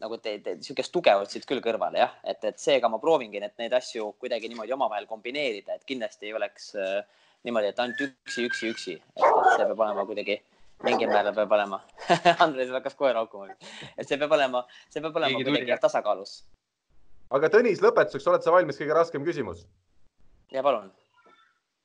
nagu te, te niisugust tuge otsid küll kõrvale jah, et, et seega ma proovingi need, neid asju kuidagi niimoodi omavahel kombineerida, et kindlasti ei oleks äh, niimoodi, et ainult üksi, üksi, üksi, et, see peab olema kuidagi mingil määral peab olema Andres hakkas kohe raukuma, et see peab olema, see peab olema Keegi kuidagi tasakaalus. aga Tõnis, lõpetuseks, oled sa valmis? Kõige raskem küsimus? Ja palun.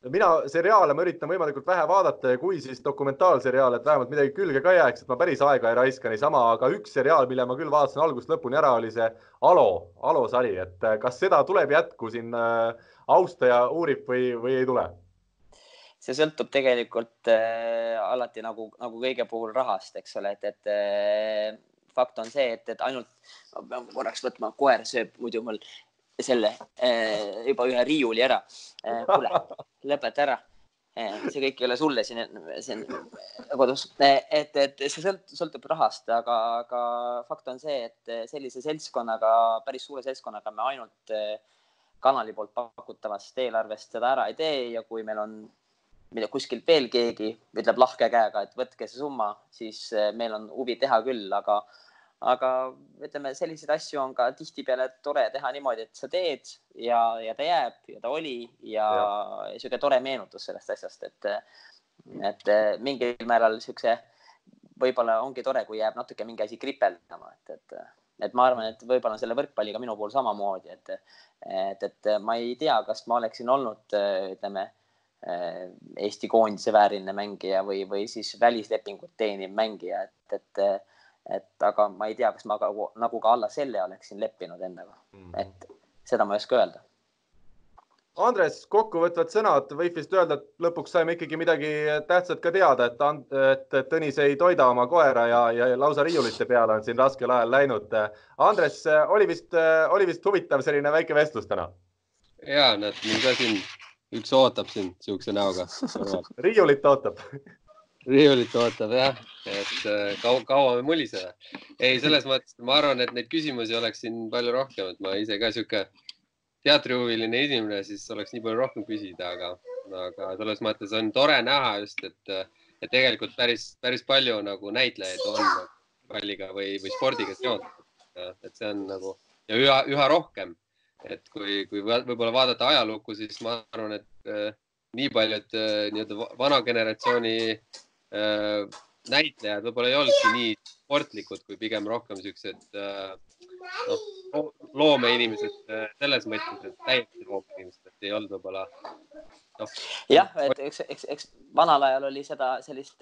mina seriaale ma üritan võimalikult vähe vaadata ja kui, siis dokumentaalseriaale, et vähemalt midagi külge ka jääks, et ma päris aega ei raiska niisama, aga üks seriaal, mille ma küll vaatasin algusest lõpuni ära, oli see Alo, Alo sari, et äh, kas seda tuleb jätku siin äh, austaja uurib või, või ei tule? see sõltub tegelikult äh, alati nagu, nagu kõige puhul rahast, eks ole, et, et äh, fakt on see, et, et ainult, ma pean korraks võtma, koer sööb muidu mul selle eh, juba ühe riiuli ära. Eh, kuule, lõpeta ära. Eh, see kõik ei ole sulle siin, see on kodus, et, et see sõlt, sõltub rahast, aga, aga fakt on see, et sellise seltskonnaga, päris suure seltskonnaga me ainult kanali poolt pakutavast eelarvest seda ära ei tee ja kui meil on mida kuskilt veel keegi ütleb lahke käega, et võtke see summa, siis meil on huvi teha küll, aga aga ütleme, selliseid asju on ka tihtipeale tore teha niimoodi, et sa teed ja, ja ta jääb ja ta oli ja, ja. sihuke tore meenutus sellest asjast, et, et mingil määral siukse, võib-olla ongi tore, kui jääb natuke mingi asi kripeldama, et, et, et ma arvan, et võib-olla selle võrkpalliga minu puhul samamoodi, et, et, et ma ei tea, kas ma oleksin olnud, ütleme Eesti koondise vääriline mängija või, või siis välislepingut teeniv mängija, et, et et aga ma ei tea, kas ma ka, nagu ka alla selle oleksin leppinud endaga mm, -hmm. et seda ma ei oska öelda. Andres, kokkuvõtvad sõnad, võib vist öelda, et lõpuks saime ikkagi midagi tähtsat ka teada, et, et Tõnis ei toida oma koera ja, ja lausa riiulite peale on siin raskel ajal läinud. Andres, oli vist, oli vist huvitav selline väike vestlus täna? ja, näed, mul ka siin üks ootab sind siukse näoga. riiulit ootab riiulit ootab jah, et äh, kaua, kaua me muliseme. ei, selles mõttes ma arvan, et neid küsimusi oleks siin palju rohkem, et ma ise ka sihuke teatrihuviline inimene, siis oleks nii palju rohkem küsida, aga, aga selles mõttes on tore näha just, et, et tegelikult päris, päris palju nagu näitlejaid on palliga või, või spordiga seotud. et see on nagu ja üha, üha rohkem, et kui, kui võib-olla vaadata ajalukku, siis ma arvan, et äh, nii paljud äh, nii-öelda vana generatsiooni näitlejad võib-olla ei olnudki nii sportlikud, kui pigem rohkem siuksed äh, noh, loomeinimesed äh, selles mõttes, et täiesti loomeinimesed, ei olnud võib-olla noh. jah, et eks, eks, eks vanal ajal oli seda sellist,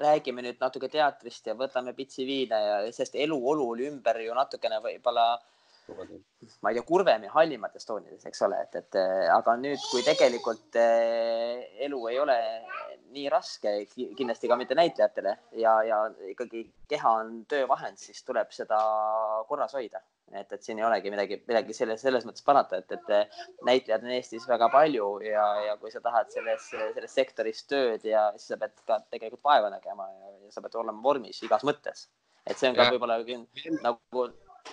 räägime nüüd natuke teatrist ja võtame pitsi viina ja sest eluolu oli ümber ju natukene võib-olla ma ei tea, kurvem ja hallimates toonides, eks ole, et, et aga nüüd, kui tegelikult elu ei ole nii raske, kindlasti ka mitte näitlejatele ja, ja ikkagi keha on töövahend, siis tuleb seda korras hoida. et, et siin ei olegi midagi, midagi selles, selles mõttes parata, et, et näitlejaid on Eestis väga palju ja, ja kui sa tahad selles, selles sektoris tööd ja siis sa pead ka tegelikult vaeva nägema ja, ja sa pead olema vormis igas mõttes. et see on ka võib-olla nagu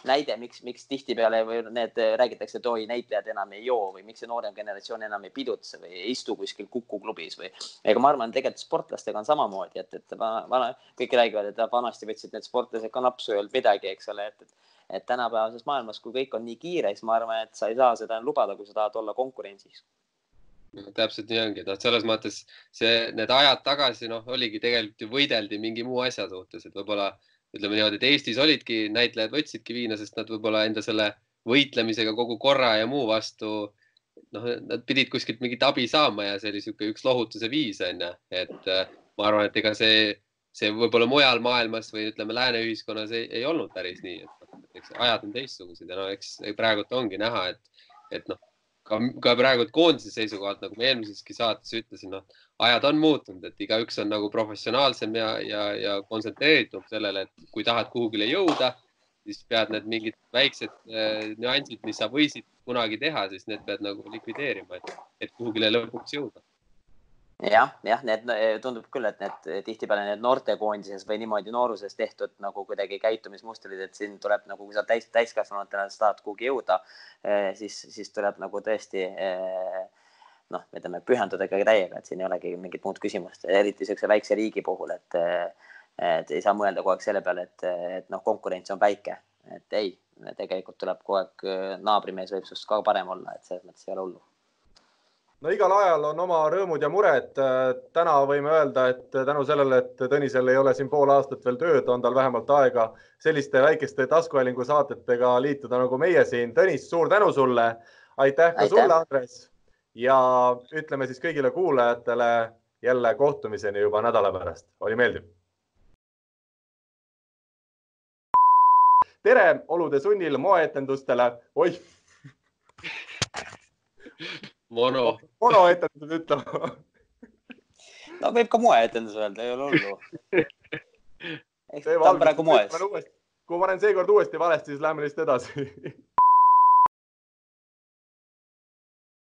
näide, miks, miks tihtipeale või need räägitakse, et oi, näitlejad enam ei joo või miks see noorem generatsioon enam ei pidutse või ei istu kuskil Kuku klubis või. ega ma arvan, tegelikult sportlastega on samamoodi, et, et vana, vana, kõik räägivad, et vanasti võtsid need sportlased ka napsu, ei olnud midagi, eks ole, et, et et tänapäevases maailmas, kui kõik on nii kiire, siis ma arvan, et sa ei saa seda lubada, kui sa tahad olla konkurentsis no, täpselt nii ongi, noh, selles mõttes see, need ajad tagasi, noh, oligi tegelikult ju võideldi mingi muu asja suhtes, et võib-olla ütleme niimoodi, et Eestis olidki näitlejad võtsidki viina, sest nad võib-olla enda selle võitlemisega kogu korra ja muu vastu noh, nad pidid kuskilt mingit abi saama ja see oli niisugune üks lohutuse viis on ju, et äh, ma arvan, et ega see, see võib-olla mujal maailmas või ütleme, lääne ühiskonnas ei, ei olnud päris nii, et eks ajad on teistsugused ja no eks praegult ongi näha, et, et noh, ka, ka praegu koondise seisukohalt, nagu ma eelmiseski saates ütlesin, noh, ajad on muutunud, et igaüks on nagu professionaalsem ja, ja, ja kontsentreeritum sellele, et kui tahad kuhugile jõuda, siis pead need mingid väiksed äh, nüansid, mis sa võisid kunagi teha, siis need pead nagu likvideerima, et, et kuhugile lõpuks jõuda jah, jah, need tundub küll, et need tihtipeale need noortekoondises või niimoodi nooruses tehtud nagu kuidagi käitumismustrid, et siin tuleb nagu, kui sa täis, täiskasvanutena tahad kuhugi jõuda, eh, siis, siis tuleb nagu tõesti eh, noh, ütleme pühenduda ikkagi täiega, et siin ei olegi mingit muud küsimust, eriti niisuguse väikse riigi puhul, et, et ei saa mõelda kogu aeg selle peale, et, et noh, konkurents on väike, et ei, tegelikult tuleb kogu aeg naabrimees võib sinust ka parem olla, et selles mõttes ei ole hullu no igal ajal on oma rõõmud ja mured. täna võime öelda, et tänu sellele, et Tõnisel ei ole siin pool aastat veel tööd, on tal vähemalt aega selliste väikeste taskuhäälingu saatetega liituda nagu meie siin. Tõnis, suur tänu sulle. aitäh ka aitäh. sulle, Andres. ja ütleme siis kõigile kuulajatele jälle kohtumiseni juba nädala pärast. oli meeldiv. tere olude sunnil moeetendustele. oih mono. monoetendused ütlema. no võib ka moeetendus öelda, ei ole hullu. eks ta on praegu moes. kui ma olen seekord uuesti valesti, siis lähme lihtsalt edasi